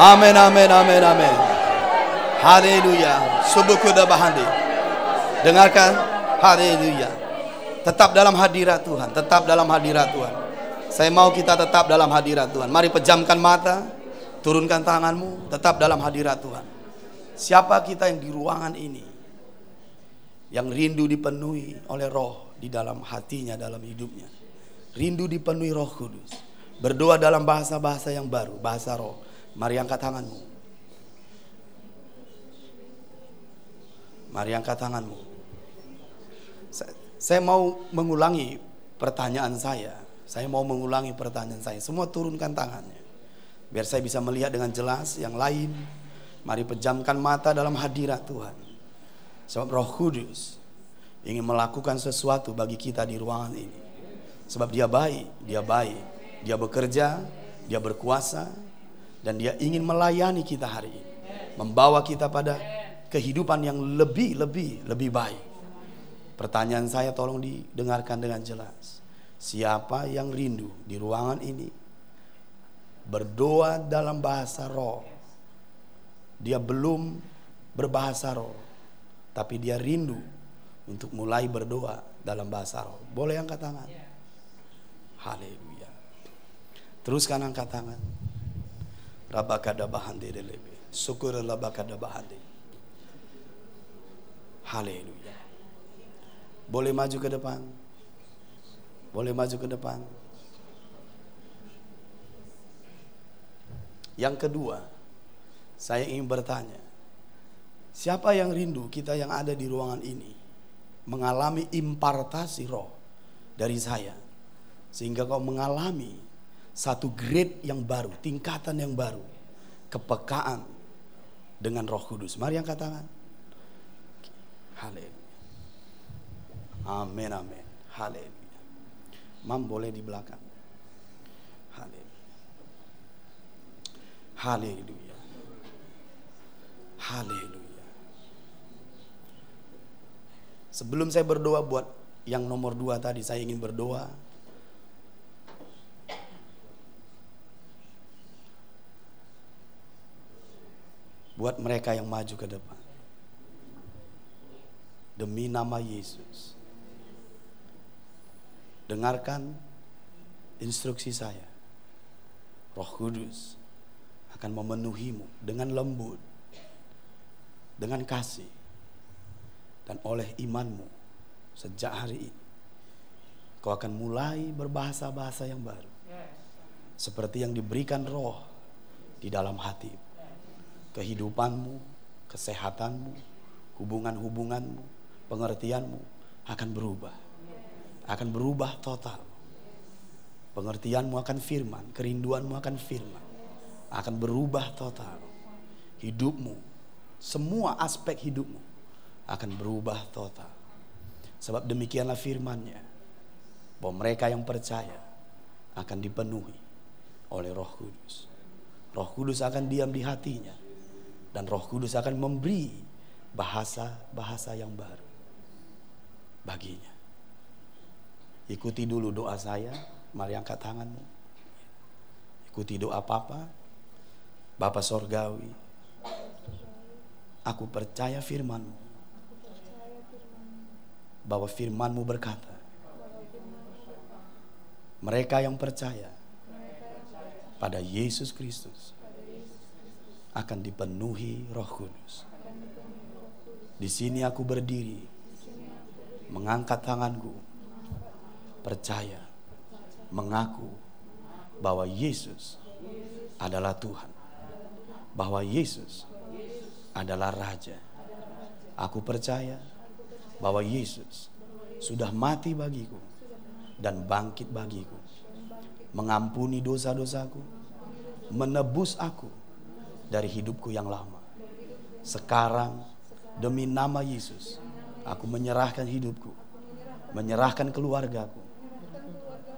Speaker 1: Amin, amin, amin, amin. Haleluya. Subuh bahandi. Dengarkan. Haleluya. Tetap dalam hadirat Tuhan. Tetap dalam hadirat Tuhan. Saya mau kita tetap dalam hadirat Tuhan. Mari pejamkan mata. Turunkan tanganmu. Tetap dalam hadirat Tuhan. Siapa kita yang di ruangan ini. Yang rindu dipenuhi oleh roh di dalam hatinya, dalam hidupnya. Rindu dipenuhi roh kudus. Berdoa dalam bahasa-bahasa yang baru. Bahasa roh Mari angkat tanganmu. Mari angkat tanganmu. Saya mau mengulangi pertanyaan saya. Saya mau mengulangi pertanyaan saya. Semua turunkan tangannya. Biar saya bisa melihat dengan jelas yang lain. Mari pejamkan mata dalam hadirat Tuhan. Sebab roh kudus ingin melakukan sesuatu bagi kita di ruangan ini. Sebab dia baik, dia baik. Dia bekerja, dia berkuasa. Dan dia ingin melayani kita hari ini. Membawa kita pada kehidupan yang lebih, lebih, lebih baik. Pertanyaan saya tolong didengarkan dengan jelas. Siapa yang rindu di ruangan ini berdoa dalam bahasa roh? Dia belum berbahasa roh, tapi dia rindu untuk mulai berdoa dalam bahasa roh. Boleh angkat tangan? Haleluya. Teruskan angkat tangan. Rabakada bahandi delebe. Syukur labakada bahandi. Haleluya. Boleh maju ke depan. Boleh maju ke depan. Yang kedua, saya ingin bertanya, siapa yang rindu kita yang ada di ruangan ini mengalami impartasi roh dari saya sehingga kau mengalami satu grade yang baru, tingkatan yang baru, kepekaan dengan Roh Kudus. Mari yang katakan. Haleluya. Amin, amin. Haleluya. Mam boleh di belakang. Haleluya. Haleluya. Haleluya. Sebelum saya berdoa buat yang nomor dua tadi, saya ingin berdoa. Buat mereka yang maju ke depan demi nama Yesus. Dengarkan instruksi saya. Roh Kudus akan memenuhimu dengan lembut, dengan kasih, dan oleh imanmu sejak hari ini. Kau akan mulai berbahasa-bahasa yang baru. Seperti yang diberikan roh di dalam hati. Kehidupanmu, kesehatanmu, hubungan-hubunganmu, pengertianmu akan berubah. Akan berubah total. Pengertianmu akan firman, kerinduanmu akan firman. Akan berubah total. Hidupmu, semua aspek hidupmu akan berubah total. Sebab demikianlah firmannya. Bahwa mereka yang percaya akan dipenuhi oleh roh kudus. Roh kudus akan diam di hatinya. Dan roh kudus akan memberi bahasa-bahasa yang baru baginya. Ikuti dulu doa saya, mari angkat tanganmu. Ikuti doa Papa, Bapak Sorgawi. Aku percaya firmanmu. Bahwa firmanmu berkata, mereka yang percaya pada Yesus Kristus akan dipenuhi Roh Kudus. Di sini aku berdiri mengangkat tanganku, percaya, mengaku bahwa Yesus adalah Tuhan, bahwa Yesus adalah Raja. Aku percaya bahwa Yesus sudah mati bagiku dan bangkit bagiku, mengampuni dosa-dosaku, menebus aku dari hidupku yang lama. Sekarang, demi nama Yesus, Aku menyerahkan hidupku, menyerahkan keluargaku,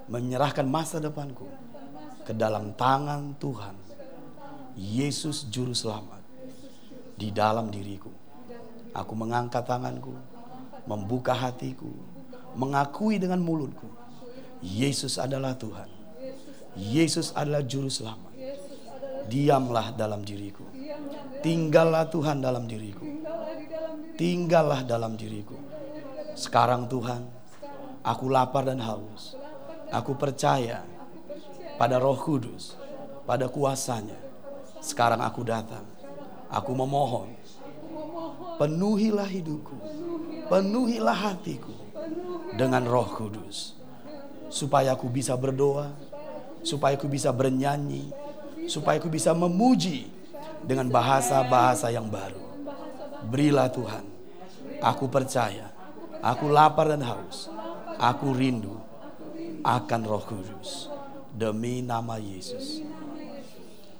Speaker 1: menyerahkan masa depanku ke dalam tangan Tuhan. Yesus Juru Selamat di dalam diriku. Aku mengangkat tanganku, membuka hatiku, mengakui dengan mulutku. Yesus adalah Tuhan. Yesus adalah Juru Selamat. Diamlah dalam diriku. Tinggallah Tuhan dalam diriku tinggallah dalam diriku. Sekarang Tuhan, aku lapar dan haus. Aku percaya pada roh kudus, pada kuasanya. Sekarang aku datang. Aku memohon. Penuhilah hidupku. Penuhilah hatiku dengan roh kudus. Supaya aku bisa berdoa. Supaya aku bisa bernyanyi. Supaya aku bisa memuji dengan bahasa-bahasa yang baru Berilah Tuhan Aku percaya. Aku lapar dan haus. Aku rindu akan Roh Kudus demi nama Yesus.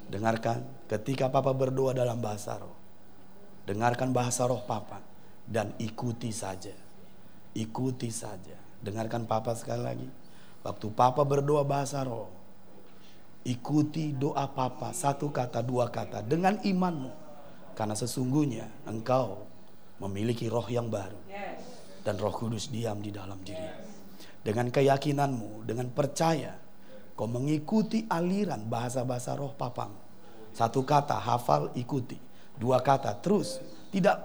Speaker 1: Dengarkan ketika Papa berdoa dalam bahasa roh. Dengarkan bahasa roh Papa dan ikuti saja. Ikuti saja. Dengarkan Papa sekali lagi. Waktu Papa berdoa bahasa roh, ikuti doa Papa satu kata dua kata dengan imanmu. Karena sesungguhnya engkau memiliki roh yang baru. Dan roh kudus diam di dalam diri. Dengan keyakinanmu, dengan percaya, kau mengikuti aliran bahasa-bahasa roh papamu. Satu kata hafal ikuti. Dua kata terus. Tidak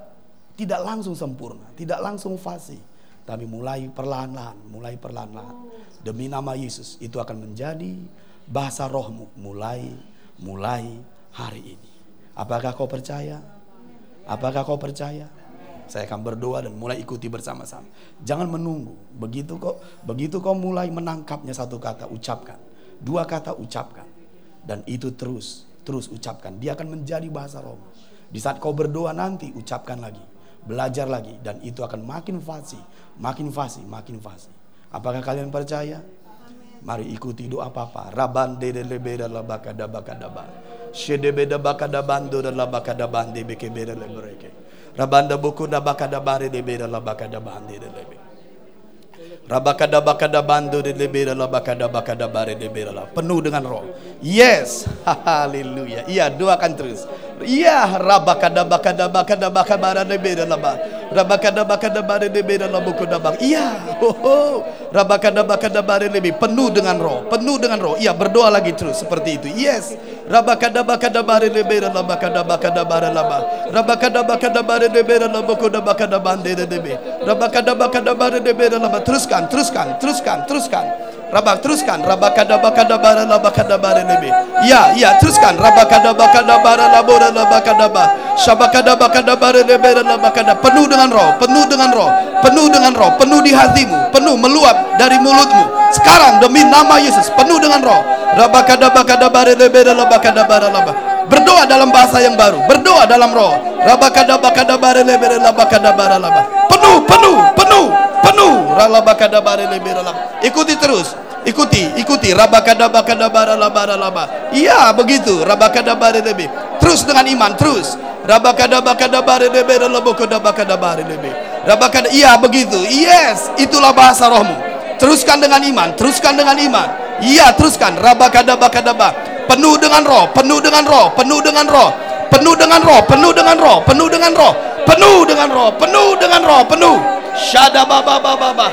Speaker 1: tidak langsung sempurna, tidak langsung fasih. Tapi mulai perlahan-lahan, mulai perlahan-lahan. Demi nama Yesus itu akan menjadi bahasa rohmu mulai mulai hari ini. Apakah kau percaya? Apakah kau percaya? Saya akan berdoa dan mulai ikuti bersama-sama. Jangan menunggu. Begitu kok, begitu kau mulai menangkapnya satu kata, ucapkan. Dua kata ucapkan. Dan itu terus, terus ucapkan. Dia akan menjadi bahasa roh. Di saat kau berdoa nanti, ucapkan lagi. Belajar lagi. Dan itu akan makin fasih, makin fasih, makin fasih. Apakah kalian percaya? Mari ikuti doa Papa. Raban de de lebeda la bakada bakada ba. Shede beda bakada bando dan la bakada bande beke beda. Rabanda buku da bakada bare de beda de lebe. Penuh dengan roh. Yes. <laughs> Haleluya. Iya, doakan terus. Iya, rabakada bakada bakada bakada de beda la ba. Rabakada bakada bare de beda la buku. Iya. Ho. Rabakada bakada bare lebih penuh dengan roh, penuh dengan roh. Iya, berdoa lagi terus seperti itu. Yes. Bare bare bare bare. Teruskan, teruskan, teruskan, teruskan. Rabak teruskan rabakada bakada bara labakada bara lebe. Ya, ya teruskan rabakada bakada bara labora labakada ba. Syabakada bakada bara lebe labakada penuh dengan roh, penuh dengan roh, penuh dengan roh, penuh di hatimu, penuh meluap dari mulutmu. Sekarang demi nama Yesus penuh dengan roh. Lebe labakada bara laba. Berdoa dalam bahasa yang baru, berdoa dalam roh. Penuh, penuh, penuh, penuh. Ikuti terus. Ikuti, ikuti. Iya, begitu. Terus dengan iman, terus. Iya begitu. Yes, itulah bahasa rohmu. Teruskan dengan iman, teruskan dengan iman. Iya, teruskan. Rabakada bakada ba. Penuh dengan roh, penuh dengan roh, penuh dengan roh. Penuh dengan roh, penuh dengan roh, penuh dengan roh. Penuh dengan roh, penuh dengan roh, penuh. Syada baba baba baba.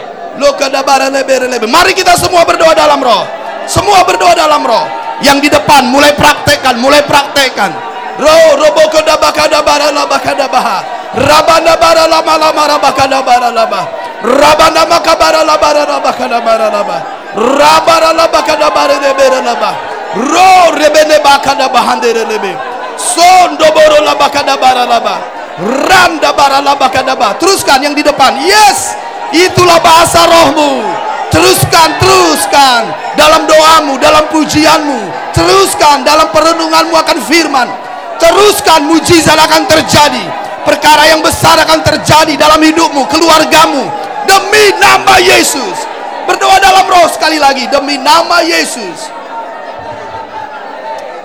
Speaker 1: Mari kita semua berdoa dalam roh. Semua berdoa dalam roh. Yang di depan mulai praktekkan, mulai praktekkan. Roh roboko dabakada bara labakada baha. Rabanda bara lama lama rabakada bara lama. Rabanda makabara labara rabakada bara lama. Rabara labakada bara lebera lama. Ro rebene bakada bahande lebe. Sondo boro labakada bara lama. Randa bara labakada bah. Teruskan yang di depan. Yes. Itulah bahasa rohmu. Teruskan, teruskan dalam doamu, dalam pujianmu. Teruskan dalam perenunganmu akan firman. Teruskan mujizat akan terjadi. Perkara yang besar akan terjadi dalam hidupmu, keluargamu. Demi nama Yesus. Berdoa dalam roh sekali lagi. Demi nama Yesus.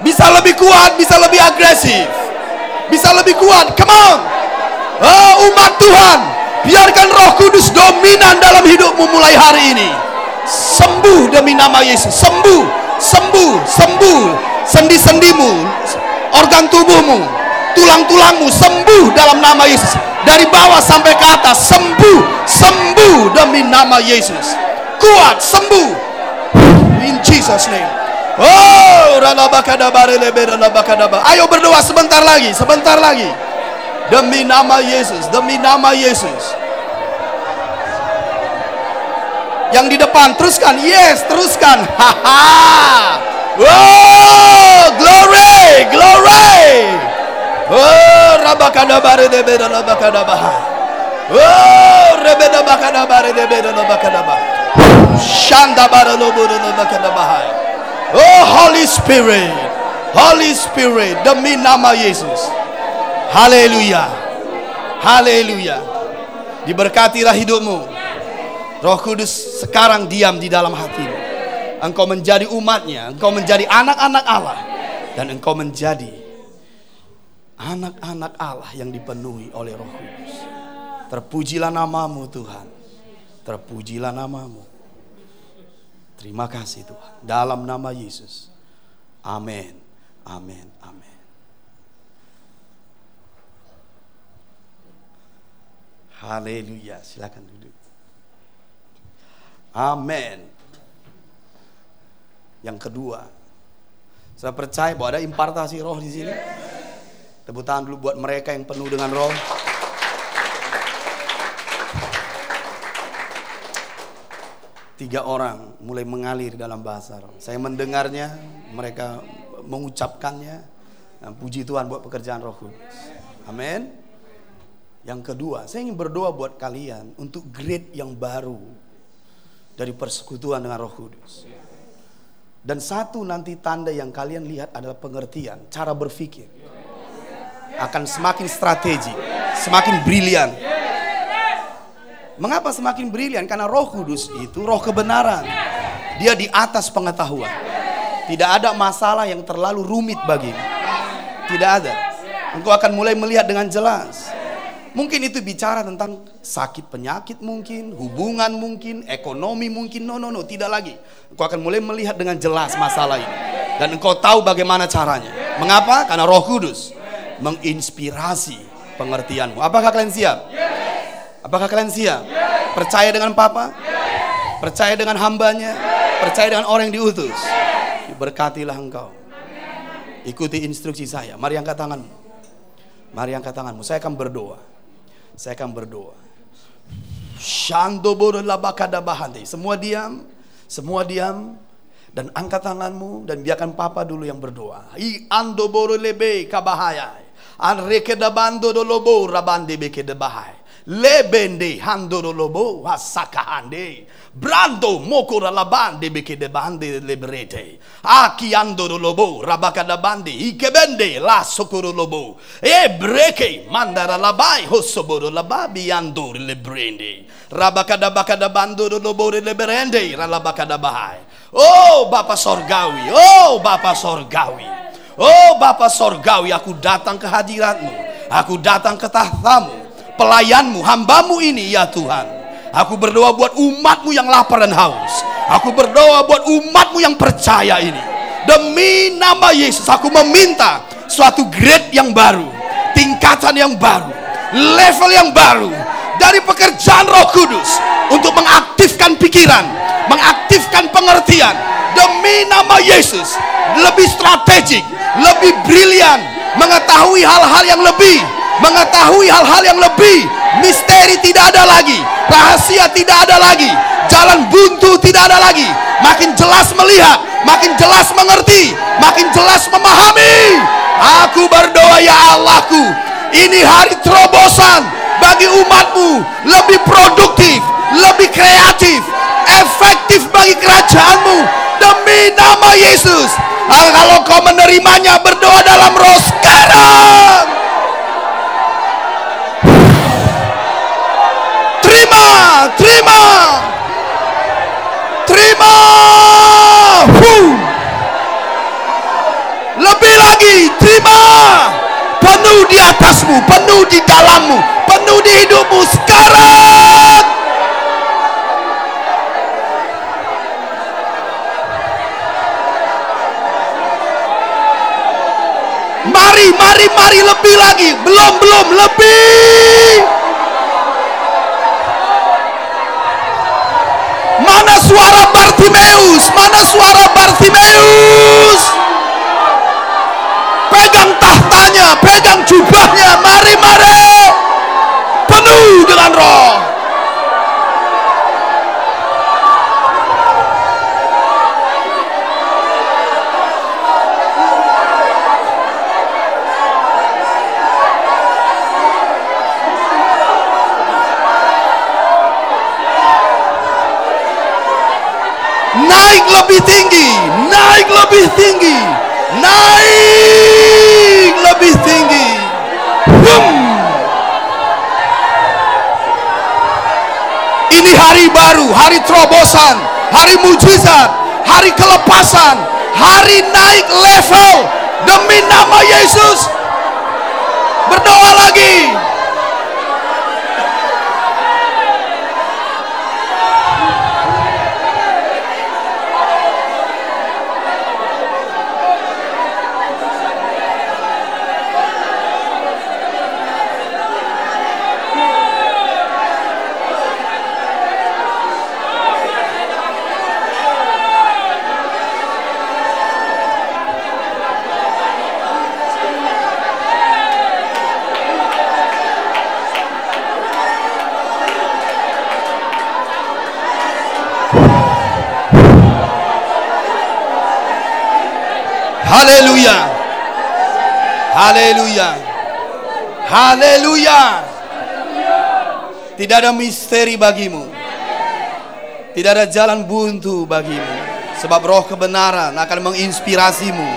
Speaker 1: Bisa lebih kuat, bisa lebih agresif. Bisa lebih kuat. Come on. Oh, umat Tuhan. Biarkan roh kudus dominan dalam hidupmu mulai hari ini. Sembuh demi nama Yesus. Sembuh, sembuh, sembuh. Sendi-sendimu, organ tubuhmu, tulang-tulangmu sembuh dalam nama Yesus. Dari bawah sampai ke atas sembuh, sembuh demi nama Yesus. Kuat, sembuh. In Jesus name. Oh, Ayo berdoa sebentar lagi, sebentar lagi. Demi nama Yesus, demi nama Yesus. Yang di depan teruskan, yes, teruskan. <laughs> Haha. Oh, glory, glory. Oh, rabakada bare de beda rabakada baha. Oh, rebeda bakada bare de beda rabakada baha. Shanda bara lobo de rabakada baha. Oh, Holy Spirit. Holy Spirit, demi nama Yesus. Haleluya. Haleluya. Diberkatilah hidupmu. Roh Kudus sekarang diam di dalam hatimu. Engkau menjadi umatnya, engkau menjadi anak-anak Allah. Dan engkau menjadi anak-anak Allah yang dipenuhi oleh roh kudus. Terpujilah namamu Tuhan. Terpujilah namamu. Terima kasih Tuhan. Dalam nama Yesus. Amin. Amin. Amin. Haleluya. Silakan duduk. Amin. Yang kedua, saya percaya bahwa ada impartasi roh di sini. Tepuk tangan dulu buat mereka yang penuh dengan roh. Tiga orang mulai mengalir dalam bahasa roh. Saya mendengarnya, mereka mengucapkannya. Dan puji Tuhan buat pekerjaan roh kudus. Amin. Yang kedua, saya ingin berdoa buat kalian untuk grade yang baru dari persekutuan dengan roh kudus. Dan satu nanti tanda yang kalian lihat adalah pengertian, cara berpikir. Akan semakin strategi, semakin brilian. Mengapa semakin brilian? Karena roh kudus itu roh kebenaran. Dia di atas pengetahuan. Tidak ada masalah yang terlalu rumit bagimu. Tidak ada. Engkau akan mulai melihat dengan jelas. Mungkin itu bicara tentang sakit penyakit mungkin, hubungan mungkin, ekonomi mungkin. No, no, no, tidak lagi. Engkau akan mulai melihat dengan jelas masalah ini. Dan engkau tahu bagaimana caranya. Mengapa? Karena roh kudus menginspirasi pengertianmu. Apakah kalian siap? Apakah kalian siap? Percaya dengan Papa? Percaya dengan hambanya? Percaya dengan orang yang diutus? Berkatilah engkau. Ikuti instruksi saya. Mari angkat tanganmu. Mari angkat tanganmu. Saya akan berdoa. Saya akan berdoa. Semua diam, semua diam dan angkat tanganmu dan biarkan papa dulu yang berdoa. I ando boro lebe kabahaya. An reke da bando do rabande beke bahai. Lebende hando do lobo wasaka hande. Brando mokora la bande beke de bande lebrete. Aki ando do lobo rabaka da bande ikebende la sokoro lobo. E breke mandara la bai hosoboro la babi ando le brende. Rabaka da baka da bando do lobo le berende ralabaka da bahai. Oh Bapa Sorgawi, oh Bapa Sorgawi. Oh Bapa Sorgawi, aku datang ke hadiratmu. Aku datang ke tahtamu. Pelayanmu, hambamu ini ya Tuhan. Aku berdoa buat umatmu yang lapar dan haus. Aku berdoa buat umatmu yang percaya ini. Demi nama Yesus aku meminta suatu grade yang baru. Tingkatan yang baru. Level yang baru. Dari pekerjaan roh kudus. Untuk mengaktifkan pikiran. Mengaktifkan pengertian. Demi nama Yesus. Lebih strategik. Lebih brilian. Mengetahui hal-hal yang lebih. Mengetahui hal-hal yang lebih. Misteri tidak ada lagi rahasia tidak ada lagi, jalan buntu tidak ada lagi. Makin jelas melihat, makin jelas mengerti, makin jelas memahami. Aku berdoa ya Allahku, ini hari terobosan bagi umatmu, lebih produktif, lebih kreatif, efektif bagi kerajaanmu demi nama Yesus. Ah, kalau kau menerimanya berdoa dalam roh sekarang. Terima, terima, lebih lagi, terima, penuh di atasmu, penuh di dalammu, penuh di hidupmu sekarang. Mari, mari, mari lebih lagi. Belum, belum, lebih. Mana suara Bartimeus? Mana suara Bartimeus? Pegang tahtanya, pegang jubahnya. Mari, mari. Penuh dengan roh. Naik lebih tinggi, naik lebih tinggi, naik lebih tinggi. Boom. Ini hari baru, hari terobosan, hari mujizat, hari kelepasan, hari naik level demi nama Yesus. Berdoa lagi. Haleluya. Haleluya. Haleluya. Tidak ada misteri bagimu. Tidak ada jalan buntu bagimu. Sebab roh kebenaran akan menginspirasimu.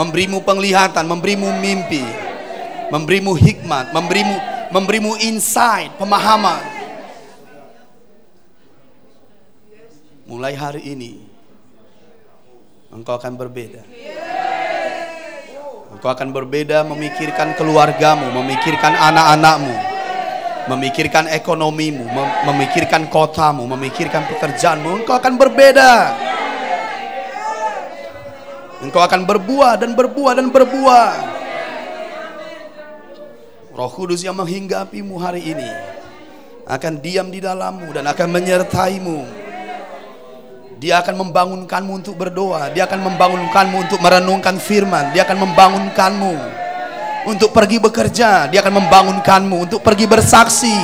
Speaker 1: Memberimu penglihatan, memberimu mimpi. Memberimu hikmat, memberimu memberimu insight, pemahaman. Mulai hari ini engkau akan berbeda. Engkau akan berbeda memikirkan keluargamu, memikirkan anak-anakmu, memikirkan ekonomimu, memikirkan kotamu, memikirkan pekerjaanmu. Engkau akan berbeda. Engkau akan berbuah dan berbuah dan berbuah. Roh Kudus yang menghinggapimu hari ini akan diam di dalammu dan akan menyertaimu dia akan membangunkanmu untuk berdoa. Dia akan membangunkanmu untuk merenungkan firman. Dia akan membangunkanmu untuk pergi bekerja. Dia akan membangunkanmu untuk pergi bersaksi.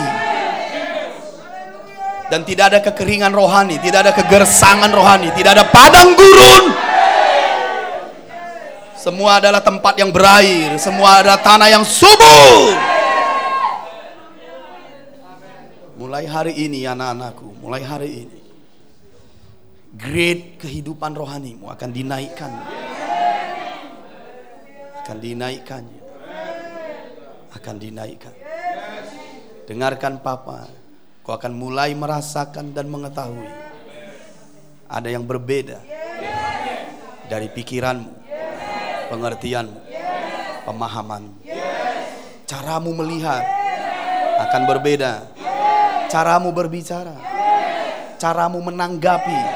Speaker 1: Dan tidak ada kekeringan rohani, tidak ada kegersangan rohani, tidak ada padang gurun. Semua adalah tempat yang berair, semua adalah tanah yang subur. Mulai hari ini anak-anakku, mulai hari ini grade kehidupan rohanimu akan dinaikkan. Akan dinaikkan. Akan dinaikkan. Dengarkan papa, kau akan mulai merasakan dan mengetahui ada yang berbeda dari pikiranmu, pengertianmu, pemahamanmu. Caramu melihat akan berbeda. Caramu berbicara, caramu menanggapi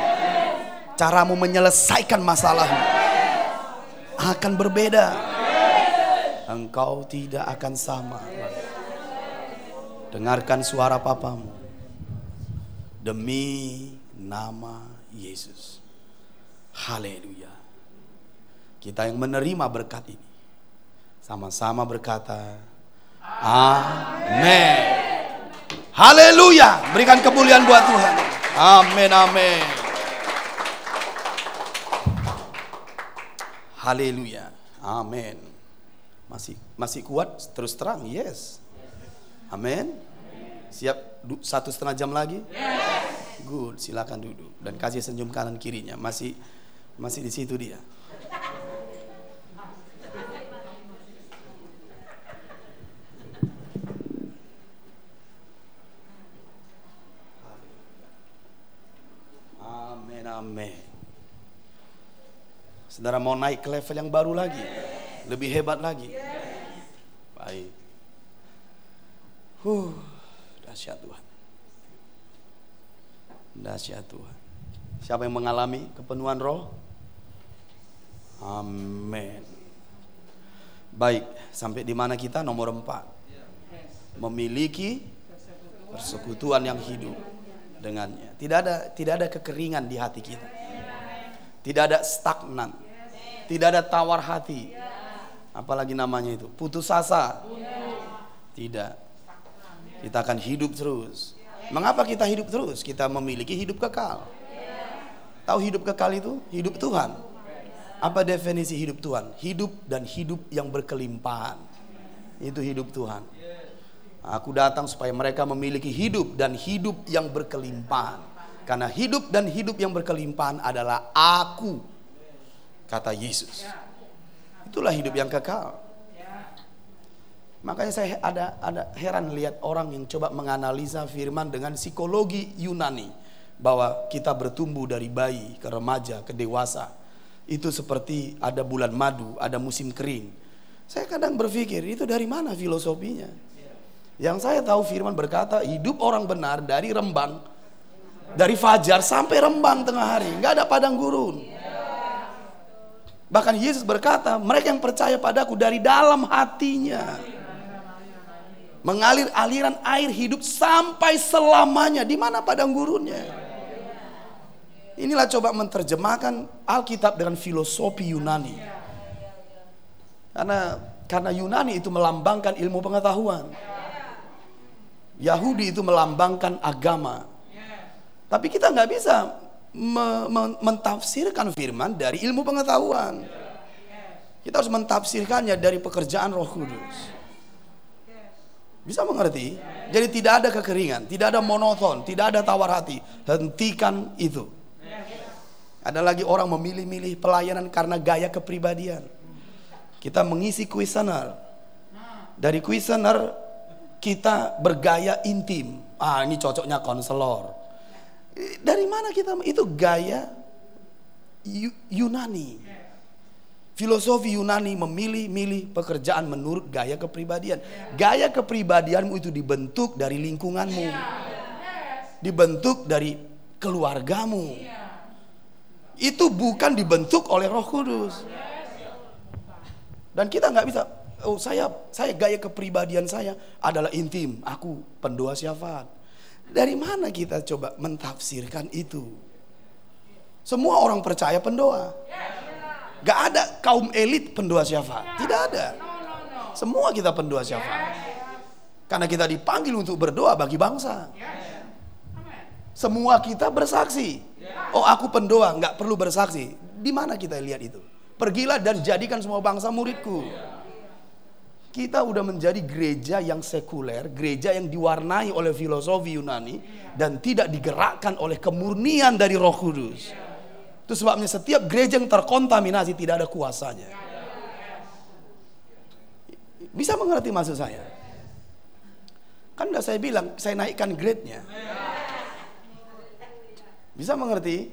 Speaker 1: caramu menyelesaikan masalahmu akan berbeda. Engkau tidak akan sama. Dengarkan suara papamu. Demi nama Yesus. Haleluya. Kita yang menerima berkat ini. Sama-sama berkata, Amin. Haleluya. Berikan kemuliaan buat Tuhan. Amin, amin. Haleluya. Amin. Masih masih kuat terus terang? Yes. Amin. Siap satu setengah jam lagi? Yes. Good, silakan duduk dan kasih senyum kanan kirinya. Masih masih di situ dia. Amin, amin. Saudara mau naik ke level yang baru lagi, lebih hebat lagi. Baik. Huh, dahsyat Tuhan. Dahsyat Tuhan. Siapa yang mengalami kepenuhan roh? Amin. Baik, sampai di mana kita? Nomor empat. Memiliki persekutuan yang hidup dengannya. Tidak ada tidak ada kekeringan di hati kita. Tidak ada stagnan. Tidak ada tawar hati. Apalagi namanya itu, putus asa. Tidak. Kita akan hidup terus. Mengapa kita hidup terus? Kita memiliki hidup kekal. Tahu hidup kekal itu? Hidup Tuhan. Apa definisi hidup Tuhan? Hidup dan hidup yang berkelimpahan. Itu hidup Tuhan. Aku datang supaya mereka memiliki hidup dan hidup yang berkelimpahan. Karena hidup dan hidup yang berkelimpahan adalah aku kata Yesus. Itulah hidup yang kekal. Makanya saya ada ada heran lihat orang yang coba menganalisa firman dengan psikologi Yunani bahwa kita bertumbuh dari bayi ke remaja ke dewasa. Itu seperti ada bulan madu, ada musim kering. Saya kadang berpikir itu dari mana filosofinya? Yang saya tahu firman berkata hidup orang benar dari rembang dari fajar sampai rembang tengah hari, nggak ada padang gurun. Bahkan Yesus berkata, mereka yang percaya padaku dari dalam hatinya mengalir aliran air hidup sampai selamanya. Di mana padang gurunnya? Inilah coba menerjemahkan Alkitab dengan filosofi Yunani. Karena karena Yunani itu melambangkan ilmu pengetahuan. Yahudi itu melambangkan agama. Tapi kita nggak bisa me, me, mentafsirkan firman dari ilmu pengetahuan. Kita harus mentafsirkannya dari pekerjaan Roh Kudus. Bisa mengerti? Jadi tidak ada kekeringan, tidak ada monoton, tidak ada tawar hati. Hentikan itu. Ada lagi orang memilih-milih pelayanan karena gaya kepribadian. Kita mengisi kuesioner. Dari kuesioner kita bergaya intim. Ah ini cocoknya konselor. Dari mana kita itu gaya Yunani. Filosofi Yunani memilih-milih pekerjaan menurut gaya kepribadian. Gaya kepribadianmu itu dibentuk dari lingkunganmu. Dibentuk dari keluargamu. Itu bukan dibentuk oleh Roh Kudus. Dan kita nggak bisa oh saya saya gaya kepribadian saya adalah intim, aku pendoa syafaat. Dari mana kita coba mentafsirkan itu? Semua orang percaya pendoa. Gak ada kaum elit pendoa syafaat. Tidak ada. Semua kita pendoa syafaat. Karena kita dipanggil untuk berdoa bagi bangsa. Semua kita bersaksi. Oh aku pendoa, nggak perlu bersaksi. Di mana kita lihat itu? Pergilah dan jadikan semua bangsa muridku. Kita udah menjadi gereja yang sekuler, gereja yang diwarnai oleh filosofi Yunani dan tidak digerakkan oleh kemurnian dari Roh Kudus. Itu sebabnya setiap gereja yang terkontaminasi tidak ada kuasanya. Bisa mengerti maksud saya? Kan udah saya bilang, saya naikkan grade-nya. Bisa mengerti?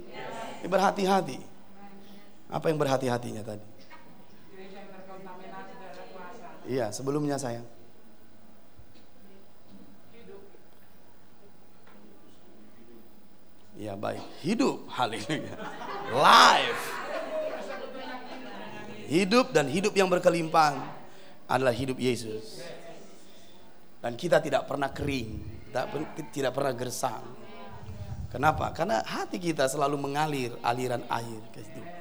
Speaker 1: Berhati-hati. Apa yang berhati-hatinya tadi? Iya, sebelumnya saya. Ya baik, hidup haleluya. Life. Hidup dan hidup yang berkelimpahan adalah hidup Yesus. Dan kita tidak pernah kering, tidak, tidak pernah gersang. Kenapa? Karena hati kita selalu mengalir aliran air kehidupan.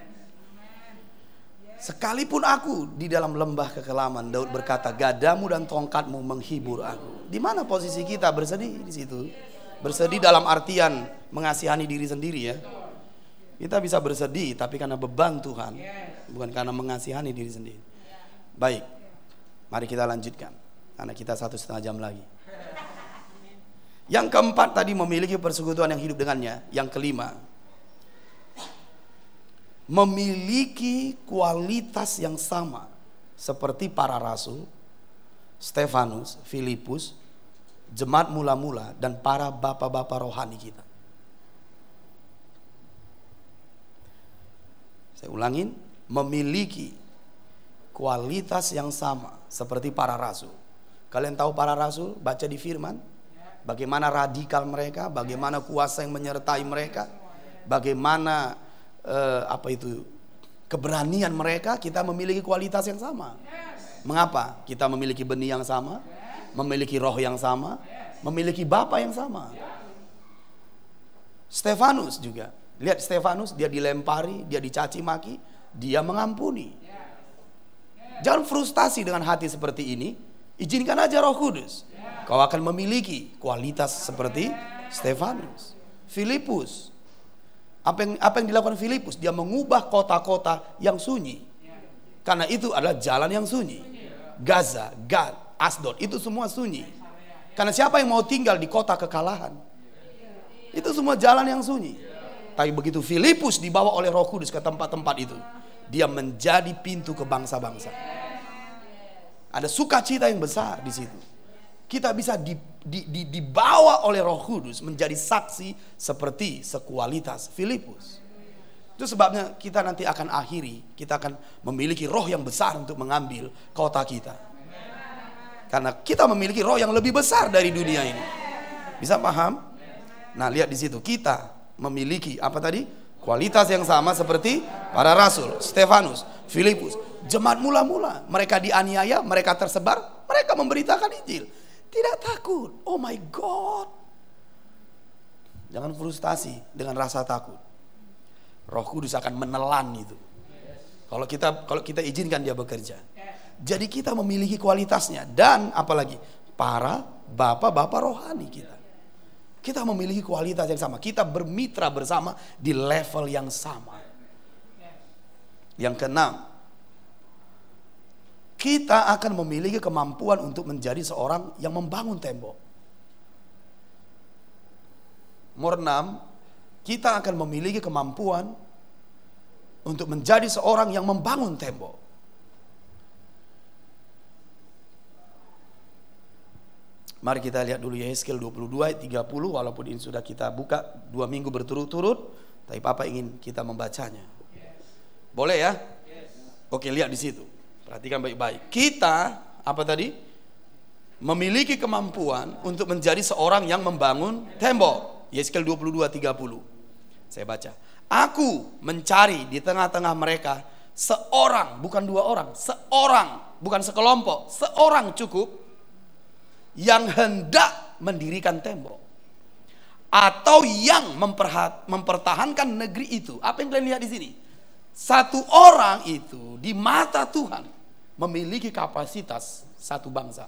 Speaker 1: Sekalipun aku di dalam lembah kekelaman, Daud berkata, "Gadamu dan tongkatmu menghibur aku." Di mana posisi kita bersedih di situ? Bersedih dalam artian mengasihani diri sendiri ya. Kita bisa bersedih tapi karena beban Tuhan, bukan karena mengasihani diri sendiri. Baik, mari kita lanjutkan karena kita satu setengah jam lagi. Yang keempat tadi memiliki persekutuan yang hidup dengannya. Yang kelima, memiliki kualitas yang sama seperti para rasul, Stefanus, Filipus, jemaat mula-mula dan para bapak-bapak rohani kita. Saya ulangin, memiliki kualitas yang sama seperti para rasul. Kalian tahu para rasul? Baca di firman. Bagaimana radikal mereka, bagaimana kuasa yang menyertai mereka, bagaimana eh, apa itu keberanian mereka kita memiliki kualitas yang sama. Mengapa? Kita memiliki benih yang sama, memiliki roh yang sama, memiliki Bapa yang sama. Stefanus juga. Lihat Stefanus, dia dilempari, dia dicaci maki, dia mengampuni. Jangan frustasi dengan hati seperti ini. Izinkan aja Roh Kudus. Kau akan memiliki kualitas seperti Stefanus. Filipus, apa yang, apa yang dilakukan Filipus? Dia mengubah kota-kota yang sunyi. Karena itu adalah jalan yang sunyi. Gaza, Gad, Asdod, itu semua sunyi. Karena siapa yang mau tinggal di kota kekalahan? Itu semua jalan yang sunyi. Tapi begitu Filipus dibawa oleh Roh Kudus ke tempat-tempat itu, dia menjadi pintu ke bangsa-bangsa. Ada sukacita yang besar di situ. Kita bisa di, di, di, dibawa oleh Roh Kudus menjadi saksi seperti sekualitas Filipus. Itu sebabnya kita nanti akan akhiri, kita akan memiliki roh yang besar untuk mengambil kota kita. Karena kita memiliki roh yang lebih besar dari dunia ini. Bisa paham? Nah, lihat di situ kita memiliki apa tadi? Kualitas yang sama seperti para rasul, Stefanus, Filipus, jemaat mula-mula. Mereka dianiaya, mereka tersebar, mereka memberitakan Injil. Tidak takut. Oh my God. Jangan frustasi dengan rasa takut. Roh Kudus akan menelan itu. Kalau kita kalau kita izinkan dia bekerja. Jadi kita memiliki kualitasnya dan apalagi para bapak-bapak rohani kita. Kita memiliki kualitas yang sama. Kita bermitra bersama di level yang sama. Yang keenam, kita akan memiliki kemampuan untuk menjadi seorang yang membangun tembok. Nomor enam, kita akan memiliki kemampuan untuk menjadi seorang yang membangun tembok. Mari kita lihat dulu Yeskel 22 ayat 30 walaupun ini sudah kita buka dua minggu berturut-turut tapi Papa ingin kita membacanya. Boleh ya? Oke, lihat di situ. Perhatikan baik-baik. Kita apa tadi? Memiliki kemampuan untuk menjadi seorang yang membangun tembok. Yeskel 22 30. Saya baca. Aku mencari di tengah-tengah mereka seorang, bukan dua orang, seorang, bukan sekelompok, seorang cukup yang hendak mendirikan tembok atau yang mempertahankan negeri itu. Apa yang kalian lihat di sini? Satu orang itu di mata Tuhan memiliki kapasitas satu bangsa.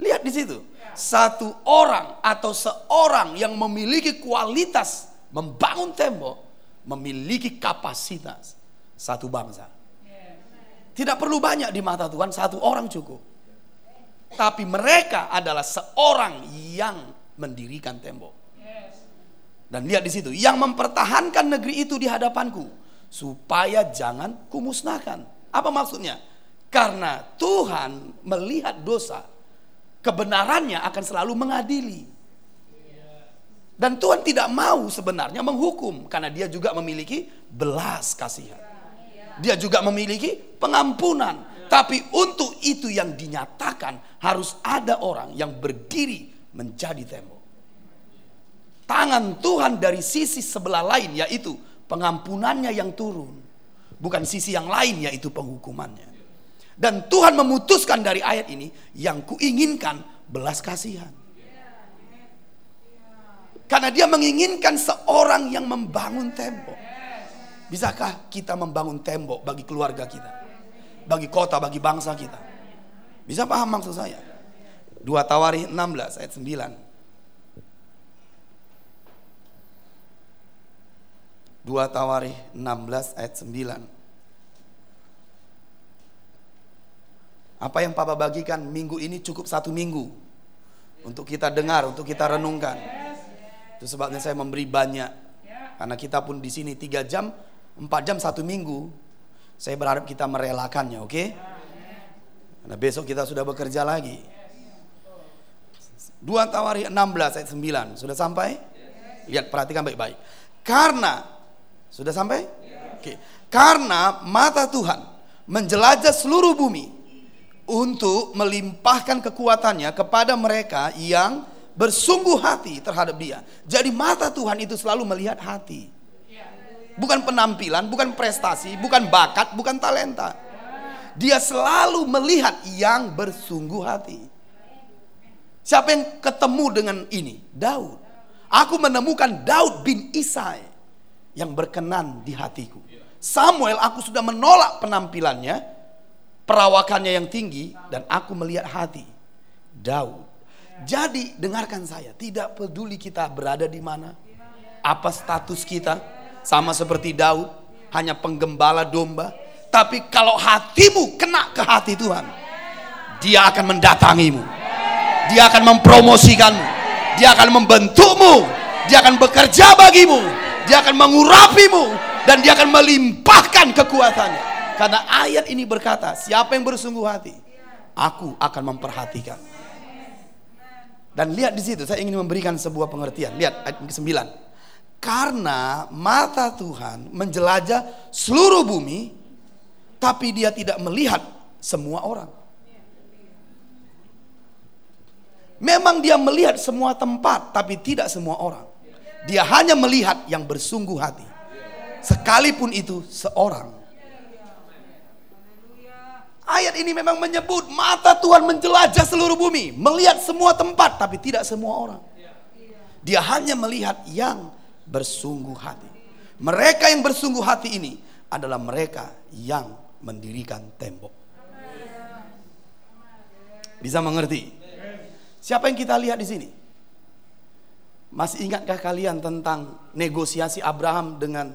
Speaker 1: Lihat di situ. Satu orang atau seorang yang memiliki kualitas membangun tembok memiliki kapasitas satu bangsa. Tidak perlu banyak di mata Tuhan, satu orang cukup. Tapi mereka adalah seorang yang mendirikan tembok. Dan lihat di situ, yang mempertahankan negeri itu di hadapanku supaya jangan kumusnahkan. Apa maksudnya? Karena Tuhan melihat dosa, kebenarannya akan selalu mengadili. Dan Tuhan tidak mau sebenarnya menghukum karena dia juga memiliki belas kasihan. Dia juga memiliki pengampunan. Tapi untuk itu yang dinyatakan harus ada orang yang berdiri menjadi tembok tangan Tuhan dari sisi sebelah lain yaitu pengampunannya yang turun. Bukan sisi yang lain yaitu penghukumannya. Dan Tuhan memutuskan dari ayat ini yang kuinginkan belas kasihan. Karena dia menginginkan seorang yang membangun tembok. Bisakah kita membangun tembok bagi keluarga kita? Bagi kota, bagi bangsa kita? Bisa paham maksud saya? Dua Tawari 16 ayat 9. 2 Tawarih 16 ayat 9. Apa yang Papa bagikan minggu ini cukup satu minggu. Untuk kita dengar, untuk kita renungkan. Itu sebabnya saya memberi banyak. Karena kita pun di sini tiga jam, empat jam satu minggu. Saya berharap kita merelakannya, oke? Okay? Karena besok kita sudah bekerja lagi. 2 Tawarih 16 ayat 9. Sudah sampai? Lihat, perhatikan baik-baik. Karena sudah sampai? Oke. Karena mata Tuhan menjelajah seluruh bumi untuk melimpahkan kekuatannya kepada mereka yang bersungguh hati terhadap dia. Jadi mata Tuhan itu selalu melihat hati. Bukan penampilan, bukan prestasi, bukan bakat, bukan talenta. Dia selalu melihat yang bersungguh hati. Siapa yang ketemu dengan ini? Daud. Aku menemukan Daud bin Isai yang berkenan di hatiku. Samuel aku sudah menolak penampilannya, perawakannya yang tinggi dan aku melihat hati. Daud. Jadi dengarkan saya, tidak peduli kita berada di mana, apa status kita, sama seperti Daud, hanya penggembala domba. Tapi kalau hatimu kena ke hati Tuhan, dia akan mendatangimu. Dia akan mempromosikanmu. Dia akan membentukmu. Dia akan bekerja bagimu dia akan mengurapimu dan dia akan melimpahkan kekuatannya. Karena ayat ini berkata, siapa yang bersungguh hati, aku akan memperhatikan. Dan lihat di situ, saya ingin memberikan sebuah pengertian. Lihat ayat ke-9. Karena mata Tuhan menjelajah seluruh bumi, tapi dia tidak melihat semua orang. Memang dia melihat semua tempat, tapi tidak semua orang. Dia hanya melihat yang bersungguh hati. Sekalipun itu seorang. Ayat ini memang menyebut mata Tuhan menjelajah seluruh bumi, melihat semua tempat tapi tidak semua orang. Dia hanya melihat yang bersungguh hati. Mereka yang bersungguh hati ini adalah mereka yang mendirikan tembok. Bisa mengerti? Siapa yang kita lihat di sini? Masih ingatkah kalian tentang negosiasi Abraham dengan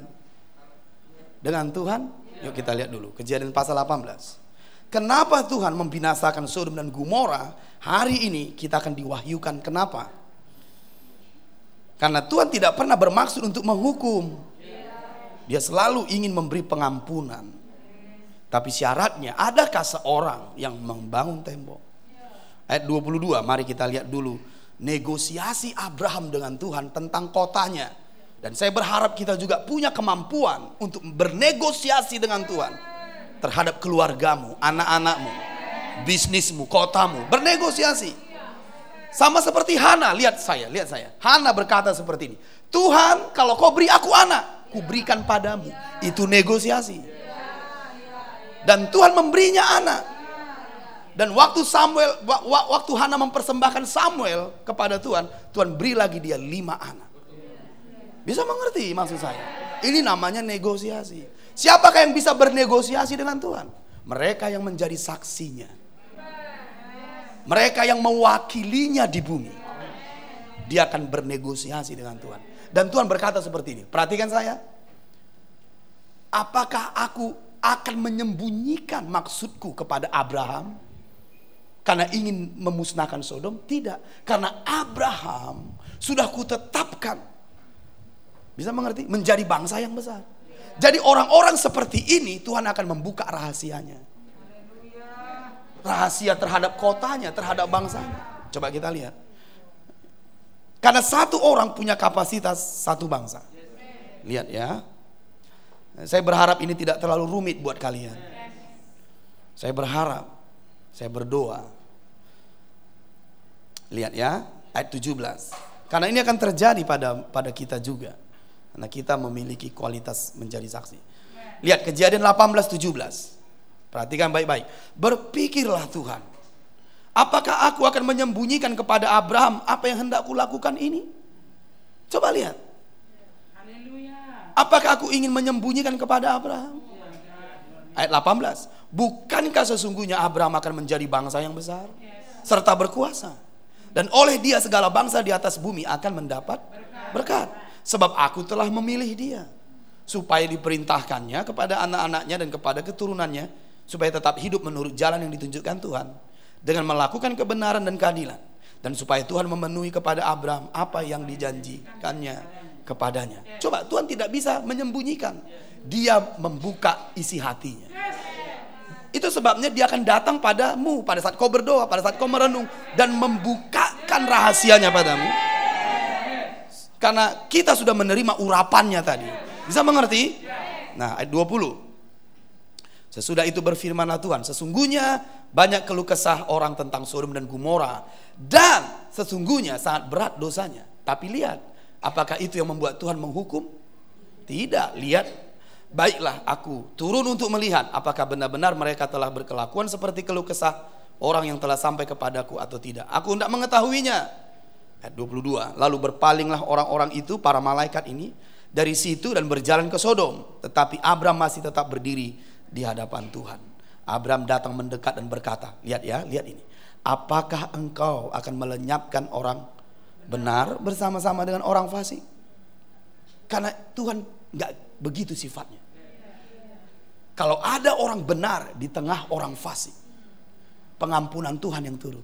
Speaker 1: dengan Tuhan? Yuk kita lihat dulu. Kejadian pasal 18. Kenapa Tuhan membinasakan Sodom dan Gomora? Hari ini kita akan diwahyukan kenapa? Karena Tuhan tidak pernah bermaksud untuk menghukum. Dia selalu ingin memberi pengampunan. Tapi syaratnya, adakah seorang yang membangun tembok? Ayat 22, mari kita lihat dulu. Negosiasi Abraham dengan Tuhan tentang kotanya. Dan saya berharap kita juga punya kemampuan untuk bernegosiasi dengan Tuhan terhadap keluargamu, anak-anakmu, bisnismu, kotamu, bernegosiasi. Sama seperti Hana, lihat saya, lihat saya. Hana berkata seperti ini, Tuhan kalau kau beri aku anak, ku berikan padamu. Itu negosiasi. Dan Tuhan memberinya anak. Dan waktu Samuel, waktu Hana mempersembahkan Samuel kepada Tuhan, Tuhan beri lagi dia lima anak. Bisa mengerti maksud saya? Ini namanya negosiasi. Siapakah yang bisa bernegosiasi dengan Tuhan? Mereka yang menjadi saksinya. Mereka yang mewakilinya di bumi. Dia akan bernegosiasi dengan Tuhan. Dan Tuhan berkata seperti ini. Perhatikan saya. Apakah aku akan menyembunyikan maksudku kepada Abraham? Karena ingin memusnahkan Sodom? Tidak. Karena Abraham sudah kutetapkan. Bisa mengerti? Menjadi bangsa yang besar. Jadi orang-orang seperti ini Tuhan akan membuka rahasianya. Rahasia terhadap kotanya, terhadap bangsanya. Coba kita lihat. Karena satu orang punya kapasitas satu bangsa. Lihat ya. Saya berharap ini tidak terlalu rumit buat kalian. Saya berharap, saya berdoa. Lihat ya, ayat 17. Karena ini akan terjadi pada pada kita juga. Karena kita memiliki kualitas menjadi saksi. Lihat kejadian 18 17. Perhatikan baik-baik. Berpikirlah Tuhan. Apakah aku akan menyembunyikan kepada Abraham apa yang hendak lakukan ini? Coba lihat. Apakah aku ingin menyembunyikan kepada Abraham? Ayat 18. Bukankah sesungguhnya Abraham akan menjadi bangsa yang besar? Serta berkuasa. Dan oleh dia segala bangsa di atas bumi akan mendapat berkat. Sebab aku telah memilih dia. Supaya diperintahkannya kepada anak-anaknya dan kepada keturunannya. Supaya tetap hidup menurut jalan yang ditunjukkan Tuhan. Dengan melakukan kebenaran dan keadilan. Dan supaya Tuhan memenuhi kepada Abraham apa yang dijanjikannya kepadanya. Coba Tuhan tidak bisa menyembunyikan. Dia membuka isi hatinya. Itu sebabnya dia akan datang padamu pada saat kau berdoa, pada saat kau merenung dan membukakan rahasianya padamu karena kita sudah menerima urapannya tadi. Bisa mengerti? Nah, ayat 20. Sesudah itu berfirmanlah Tuhan, sesungguhnya banyak keluh kesah orang tentang Sodom dan Gomora dan sesungguhnya sangat berat dosanya. Tapi lihat, apakah itu yang membuat Tuhan menghukum? Tidak, lihat Baiklah aku turun untuk melihat apakah benar-benar mereka telah berkelakuan seperti keluh kesah orang yang telah sampai kepadaku atau tidak. Aku tidak mengetahuinya. Ayat 22. Lalu berpalinglah orang-orang itu, para malaikat ini, dari situ dan berjalan ke Sodom. Tetapi Abram masih tetap berdiri di hadapan Tuhan. Abram datang mendekat dan berkata, lihat ya, lihat ini. Apakah engkau akan melenyapkan orang benar bersama-sama dengan orang fasik? Karena Tuhan nggak begitu sifatnya. Kalau ada orang benar di tengah orang fasik, pengampunan Tuhan yang turun.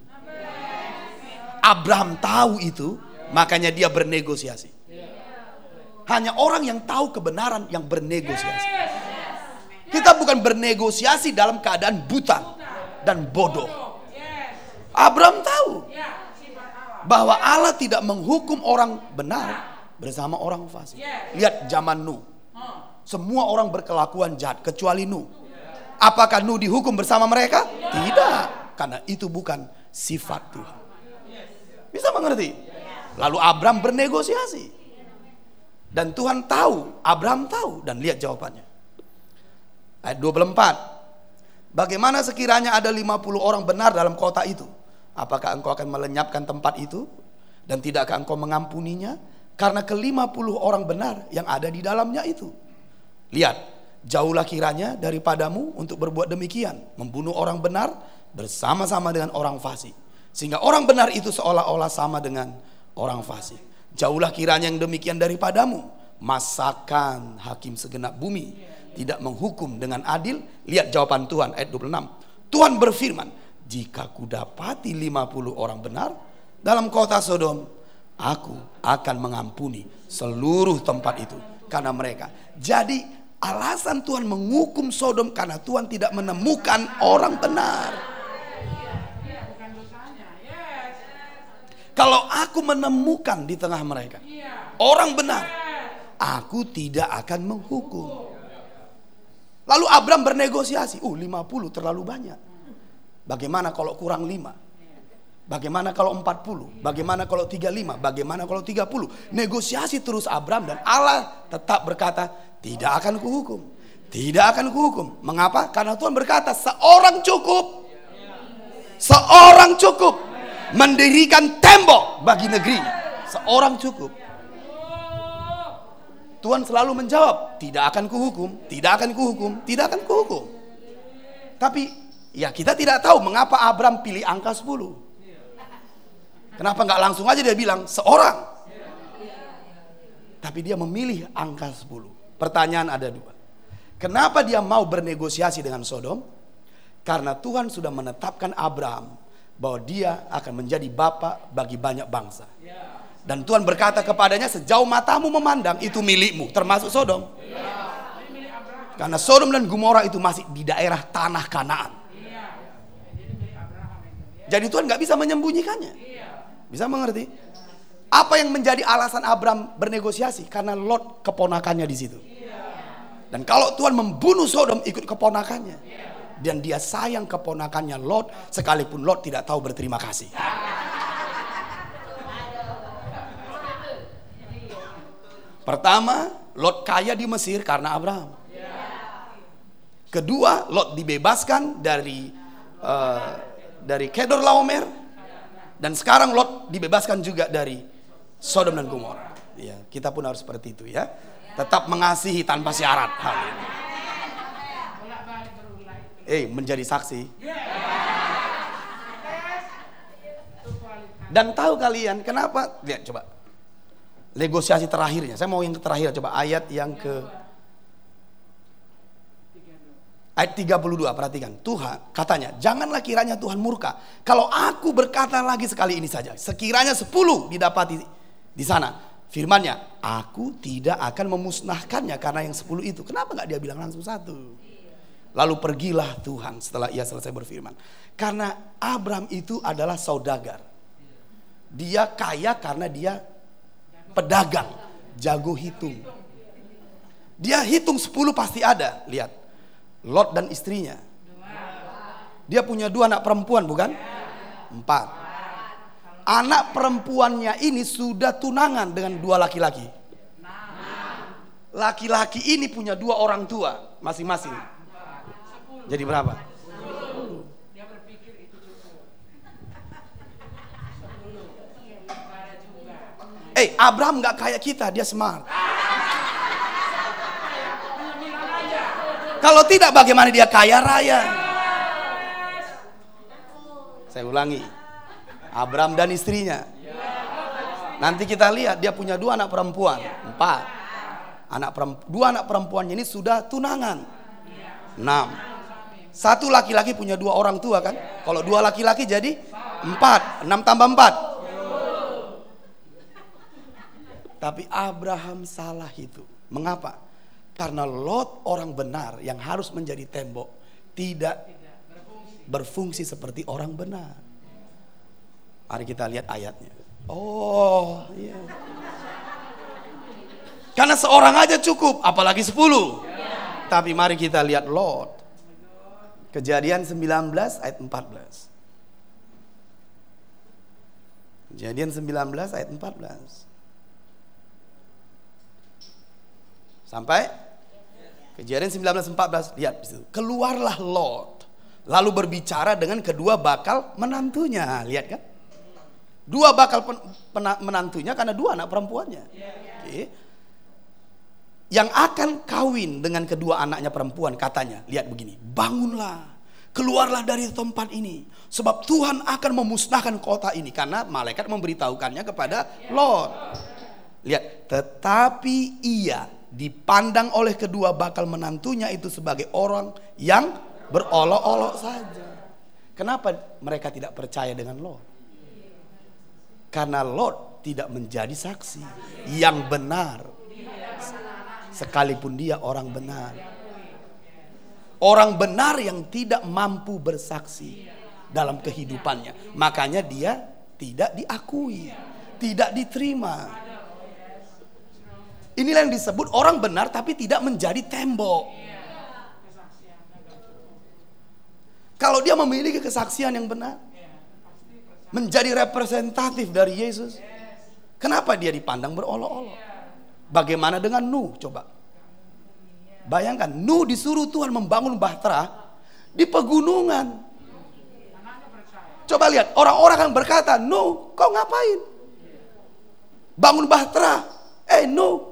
Speaker 1: Abraham tahu itu, makanya dia bernegosiasi. Hanya orang yang tahu kebenaran yang bernegosiasi. Kita bukan bernegosiasi dalam keadaan buta dan bodoh. Abraham tahu bahwa Allah tidak menghukum orang benar bersama orang fasik. Lihat zaman Nuh. Semua orang berkelakuan jahat kecuali Nuh. Apakah Nuh dihukum bersama mereka? Tidak, karena itu bukan sifat Tuhan. Bisa mengerti? Lalu Abraham bernegosiasi. Dan Tuhan tahu, Abraham tahu dan lihat jawabannya. Ayat 24. Bagaimana sekiranya ada 50 orang benar dalam kota itu? Apakah engkau akan melenyapkan tempat itu? Dan tidakkah engkau mengampuninya? Karena ke 50 orang benar yang ada di dalamnya itu. Lihat, jauhlah kiranya daripadamu untuk berbuat demikian. Membunuh orang benar bersama-sama dengan orang fasik. Sehingga orang benar itu seolah-olah sama dengan orang fasik. Jauhlah kiranya yang demikian daripadamu. Masakan hakim segenap bumi. Tidak menghukum dengan adil. Lihat jawaban Tuhan ayat 26. Tuhan berfirman. Jika kudapati 50 orang benar dalam kota Sodom. Aku akan mengampuni seluruh tempat itu. Karena mereka. Jadi alasan Tuhan menghukum Sodom karena Tuhan tidak menemukan orang benar. Kalau aku menemukan di tengah mereka orang benar, aku tidak akan menghukum. Lalu Abraham bernegosiasi, uh 50 terlalu banyak. Bagaimana kalau kurang 5? Bagaimana kalau 40? Bagaimana kalau 35? Bagaimana kalau 30? Negosiasi terus Abraham dan Allah tetap berkata, tidak akan kuhukum. Tidak akan kuhukum. Mengapa? Karena Tuhan berkata, seorang cukup. Seorang cukup mendirikan tembok bagi negeri. Seorang cukup. Tuhan selalu menjawab, tidak akan kuhukum, tidak akan kuhukum, tidak akan kuhukum. Tapi ya kita tidak tahu mengapa Abraham pilih angka 10. Kenapa nggak langsung aja dia bilang seorang? Tapi dia memilih angka 10. Pertanyaan ada dua. Kenapa dia mau bernegosiasi dengan Sodom? Karena Tuhan sudah menetapkan Abraham bahwa dia akan menjadi bapak bagi banyak bangsa. Dan Tuhan berkata kepadanya sejauh matamu memandang itu milikmu termasuk Sodom. Karena Sodom dan Gomora itu masih di daerah tanah Kanaan. Jadi Tuhan nggak bisa menyembunyikannya. Bisa mengerti? Apa yang menjadi alasan Abraham bernegosiasi? Karena Lot keponakannya di situ. Dan kalau Tuhan membunuh Sodom ikut keponakannya dan dia sayang keponakannya Lot sekalipun Lot tidak tahu berterima kasih. Pertama, Lot kaya di Mesir karena Abraham. Kedua, Lot dibebaskan dari uh, dari Kedor Laomer dan sekarang Lot dibebaskan juga dari Sodom dan Gomora. Ya, kita pun harus seperti itu ya. Tetap mengasihi tanpa syarat. Haleluya eh menjadi saksi. Dan tahu kalian kenapa? Lihat coba. Negosiasi terakhirnya. Saya mau yang terakhir coba ayat yang ke Ayat 32 perhatikan. Tuhan katanya, janganlah kiranya Tuhan murka. Kalau aku berkata lagi sekali ini saja, sekiranya 10 didapati di sana. Firmannya, aku tidak akan memusnahkannya karena yang 10 itu. Kenapa nggak dia bilang langsung satu? Lalu pergilah Tuhan setelah ia selesai berfirman. Karena Abraham itu adalah saudagar. Dia kaya karena dia pedagang, jago hitung. Dia hitung 10 pasti ada. Lihat, Lot dan istrinya. Dia punya dua anak perempuan bukan? Empat. Anak perempuannya ini sudah tunangan dengan dua laki-laki. Laki-laki ini punya dua orang tua masing-masing. Jadi berapa? Eh, Abraham nggak kayak kita, dia smart. Kalau tidak bagaimana dia kaya raya? Saya ulangi. Abraham dan istrinya. Nanti kita lihat dia punya dua anak perempuan, empat. Anak perempuan, dua anak perempuannya ini sudah tunangan. Enam. Satu laki-laki punya dua orang tua kan? Kalau dua laki-laki jadi empat. Enam tambah empat. Tapi Abraham salah itu. Mengapa? Karena Lot orang benar yang harus menjadi tembok tidak berfungsi seperti orang benar. Mari kita lihat ayatnya. Oh, iya. Karena seorang aja cukup, apalagi sepuluh. Tapi mari kita lihat Lot. Kejadian 19 ayat 14. Kejadian 19 ayat 14. Sampai Kejadian 1914 lihat di. Keluarlah Lot lalu berbicara dengan kedua bakal menantunya. Lihat kan? Dua bakal pen, menantunya karena dua anak perempuannya. Okay. Yang akan kawin dengan kedua anaknya perempuan katanya, lihat begini, bangunlah, keluarlah dari tempat ini, sebab Tuhan akan memusnahkan kota ini karena malaikat memberitahukannya kepada Lot. Lihat, tetapi ia dipandang oleh kedua bakal menantunya itu sebagai orang yang berolok-olok saja. Kenapa mereka tidak percaya dengan Lot? Karena Lot tidak menjadi saksi yang benar. Sekalipun dia orang benar. Orang benar yang tidak mampu bersaksi dalam kehidupannya. Makanya dia tidak diakui, tidak diterima. Inilah yang disebut orang benar tapi tidak menjadi tembok. Kalau dia memiliki kesaksian yang benar, menjadi representatif dari Yesus, kenapa dia dipandang berolok-olok? Bagaimana dengan Nuh? Coba. Bayangkan, Nuh disuruh Tuhan membangun bahtera di pegunungan. Coba lihat, orang-orang akan berkata, Nuh, kau ngapain? Bangun bahtera. Eh, Nuh,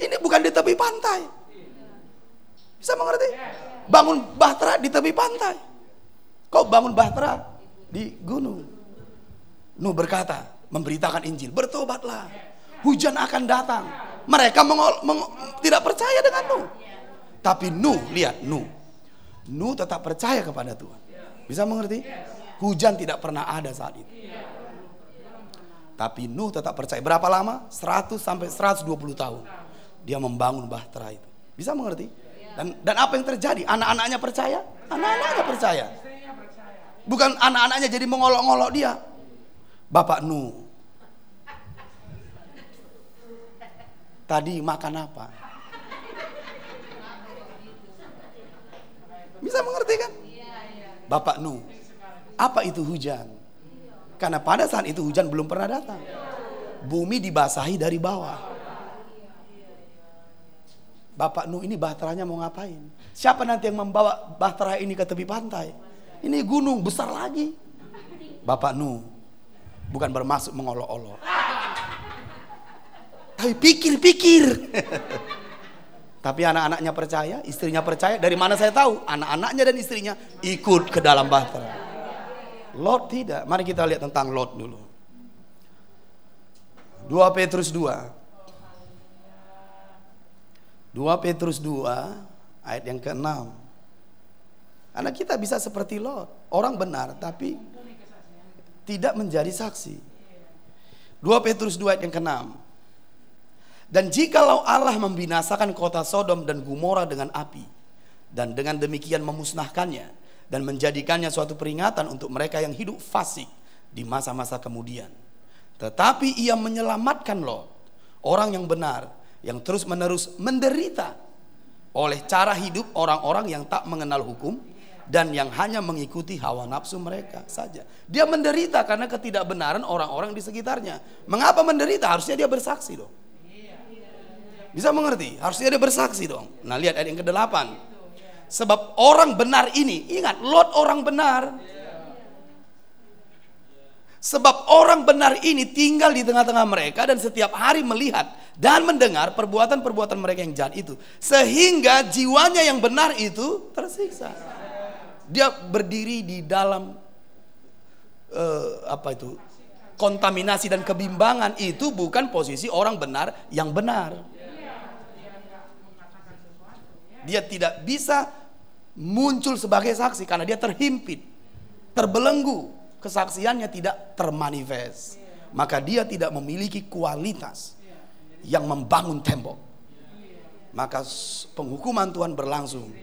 Speaker 1: ini bukan di tepi pantai. Bisa mengerti? Bangun bahtera di tepi pantai. Kau bangun bahtera di gunung. Nuh berkata, memberitakan Injil, bertobatlah. Hujan akan datang. Mereka mengol, meng, tidak percaya dengan Nuh. Tapi Nuh, lihat Nuh. Nuh tetap percaya kepada Tuhan. Bisa mengerti? Hujan tidak pernah ada saat itu. Tapi Nuh tetap percaya. Berapa lama? 100 sampai 120 tahun dia membangun bahtera itu. Bisa mengerti? Dan dan apa yang terjadi? Anak-anaknya percaya? Anak-anaknya percaya. Bukan anak-anaknya jadi mengolok-ngolok dia. Bapak Nu. Tadi makan apa? Bisa mengerti kan? Bapak Nu. Apa itu hujan? Karena pada saat itu hujan belum pernah datang. Bumi dibasahi dari bawah. Bapak Nuh ini bahteranya mau ngapain? Siapa nanti yang membawa bahtera ini ke tepi pantai? Ini gunung besar lagi. Bapak Nuh bukan bermaksud mengolok-olok. Tapi pikir-pikir. <laughs> Tapi anak-anaknya percaya, istrinya percaya. Dari mana saya tahu? Anak-anaknya dan istrinya ikut ke dalam bahtera. Lot tidak. Mari kita lihat tentang Lot dulu. 2 Petrus 2 2 Petrus 2 ayat yang ke-6. Karena kita bisa seperti Lot, orang benar tapi tidak menjadi saksi. 2 Petrus 2 ayat yang ke-6. Dan jikalau Allah membinasakan kota Sodom dan Gomora dengan api dan dengan demikian memusnahkannya dan menjadikannya suatu peringatan untuk mereka yang hidup fasik di masa-masa kemudian. Tetapi ia menyelamatkan Lot, orang yang benar yang terus-menerus menderita oleh cara hidup orang-orang yang tak mengenal hukum dan yang hanya mengikuti hawa nafsu mereka saja. Dia menderita karena ketidakbenaran orang-orang di sekitarnya. Mengapa menderita? Harusnya dia bersaksi dong. Bisa mengerti? Harusnya dia bersaksi dong. Nah lihat ayat yang ke-8. Sebab orang benar ini, ingat Lot orang benar. Sebab orang benar ini tinggal di tengah-tengah mereka dan setiap hari melihat dan mendengar perbuatan-perbuatan mereka yang jahat itu. Sehingga jiwanya yang benar itu tersiksa. Dia berdiri di dalam uh, apa itu? kontaminasi dan kebimbangan itu bukan posisi orang benar yang benar. Dia tidak bisa muncul sebagai saksi karena dia terhimpit, terbelenggu kesaksiannya tidak termanifest. Maka dia tidak memiliki kualitas yang membangun tembok. maka penghukuman Tuhan berlangsung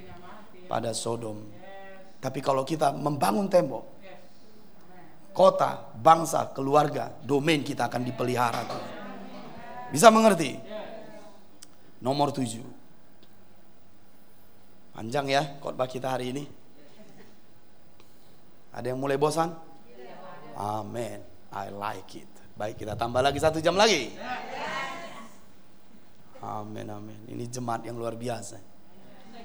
Speaker 1: pada Sodom. Tapi kalau kita membangun tembok, kota, bangsa, keluarga, domain kita akan dipelihara. Bisa mengerti? Nomor tujuh. Panjang ya khotbah kita hari ini. Ada yang mulai bosan? Amin. I like it. Baik kita tambah lagi satu jam lagi. Amin amin. Ini jemaat yang luar biasa.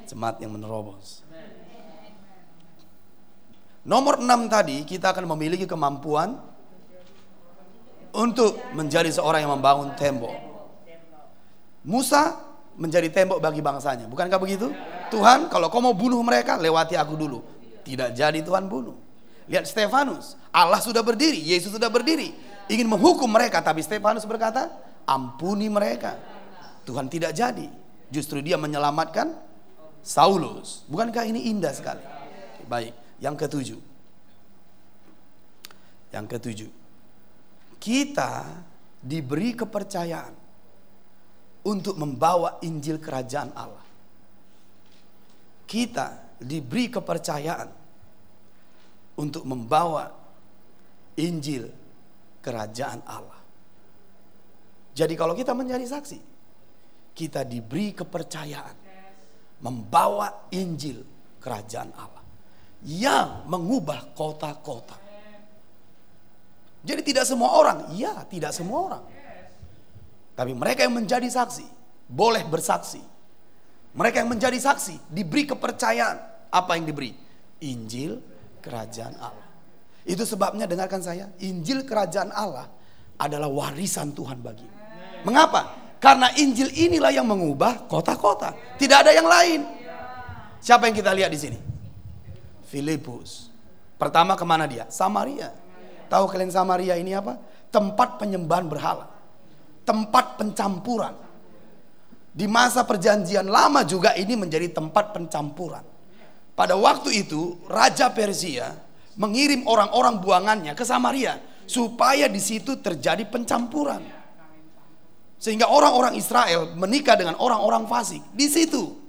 Speaker 1: Jemaat yang menerobos. Nomor enam tadi kita akan memiliki kemampuan untuk menjadi seorang yang membangun tembok. Musa menjadi tembok bagi bangsanya, bukankah begitu? Tuhan, kalau kau mau bunuh mereka, lewati aku dulu. Tidak jadi Tuhan bunuh. Lihat Stefanus, Allah sudah berdiri, Yesus sudah berdiri, ingin menghukum mereka, tapi Stefanus berkata, ampuni mereka. Tuhan tidak jadi, justru dia menyelamatkan Saulus. Bukankah ini indah sekali? Baik, yang ketujuh. Yang ketujuh kita diberi kepercayaan untuk membawa Injil Kerajaan Allah. Kita diberi kepercayaan untuk membawa Injil Kerajaan Allah. Jadi, kalau kita menjadi saksi, kita diberi kepercayaan membawa Injil Kerajaan Allah yang mengubah kota-kota. Jadi tidak semua orang, ya tidak semua orang. Tapi mereka yang menjadi saksi, boleh bersaksi. Mereka yang menjadi saksi, diberi kepercayaan. Apa yang diberi? Injil kerajaan Allah. Itu sebabnya dengarkan saya, Injil kerajaan Allah adalah warisan Tuhan bagi. Mengapa? Karena Injil inilah yang mengubah kota-kota. Tidak ada yang lain. Siapa yang kita lihat di sini? Filipus. Pertama ke mana dia? Samaria. Tahu kalian Samaria ini apa? Tempat penyembahan berhala. Tempat pencampuran. Di masa perjanjian lama juga ini menjadi tempat pencampuran. Pada waktu itu Raja Persia mengirim orang-orang buangannya ke Samaria supaya di situ terjadi pencampuran. Sehingga orang-orang Israel menikah dengan orang-orang fasik di situ.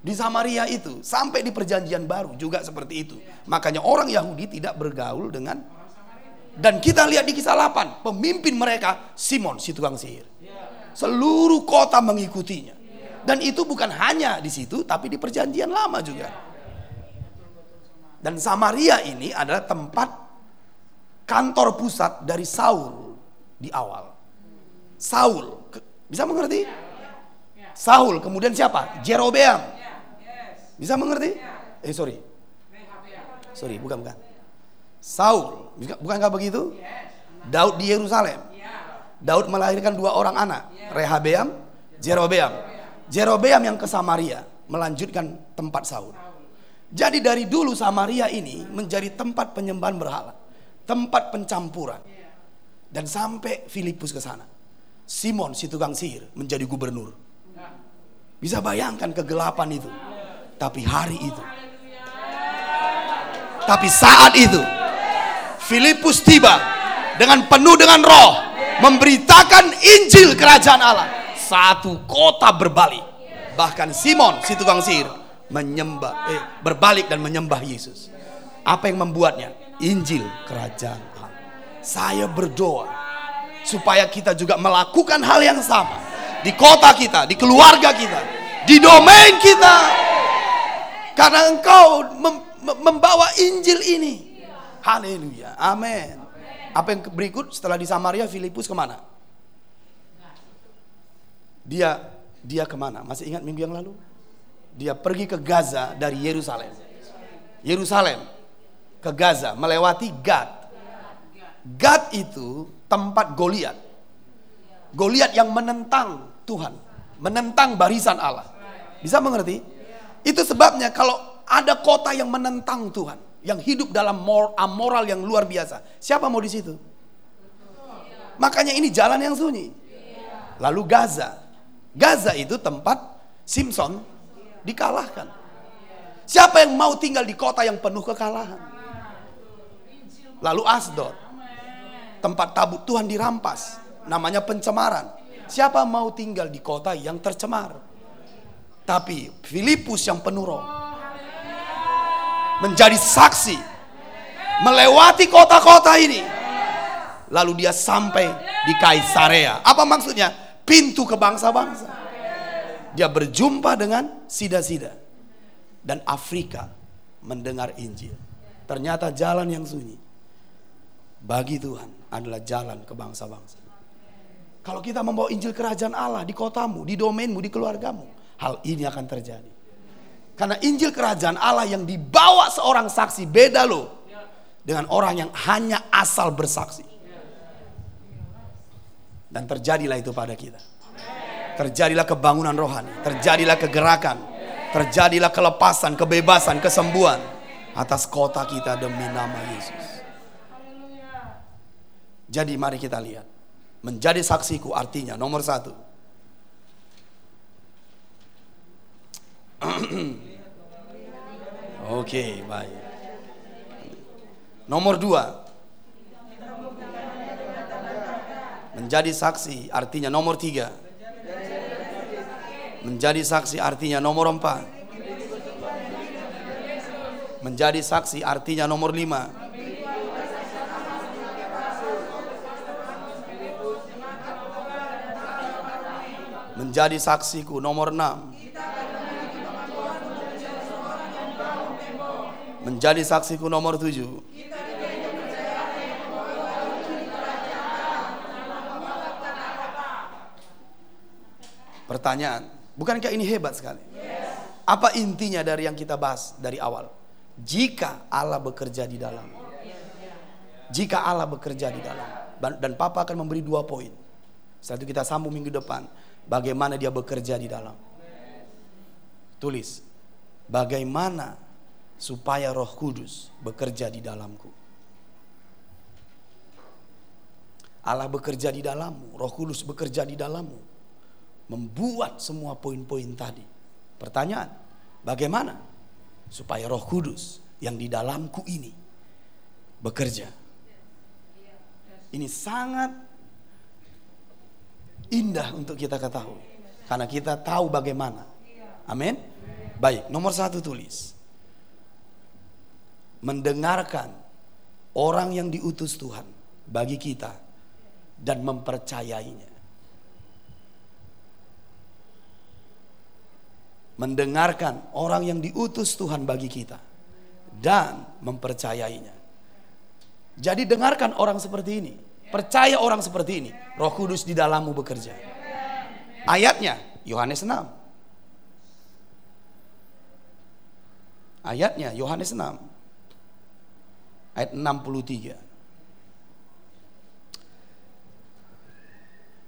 Speaker 1: Di Samaria itu sampai di perjanjian baru juga seperti itu. Makanya orang Yahudi tidak bergaul dengan dan kita lihat di kisah 8, pemimpin mereka Simon si tukang sihir. Seluruh kota mengikutinya. Dan itu bukan hanya di situ, tapi di perjanjian lama juga. Dan Samaria ini adalah tempat kantor pusat dari Saul di awal. Saul, bisa mengerti? Saul, kemudian siapa? Jerobeam. Bisa mengerti? Eh sorry. Sorry, bukan bukan. Saul, bukankah begitu? Daud di Yerusalem. Daud melahirkan dua orang anak, Rehabeam, Jerobeam. Jerobeam yang ke Samaria melanjutkan tempat Saul. Jadi dari dulu Samaria ini menjadi tempat penyembahan berhala, tempat pencampuran. Dan sampai Filipus ke sana. Simon si tukang sihir menjadi gubernur. Bisa bayangkan kegelapan itu. Tapi hari itu. Tapi saat itu Filipus tiba dengan penuh dengan roh memberitakan Injil kerajaan Allah. Satu kota berbalik. Bahkan Simon si tukang sihir menyembah eh, berbalik dan menyembah Yesus. Apa yang membuatnya? Injil kerajaan Allah. Saya berdoa supaya kita juga melakukan hal yang sama di kota kita, di keluarga kita, di domain kita. Karena engkau membawa Injil ini. Haleluya. Amin. Apa yang berikut setelah di Samaria Filipus ke mana? Dia dia ke mana? Masih ingat minggu yang lalu? Dia pergi ke Gaza dari Yerusalem. Yerusalem ke Gaza melewati Gad. Gad itu tempat Goliat. Goliat yang menentang Tuhan, menentang barisan Allah. Bisa mengerti? Itu sebabnya kalau ada kota yang menentang Tuhan, yang hidup dalam amoral yang luar biasa. Siapa mau di situ? Makanya ini jalan yang sunyi. Lalu Gaza. Gaza itu tempat Simpson dikalahkan. Siapa yang mau tinggal di kota yang penuh kekalahan? Lalu Asdod. Tempat tabut Tuhan dirampas. Namanya pencemaran. Siapa mau tinggal di kota yang tercemar? Tapi Filipus yang penuh roh. Menjadi saksi. Melewati kota-kota ini. Lalu dia sampai di Kaisarea. Apa maksudnya? Pintu ke bangsa-bangsa. Dia berjumpa dengan sida-sida. Dan Afrika mendengar Injil. Ternyata jalan yang sunyi. Bagi Tuhan adalah jalan ke bangsa-bangsa. Kalau kita membawa Injil kerajaan Allah di kotamu, di domainmu, di keluargamu, hal ini akan terjadi. Karena Injil kerajaan Allah yang dibawa seorang saksi beda loh dengan orang yang hanya asal bersaksi. Dan terjadilah itu pada kita. Terjadilah kebangunan rohani, terjadilah kegerakan, terjadilah kelepasan, kebebasan, kesembuhan atas kota kita demi nama Yesus. Jadi mari kita lihat. Menjadi saksiku artinya nomor satu. <clears throat> Oke, okay, baik. Nomor dua. Menjadi saksi artinya nomor tiga. Menjadi saksi artinya nomor empat. Menjadi saksi artinya nomor lima. menjadi saksiku nomor enam menjadi saksiku nomor tujuh Pertanyaan, bukankah ini hebat sekali? Apa intinya dari yang kita bahas dari awal? Jika Allah bekerja di dalam, jika Allah bekerja di dalam, dan Papa akan memberi dua poin. Setelah itu kita sambung minggu depan bagaimana dia bekerja di dalam. Tulis, bagaimana supaya Roh Kudus bekerja di dalamku. Allah bekerja di dalammu, Roh Kudus bekerja di dalammu. Membuat semua poin-poin tadi. Pertanyaan, bagaimana supaya Roh Kudus yang di dalamku ini bekerja? Ini sangat indah untuk kita ketahui. Karena kita tahu bagaimana. Amin. Baik, nomor satu tulis. Mendengarkan orang yang diutus Tuhan bagi kita dan mempercayainya. Mendengarkan orang yang diutus Tuhan bagi kita dan mempercayainya. Jadi dengarkan orang seperti ini. Percaya orang seperti ini. Roh Kudus di dalammu bekerja. Ayatnya Yohanes 6. Ayatnya Yohanes 6. Ayat 63.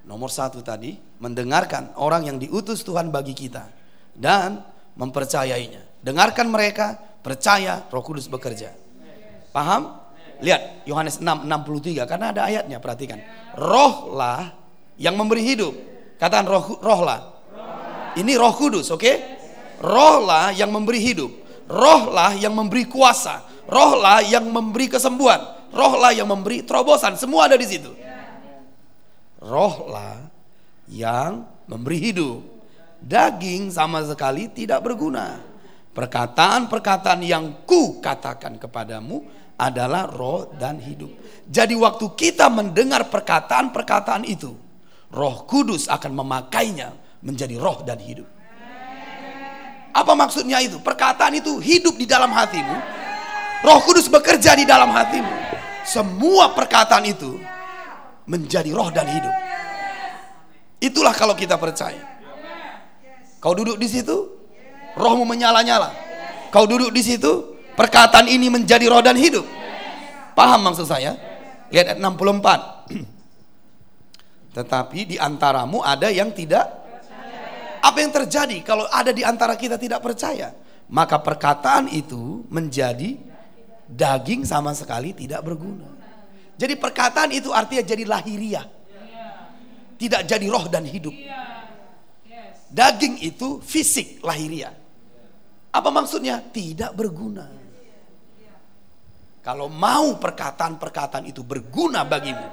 Speaker 1: Nomor satu tadi, mendengarkan orang yang diutus Tuhan bagi kita dan mempercayainya. Dengarkan mereka, percaya Roh Kudus bekerja. Paham? Lihat Yohanes 6 63 karena ada ayatnya perhatikan. Rohlah yang memberi hidup. Katakan roh rohlah. Ini Roh Kudus, oke? Okay? Rohlah yang memberi hidup. Rohlah yang memberi kuasa. Rohlah yang memberi kesembuhan. Rohlah yang memberi terobosan. Semua ada di situ. Rohlah yang memberi hidup. Daging sama sekali tidak berguna. Perkataan-perkataan yang ku katakan kepadamu adalah roh dan hidup. Jadi waktu kita mendengar perkataan-perkataan itu, Roh Kudus akan memakainya menjadi roh dan hidup. Apa maksudnya itu? Perkataan itu hidup di dalam hatimu. Roh Kudus bekerja di dalam hatimu. Semua perkataan itu menjadi roh dan hidup. Itulah kalau kita percaya. Kau duduk di situ, rohmu menyala-nyala. Kau duduk di situ, Perkataan ini menjadi roh dan hidup. Paham maksud saya? Lihat ayat 64. <clears throat> Tetapi di antaramu ada yang tidak Apa yang terjadi kalau ada di antara kita tidak percaya? Maka perkataan itu menjadi daging sama sekali tidak berguna. Jadi perkataan itu artinya jadi lahiriah. Tidak jadi roh dan hidup. Daging itu fisik lahiriah. Apa maksudnya? Tidak berguna. Kalau mau perkataan-perkataan itu berguna bagimu,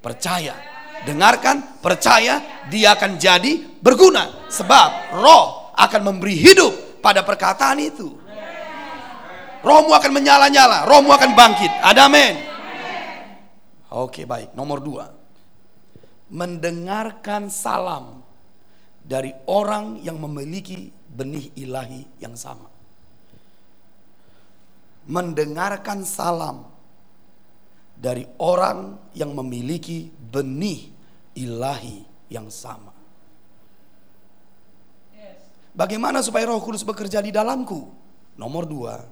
Speaker 1: percaya. Dengarkan, percaya, dia akan jadi berguna. Sebab roh akan memberi hidup pada perkataan itu. Rohmu akan menyala-nyala, rohmu akan bangkit. Ada amin. Oke baik, nomor dua. Mendengarkan salam dari orang yang memiliki benih ilahi yang sama. Mendengarkan salam dari orang yang memiliki benih ilahi yang sama. Bagaimana supaya roh kudus bekerja di dalamku? Nomor dua,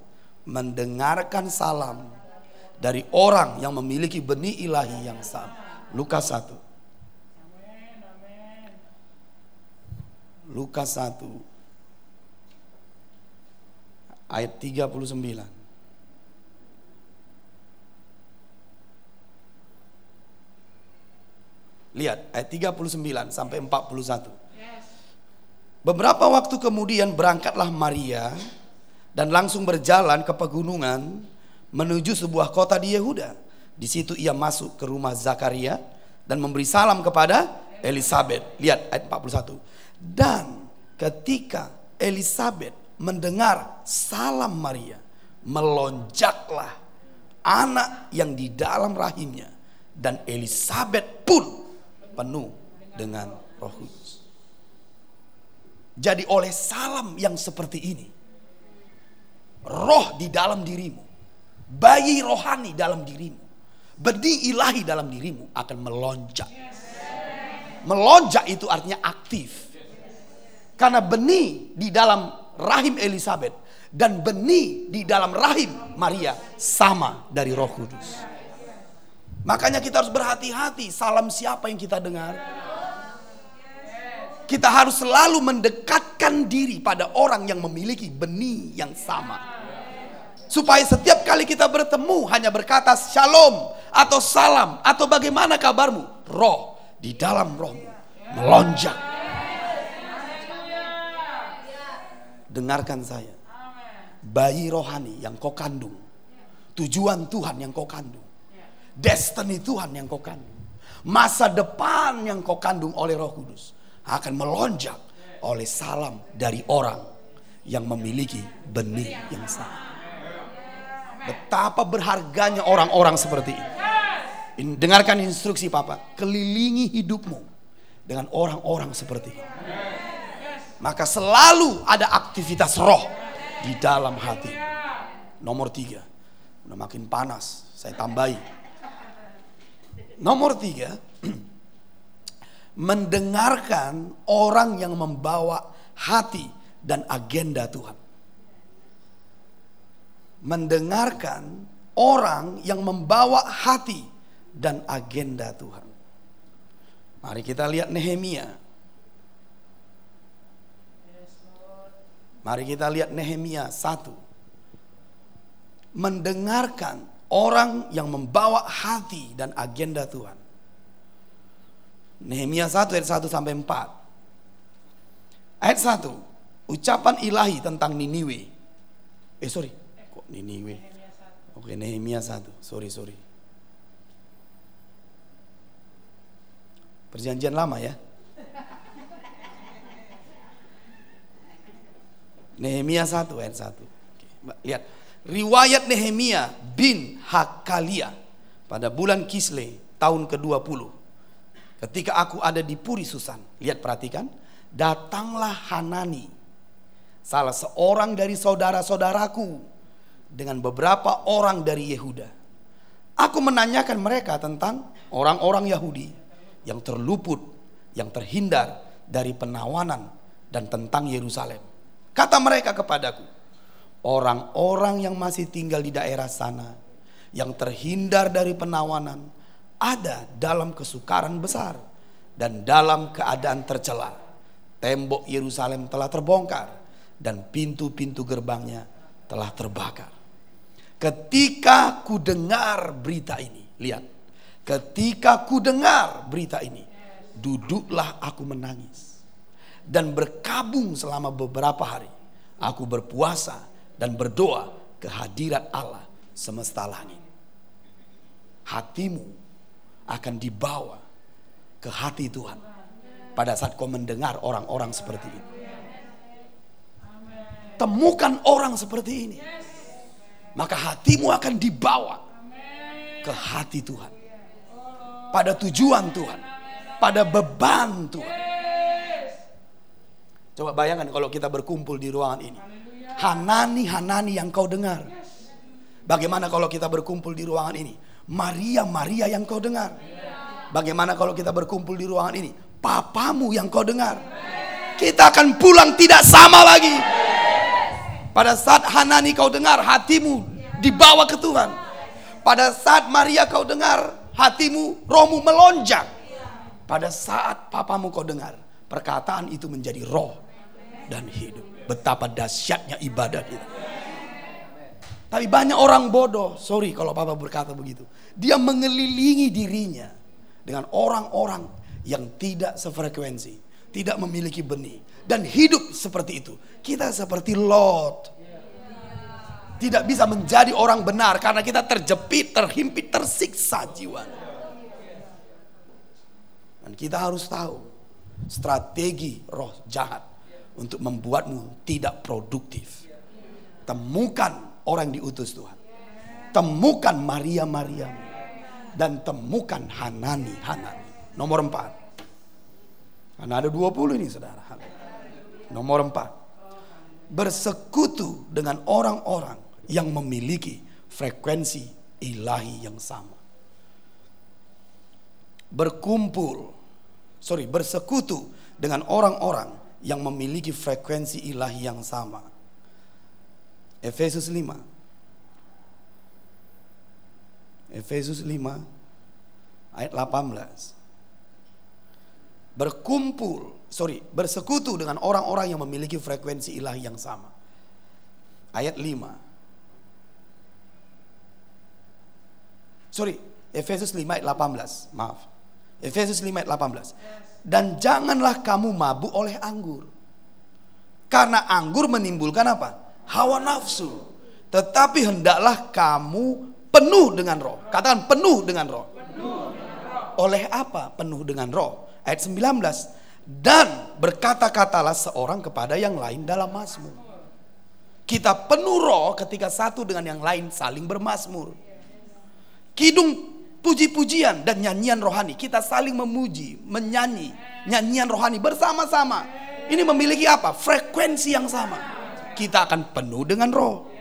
Speaker 1: mendengarkan salam dari orang yang memiliki benih ilahi yang sama. Lukas 1. Lukas 1 ayat 39. Lihat ayat 39 sampai 41. Beberapa waktu kemudian berangkatlah Maria dan langsung berjalan ke pegunungan menuju sebuah kota di Yehuda. Di situ ia masuk ke rumah Zakaria dan memberi salam kepada Elizabeth. Lihat ayat 41. Dan ketika Elizabeth mendengar salam Maria, melonjaklah anak yang di dalam rahimnya dan Elizabeth pun penuh dengan Roh Kudus. Jadi oleh salam yang seperti ini, roh di dalam dirimu, bayi rohani dalam dirimu, benih ilahi dalam dirimu akan melonjak. Melonjak itu artinya aktif. Karena benih di dalam rahim Elizabeth dan benih di dalam rahim Maria sama dari Roh Kudus. Makanya kita harus berhati-hati salam siapa yang kita dengar. Kita harus selalu mendekatkan diri pada orang yang memiliki benih yang sama. Supaya setiap kali kita bertemu hanya berkata shalom atau salam atau bagaimana kabarmu. Roh di dalam rohmu melonjak. Dengarkan saya. Bayi rohani yang kau kandung. Tujuan Tuhan yang kau kandung. Destiny Tuhan yang kau kandung. Masa depan yang kau kandung oleh roh kudus akan melonjak oleh salam dari orang yang memiliki benih yang sama. Betapa berharganya orang-orang seperti ini. Dengarkan instruksi Papa, kelilingi hidupmu dengan orang-orang seperti ini. Maka selalu ada aktivitas roh di dalam hati. Nomor tiga, udah makin panas, saya tambahi. Nomor tiga, <clears throat> mendengarkan orang yang membawa hati dan agenda Tuhan. Mendengarkan orang yang membawa hati dan agenda Tuhan. Mari kita lihat Nehemia. Mari kita lihat Nehemia 1. Mendengarkan orang yang membawa hati dan agenda Tuhan. Nehemia 1 ayat 1 sampai 4. Ayat 1, ucapan ilahi tentang Niniwe. Eh sorry, kok Niniwe? Oke, Nehemia 1. Sorry, sorry. Perjanjian lama ya. Nehemia 1 ayat 1. Oke, lihat. Riwayat Nehemia bin Hakalia pada bulan Kisle tahun ke-20 Ketika aku ada di Puri Susan, lihat perhatikan, datanglah Hanani, salah seorang dari saudara-saudaraku dengan beberapa orang dari Yehuda. Aku menanyakan mereka tentang orang-orang Yahudi yang terluput, yang terhindar dari penawanan dan tentang Yerusalem. Kata mereka kepadaku, orang-orang yang masih tinggal di daerah sana, yang terhindar dari penawanan, ada dalam kesukaran besar dan dalam keadaan tercela. Tembok Yerusalem telah terbongkar dan pintu-pintu gerbangnya telah terbakar. Ketika ku dengar berita ini, lihat. Ketika ku dengar berita ini, duduklah aku menangis dan berkabung selama beberapa hari. Aku berpuasa dan berdoa kehadirat Allah semesta langit. Hatimu akan dibawa ke hati Tuhan pada saat kau mendengar orang-orang seperti ini. temukan orang seperti ini. Maka hatimu akan dibawa ke hati Tuhan. Pada tujuan Tuhan. Pada beban Tuhan. Coba bayangkan kalau kita berkumpul di ruangan ini. Hanani, Hanani yang kau dengar. Bagaimana kalau kita berkumpul di ruangan ini? Maria, Maria yang kau dengar. Bagaimana kalau kita berkumpul di ruangan ini? Papamu yang kau dengar. Kita akan pulang tidak sama lagi. Pada saat Hanani kau dengar hatimu dibawa ke Tuhan. Pada saat Maria kau dengar hatimu rohmu melonjak. Pada saat papamu kau dengar perkataan itu menjadi roh dan hidup. Betapa dahsyatnya ibadat itu. Tapi banyak orang bodoh, sorry kalau papa berkata begitu. Dia mengelilingi dirinya dengan orang-orang yang tidak sefrekuensi, tidak memiliki benih dan hidup seperti itu. Kita seperti Lot. Tidak bisa menjadi orang benar karena kita terjepit, terhimpit, tersiksa jiwa. Dan kita harus tahu strategi roh jahat untuk membuatmu tidak produktif. Temukan orang yang diutus Tuhan. Temukan Maria Maria dan temukan Hanani Hanani. Nomor empat. Karena ada 20 ini saudara. Nomor empat. Bersekutu dengan orang-orang yang memiliki frekuensi ilahi yang sama. Berkumpul, sorry, bersekutu dengan orang-orang yang memiliki frekuensi ilahi yang sama. Efesus 5 Efesus 5 ayat 18. Berkumpul, sorry, bersekutu dengan orang-orang yang memiliki frekuensi ilahi yang sama. Ayat 5. Sorry, Efesus 5 ayat 18. Maaf. Efesus 5 ayat 18. Dan janganlah kamu mabuk oleh anggur. Karena anggur menimbulkan apa? Hawa nafsu. Tetapi hendaklah kamu penuh dengan roh. Katakan penuh dengan roh. Oleh apa penuh dengan roh? Ayat 19. Dan berkata-katalah seorang kepada yang lain dalam Mazmur. Kita penuh roh ketika satu dengan yang lain saling bermasmur. Kidung puji-pujian dan nyanyian rohani. Kita saling memuji, menyanyi, nyanyian rohani bersama-sama. Ini memiliki apa? Frekuensi yang sama. Kita akan penuh dengan roh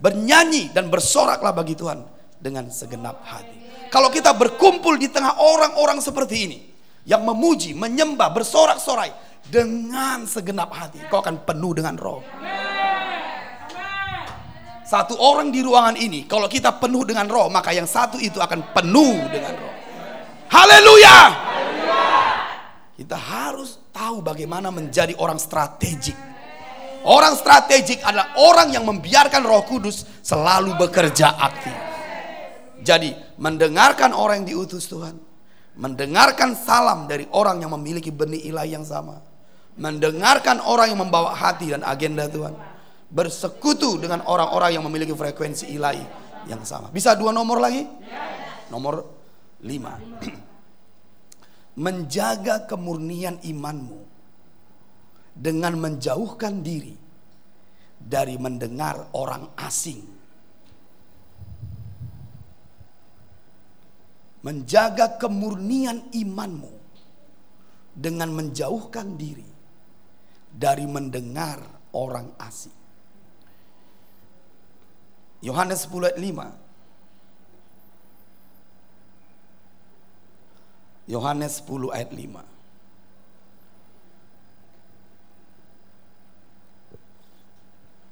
Speaker 1: bernyanyi dan bersoraklah bagi Tuhan dengan segenap hati. Kalau kita berkumpul di tengah orang-orang seperti ini yang memuji, menyembah, bersorak-sorai dengan segenap hati, kau akan penuh dengan roh. Satu orang di ruangan ini, kalau kita penuh dengan roh, maka yang satu itu akan penuh dengan roh. Haleluya! Kita harus tahu bagaimana menjadi orang strategik Orang strategik adalah orang yang membiarkan Roh Kudus selalu bekerja aktif. Jadi, mendengarkan orang yang diutus Tuhan, mendengarkan salam dari orang yang memiliki benih ilahi yang sama, mendengarkan orang yang membawa hati dan agenda Tuhan, bersekutu dengan orang-orang yang memiliki frekuensi ilahi yang sama. Bisa dua nomor lagi? Nomor lima. <clears throat> Menjaga kemurnian imanmu dengan menjauhkan diri dari mendengar orang asing. Menjaga kemurnian imanmu dengan menjauhkan diri dari mendengar orang asing. Yohanes 10 ayat 5. Yohanes 10 ayat 5.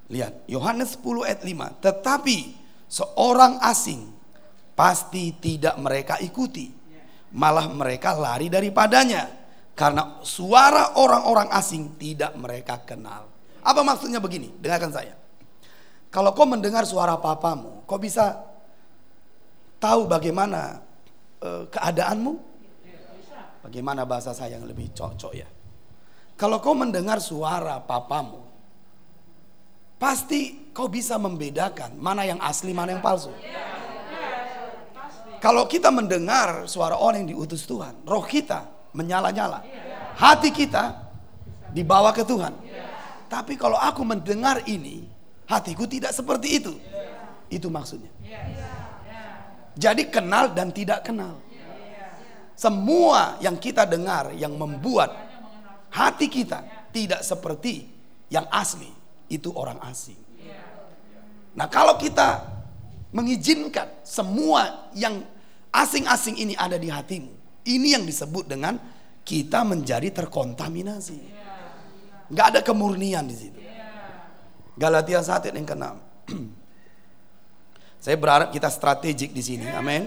Speaker 1: Lihat, Yohanes 10 ayat 5. Tetapi seorang asing pasti tidak mereka ikuti. Malah mereka lari daripadanya. Karena suara orang-orang asing tidak mereka kenal. Apa maksudnya begini? Dengarkan saya. Kalau kau mendengar suara papamu, kau bisa tahu bagaimana uh, keadaanmu? Bagaimana bahasa saya yang lebih cocok ya? Kalau kau mendengar suara papamu, Pasti kau bisa membedakan mana yang asli, mana yang palsu. Kalau kita mendengar suara orang yang diutus Tuhan, roh kita menyala-nyala. Hati kita dibawa ke Tuhan. Tapi kalau aku mendengar ini, hatiku tidak seperti itu. Itu maksudnya. Jadi kenal dan tidak kenal. Semua yang kita dengar yang membuat hati kita tidak seperti yang asli, itu orang asing. Nah, kalau kita mengizinkan semua yang asing-asing ini ada di hatimu, ini yang disebut dengan kita menjadi terkontaminasi. Gak ada kemurnian di situ. Galatia 1 yang ke-6. <clears throat> Saya berharap kita strategik di sini. Amin.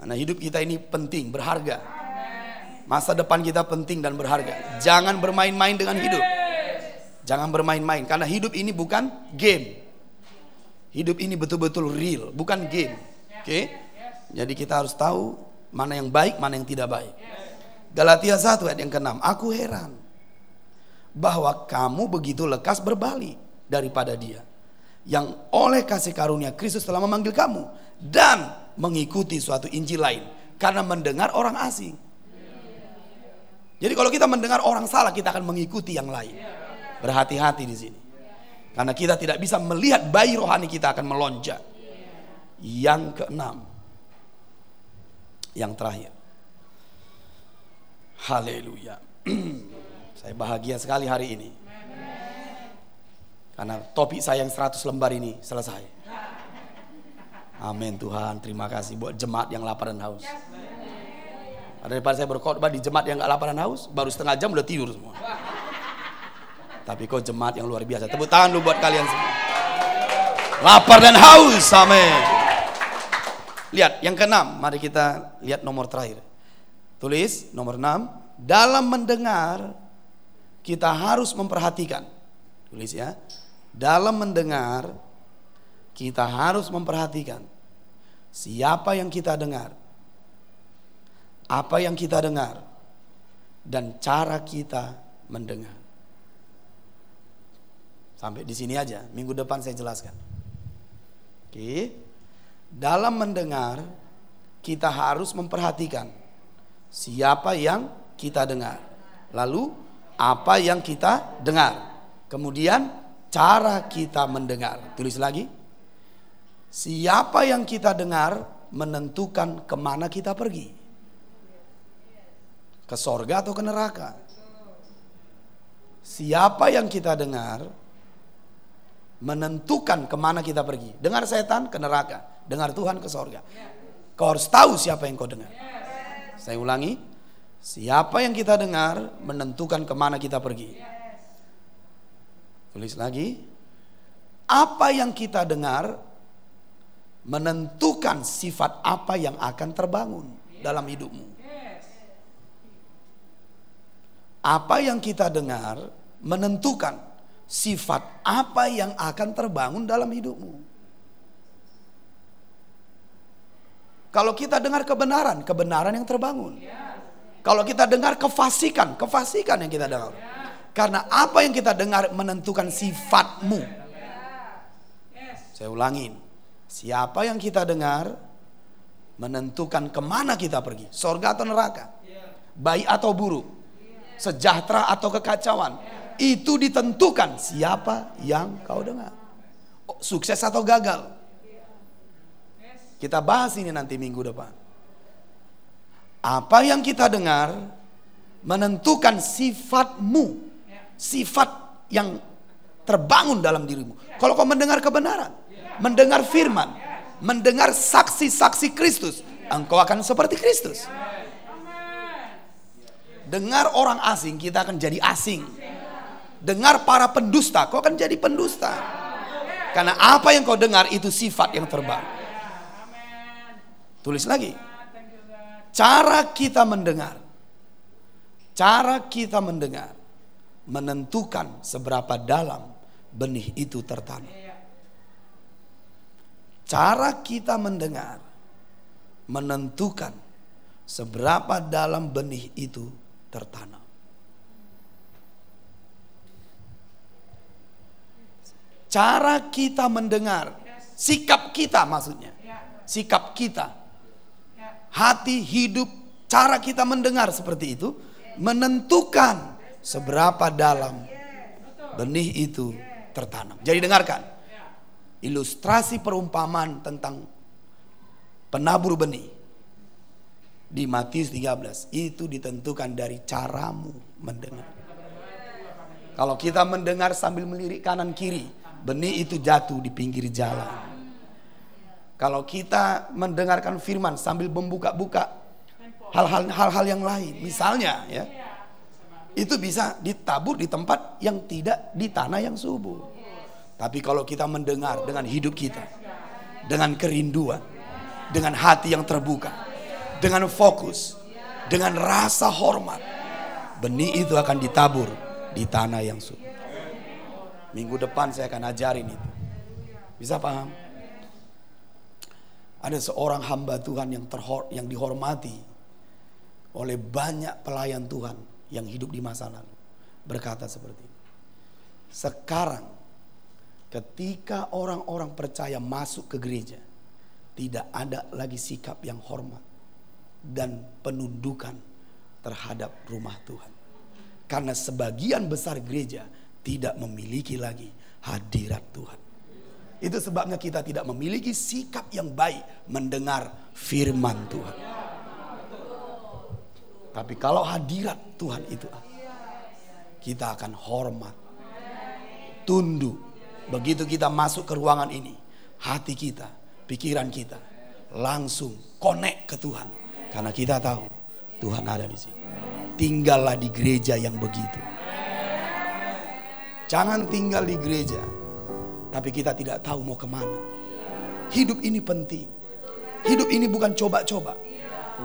Speaker 1: Karena hidup kita ini penting, berharga. Masa depan kita penting dan berharga. Jangan bermain-main dengan hidup. Jangan bermain-main karena hidup ini bukan game. Hidup ini betul-betul real, bukan game. Oke? Okay? Jadi kita harus tahu mana yang baik, mana yang tidak baik. Galatia 1 ayat yang ke-6. Aku heran bahwa kamu begitu lekas berbalik daripada dia yang oleh kasih karunia Kristus telah memanggil kamu dan mengikuti suatu Injil lain karena mendengar orang asing. Jadi kalau kita mendengar orang salah kita akan mengikuti yang lain. Berhati-hati di sini. Karena kita tidak bisa melihat bayi rohani kita akan melonjak. Yang keenam. Yang terakhir. Haleluya. <clears throat> saya bahagia sekali hari ini. Karena topik saya yang 100 lembar ini selesai. Amin Tuhan, terima kasih buat jemaat yang lapar dan haus. Daripada saya berkhotbah di jemaat yang gak lapar dan haus, baru setengah jam udah tidur semua. Tapi kok jemaat yang luar biasa. Tepuk tangan dulu buat kalian semua. Lapar dan haus, amin. Lihat, yang keenam, mari kita lihat nomor terakhir. Tulis nomor enam, dalam mendengar kita harus memperhatikan. Tulis ya. Dalam mendengar kita harus memperhatikan siapa yang kita dengar, apa yang kita dengar, dan cara kita mendengar. Sampai di sini aja, minggu depan saya jelaskan. Oke, dalam mendengar kita harus memperhatikan siapa yang kita dengar, lalu apa yang kita dengar, kemudian cara kita mendengar. Tulis lagi. Siapa yang kita dengar menentukan ke mana kita pergi. Ke sorga atau ke neraka. Siapa yang kita dengar menentukan ke mana kita pergi. Dengar setan ke neraka, dengar Tuhan ke sorga. Kau harus tahu siapa yang kau dengar. Saya ulangi, siapa yang kita dengar menentukan ke mana kita pergi. Tulis lagi, apa yang kita dengar menentukan sifat apa yang akan terbangun dalam hidupmu. Apa yang kita dengar menentukan sifat apa yang akan terbangun dalam hidupmu. Kalau kita dengar kebenaran, kebenaran yang terbangun. Kalau kita dengar kefasikan, kefasikan yang kita dengar. Karena apa yang kita dengar menentukan sifatmu. Saya ulangin, Siapa yang kita dengar menentukan ke mana kita pergi. Sorga atau neraka. Baik atau buruk. Sejahtera atau kekacauan. Itu ditentukan siapa yang kau dengar. Oh, sukses atau gagal. Kita bahas ini nanti minggu depan. Apa yang kita dengar menentukan sifatmu. Sifat yang terbangun dalam dirimu. Kalau kau mendengar kebenaran, mendengar firman, mendengar saksi-saksi Kristus, engkau akan seperti Kristus. Dengar orang asing, kita akan jadi asing. Dengar para pendusta, kau akan jadi pendusta. Karena apa yang kau dengar itu sifat yang terbaik. Tulis lagi. Cara kita mendengar. Cara kita mendengar menentukan seberapa dalam benih itu tertanam. Cara kita mendengar menentukan seberapa dalam benih itu tertanam. Cara kita mendengar, sikap kita maksudnya, sikap kita, hati, hidup, cara kita mendengar seperti itu menentukan seberapa dalam benih itu tertanam. Jadi dengarkan. Ilustrasi perumpamaan tentang penabur benih di Matius 13 itu ditentukan dari caramu mendengar. Kalau kita mendengar sambil melirik kanan kiri, benih itu jatuh di pinggir jalan. Kalau kita mendengarkan firman sambil membuka-buka hal-hal yang lain, misalnya ya, itu bisa ditabur di tempat yang tidak di tanah yang subur. Tapi kalau kita mendengar dengan hidup kita, dengan kerinduan, dengan hati yang terbuka, dengan fokus, dengan rasa hormat, benih itu akan ditabur di tanah yang subur. Minggu depan saya akan ajarin itu. Bisa paham? Ada seorang hamba Tuhan yang terhor, yang dihormati oleh banyak pelayan Tuhan yang hidup di masa lalu berkata seperti ini. Sekarang ketika orang-orang percaya masuk ke gereja, tidak ada lagi sikap yang hormat dan penundukan terhadap rumah Tuhan. Karena sebagian besar gereja tidak memiliki lagi hadirat Tuhan. Itu sebabnya kita tidak memiliki sikap yang baik mendengar firman Tuhan. Tapi kalau hadirat Tuhan itu kita akan hormat, tunduk. Begitu kita masuk ke ruangan ini, hati kita, pikiran kita langsung connect ke Tuhan. Karena kita tahu Tuhan ada di sini. Tinggallah di gereja yang begitu. Jangan tinggal di gereja, tapi kita tidak tahu mau ke mana. Hidup ini penting. Hidup ini bukan coba-coba.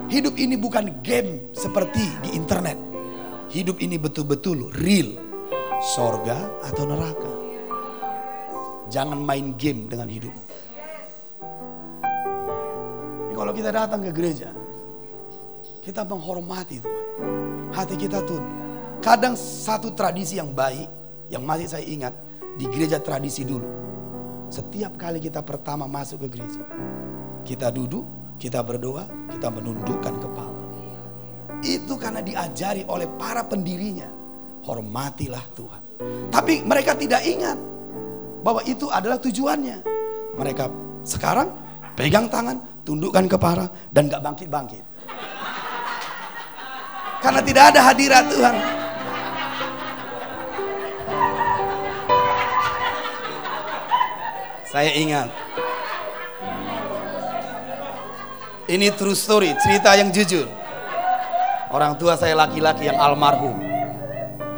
Speaker 1: Hidup ini bukan game seperti di internet. Hidup ini betul-betul real. Sorga atau neraka. Jangan main game dengan hidup. Ini kalau kita datang ke gereja, kita menghormati Tuhan. Hati kita tunduk. Kadang satu tradisi yang baik, yang masih saya ingat, di gereja tradisi dulu. Setiap kali kita pertama masuk ke gereja, kita duduk, kita berdoa, kita menundukkan kepala. Itu karena diajari oleh para pendirinya. Hormatilah Tuhan. Tapi mereka tidak ingat bahwa itu adalah tujuannya. Mereka sekarang pegang tangan, tundukkan kepala dan gak bangkit-bangkit. Karena tidak ada hadirat Tuhan. Saya ingat Ini true story, cerita yang jujur. Orang tua saya laki-laki yang almarhum.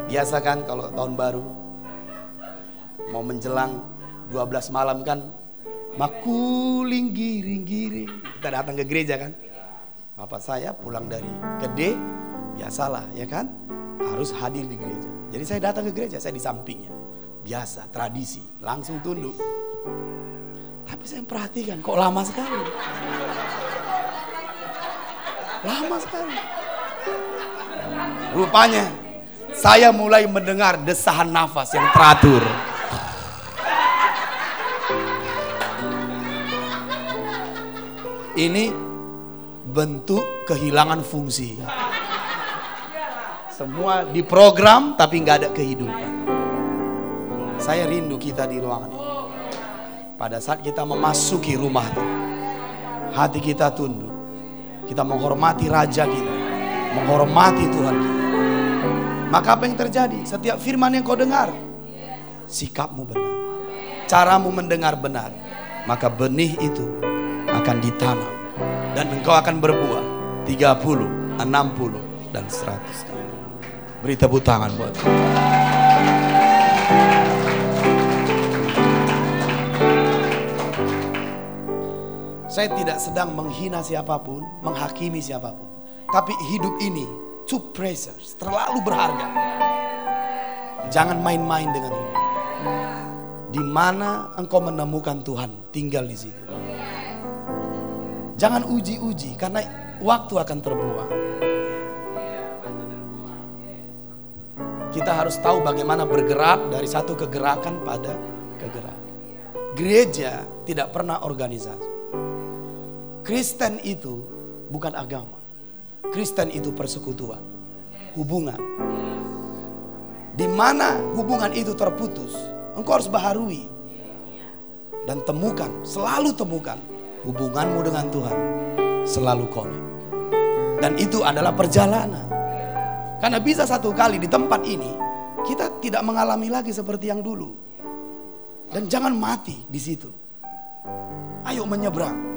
Speaker 1: Biasa kan kalau tahun baru mau menjelang 12 malam kan makuling giring-giring. Kita datang ke gereja kan. Bapak saya pulang dari gede, biasalah ya kan. Harus hadir di gereja. Jadi saya datang ke gereja, saya di sampingnya. Biasa, tradisi, langsung tunduk. Tapi saya perhatikan kok lama sekali. Lama sekali. Rupanya saya mulai mendengar desahan nafas yang teratur. Ini bentuk kehilangan fungsi. Semua diprogram tapi nggak ada kehidupan. Saya rindu kita di ruangan ini. Pada saat kita memasuki rumah itu, hati kita tunduk kita menghormati raja kita. Menghormati Tuhan kita. Maka apa yang terjadi? Setiap firman yang kau dengar. Sikapmu benar. Caramu mendengar benar. Maka benih itu akan ditanam. Dan engkau akan berbuah. 30, 60, dan 100 Beri tepuk tangan buat Saya tidak sedang menghina siapa pun, menghakimi siapa pun. Tapi hidup ini too precious, terlalu berharga. Jangan main-main dengan ini. Di mana engkau menemukan Tuhan, tinggal di situ. Jangan uji-uji karena waktu akan terbuang. Kita harus tahu bagaimana bergerak dari satu kegerakan pada kegerakan. Gereja tidak pernah organisasi. Kristen itu bukan agama. Kristen itu persekutuan, hubungan. Di mana hubungan itu terputus, engkau harus baharui. Dan temukan, selalu temukan hubunganmu dengan Tuhan. Selalu konek. Dan itu adalah perjalanan. Karena bisa satu kali di tempat ini, kita tidak mengalami lagi seperti yang dulu. Dan jangan mati di situ. Ayo menyeberang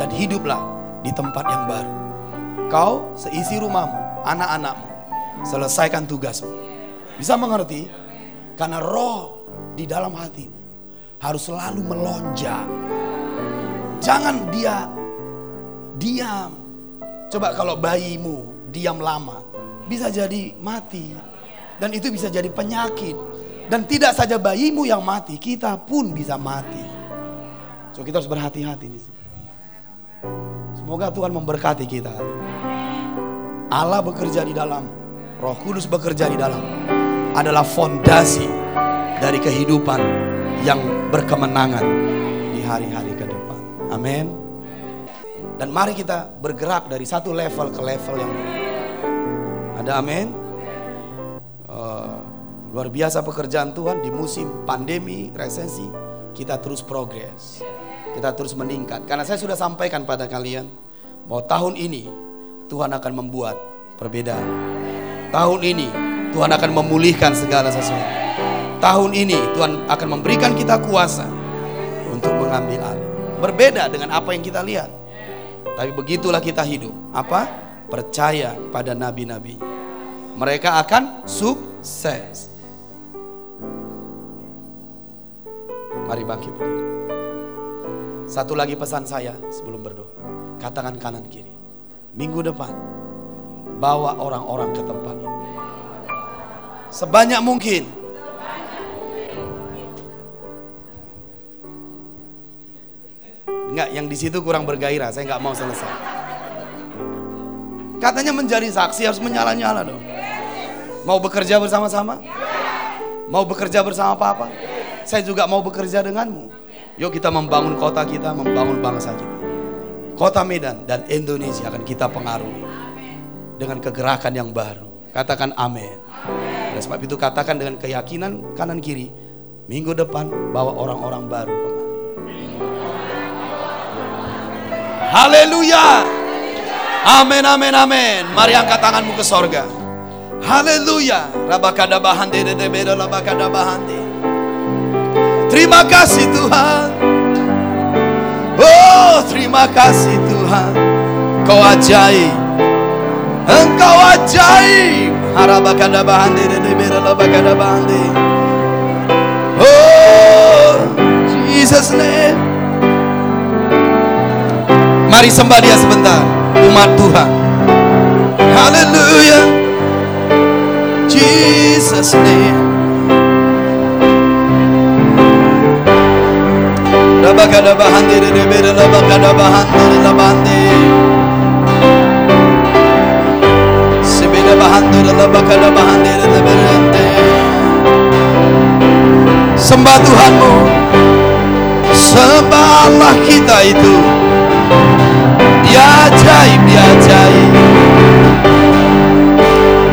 Speaker 1: dan hiduplah di tempat yang baru. Kau seisi rumahmu, anak-anakmu, selesaikan tugasmu. Bisa mengerti? Karena roh di dalam hatimu harus selalu melonjak. Jangan dia diam. Coba kalau bayimu diam lama, bisa jadi mati. Dan itu bisa jadi penyakit. Dan tidak saja bayimu yang mati, kita pun bisa mati. So kita harus berhati-hati di sini. Semoga Tuhan memberkati kita. Allah bekerja di dalam, Roh Kudus bekerja di dalam. Adalah fondasi dari kehidupan yang berkemenangan di hari-hari ke depan. Amin. Dan mari kita bergerak dari satu level ke level yang. Ada amin? Uh, luar biasa pekerjaan Tuhan di musim pandemi, resesi, kita terus progres. Kita terus meningkat. Karena saya sudah sampaikan pada kalian bahwa tahun ini Tuhan akan membuat perbedaan. Tahun ini Tuhan akan memulihkan segala sesuatu. Tahun ini Tuhan akan memberikan kita kuasa untuk mengambil alih. Berbeda dengan apa yang kita lihat. Tapi begitulah kita hidup. Apa? Percaya pada nabi-nabi. Mereka akan sukses. Mari bangkit berdiri. Satu lagi pesan saya sebelum berdoa. Katakan kanan kiri. Minggu depan bawa orang-orang ke tempat ini. Sebanyak mungkin. Enggak, yang di situ kurang bergairah. Saya nggak mau selesai. Katanya menjadi saksi harus menyala-nyala dong. Mau bekerja bersama-sama? Mau bekerja bersama Papa? Saya juga mau bekerja denganmu. Yuk kita membangun kota kita, membangun bangsa kita. Kota Medan dan Indonesia akan kita pengaruhi dengan kegerakan yang baru. Katakan amin. Oleh sebab itu katakan dengan keyakinan kanan kiri. Minggu depan bawa orang-orang baru kemari. Haleluya. Amin, amin, amin. Mari angkat tanganmu ke sorga. Haleluya. Rabakada bahande rabakada bahande. Terima kasih Tuhan. Oh, terima kasih Tuhan. Kau ajaib. Engkau ajaib. De beda rabakada bahande. Oh, Jesus name. Mari sembah dia sebentar. Umat Tuhan. Haleluya. Jesus name. Rabakada bahandi de bere rabakada bahandi de la bandi. Sibida bahandi rabakada bahandi de berente. Sembah Tuhanmu. Sembah kita itu. Dia ajaib, dia ajaib.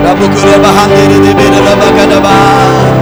Speaker 1: Rabukura bahandi de bere rabakada bahandi.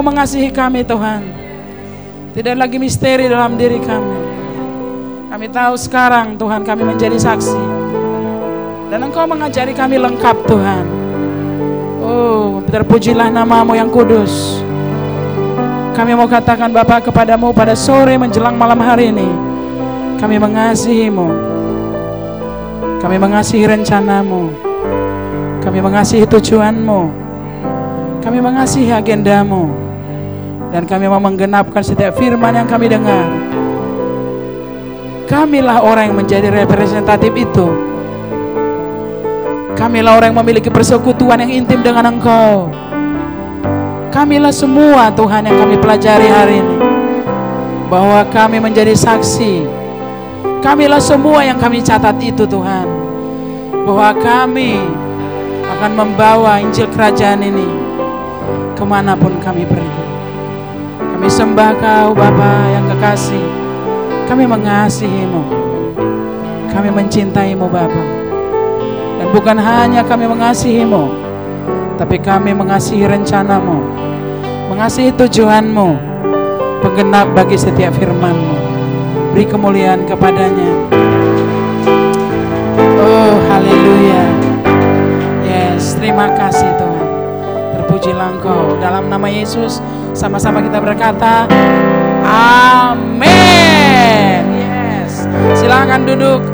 Speaker 2: Engkau mengasihi kami Tuhan. Tidak lagi misteri dalam diri kami. Kami tahu sekarang Tuhan kami menjadi saksi. Dan Engkau mengajari kami lengkap Tuhan. Oh, terpujilah namamu yang kudus. Kami mau katakan Bapak kepadamu pada sore menjelang malam hari ini. Kami mengasihimu. Kami mengasihi rencanamu. Kami mengasihi tujuanmu. Kami mengasihi agendamu. Dan kami mau menggenapkan setiap firman yang kami dengar. Kamilah orang yang menjadi representatif itu. Kamilah orang yang memiliki persekutuan yang intim dengan Engkau. Kamilah semua Tuhan yang kami pelajari hari ini. Bahwa kami menjadi saksi. Kamilah semua yang kami catat itu Tuhan. Bahwa kami akan membawa Injil Kerajaan ini ke mana pun kami pergi. Sembah Kau Bapa yang kekasih. Kami mengasihimu. Kami mencintaimu Bapa. Dan bukan hanya kami mengasihimu, tapi kami mengasihi rencanamu, mengasihi tujuanmu, penggenap bagi setiap firmanmu. Beri kemuliaan kepadanya. Oh, haleluya. Terima kasih Tuhan. Terpujilah Engkau. Dalam nama Yesus, sama-sama kita berkata, Amin. Yes. Silakan duduk.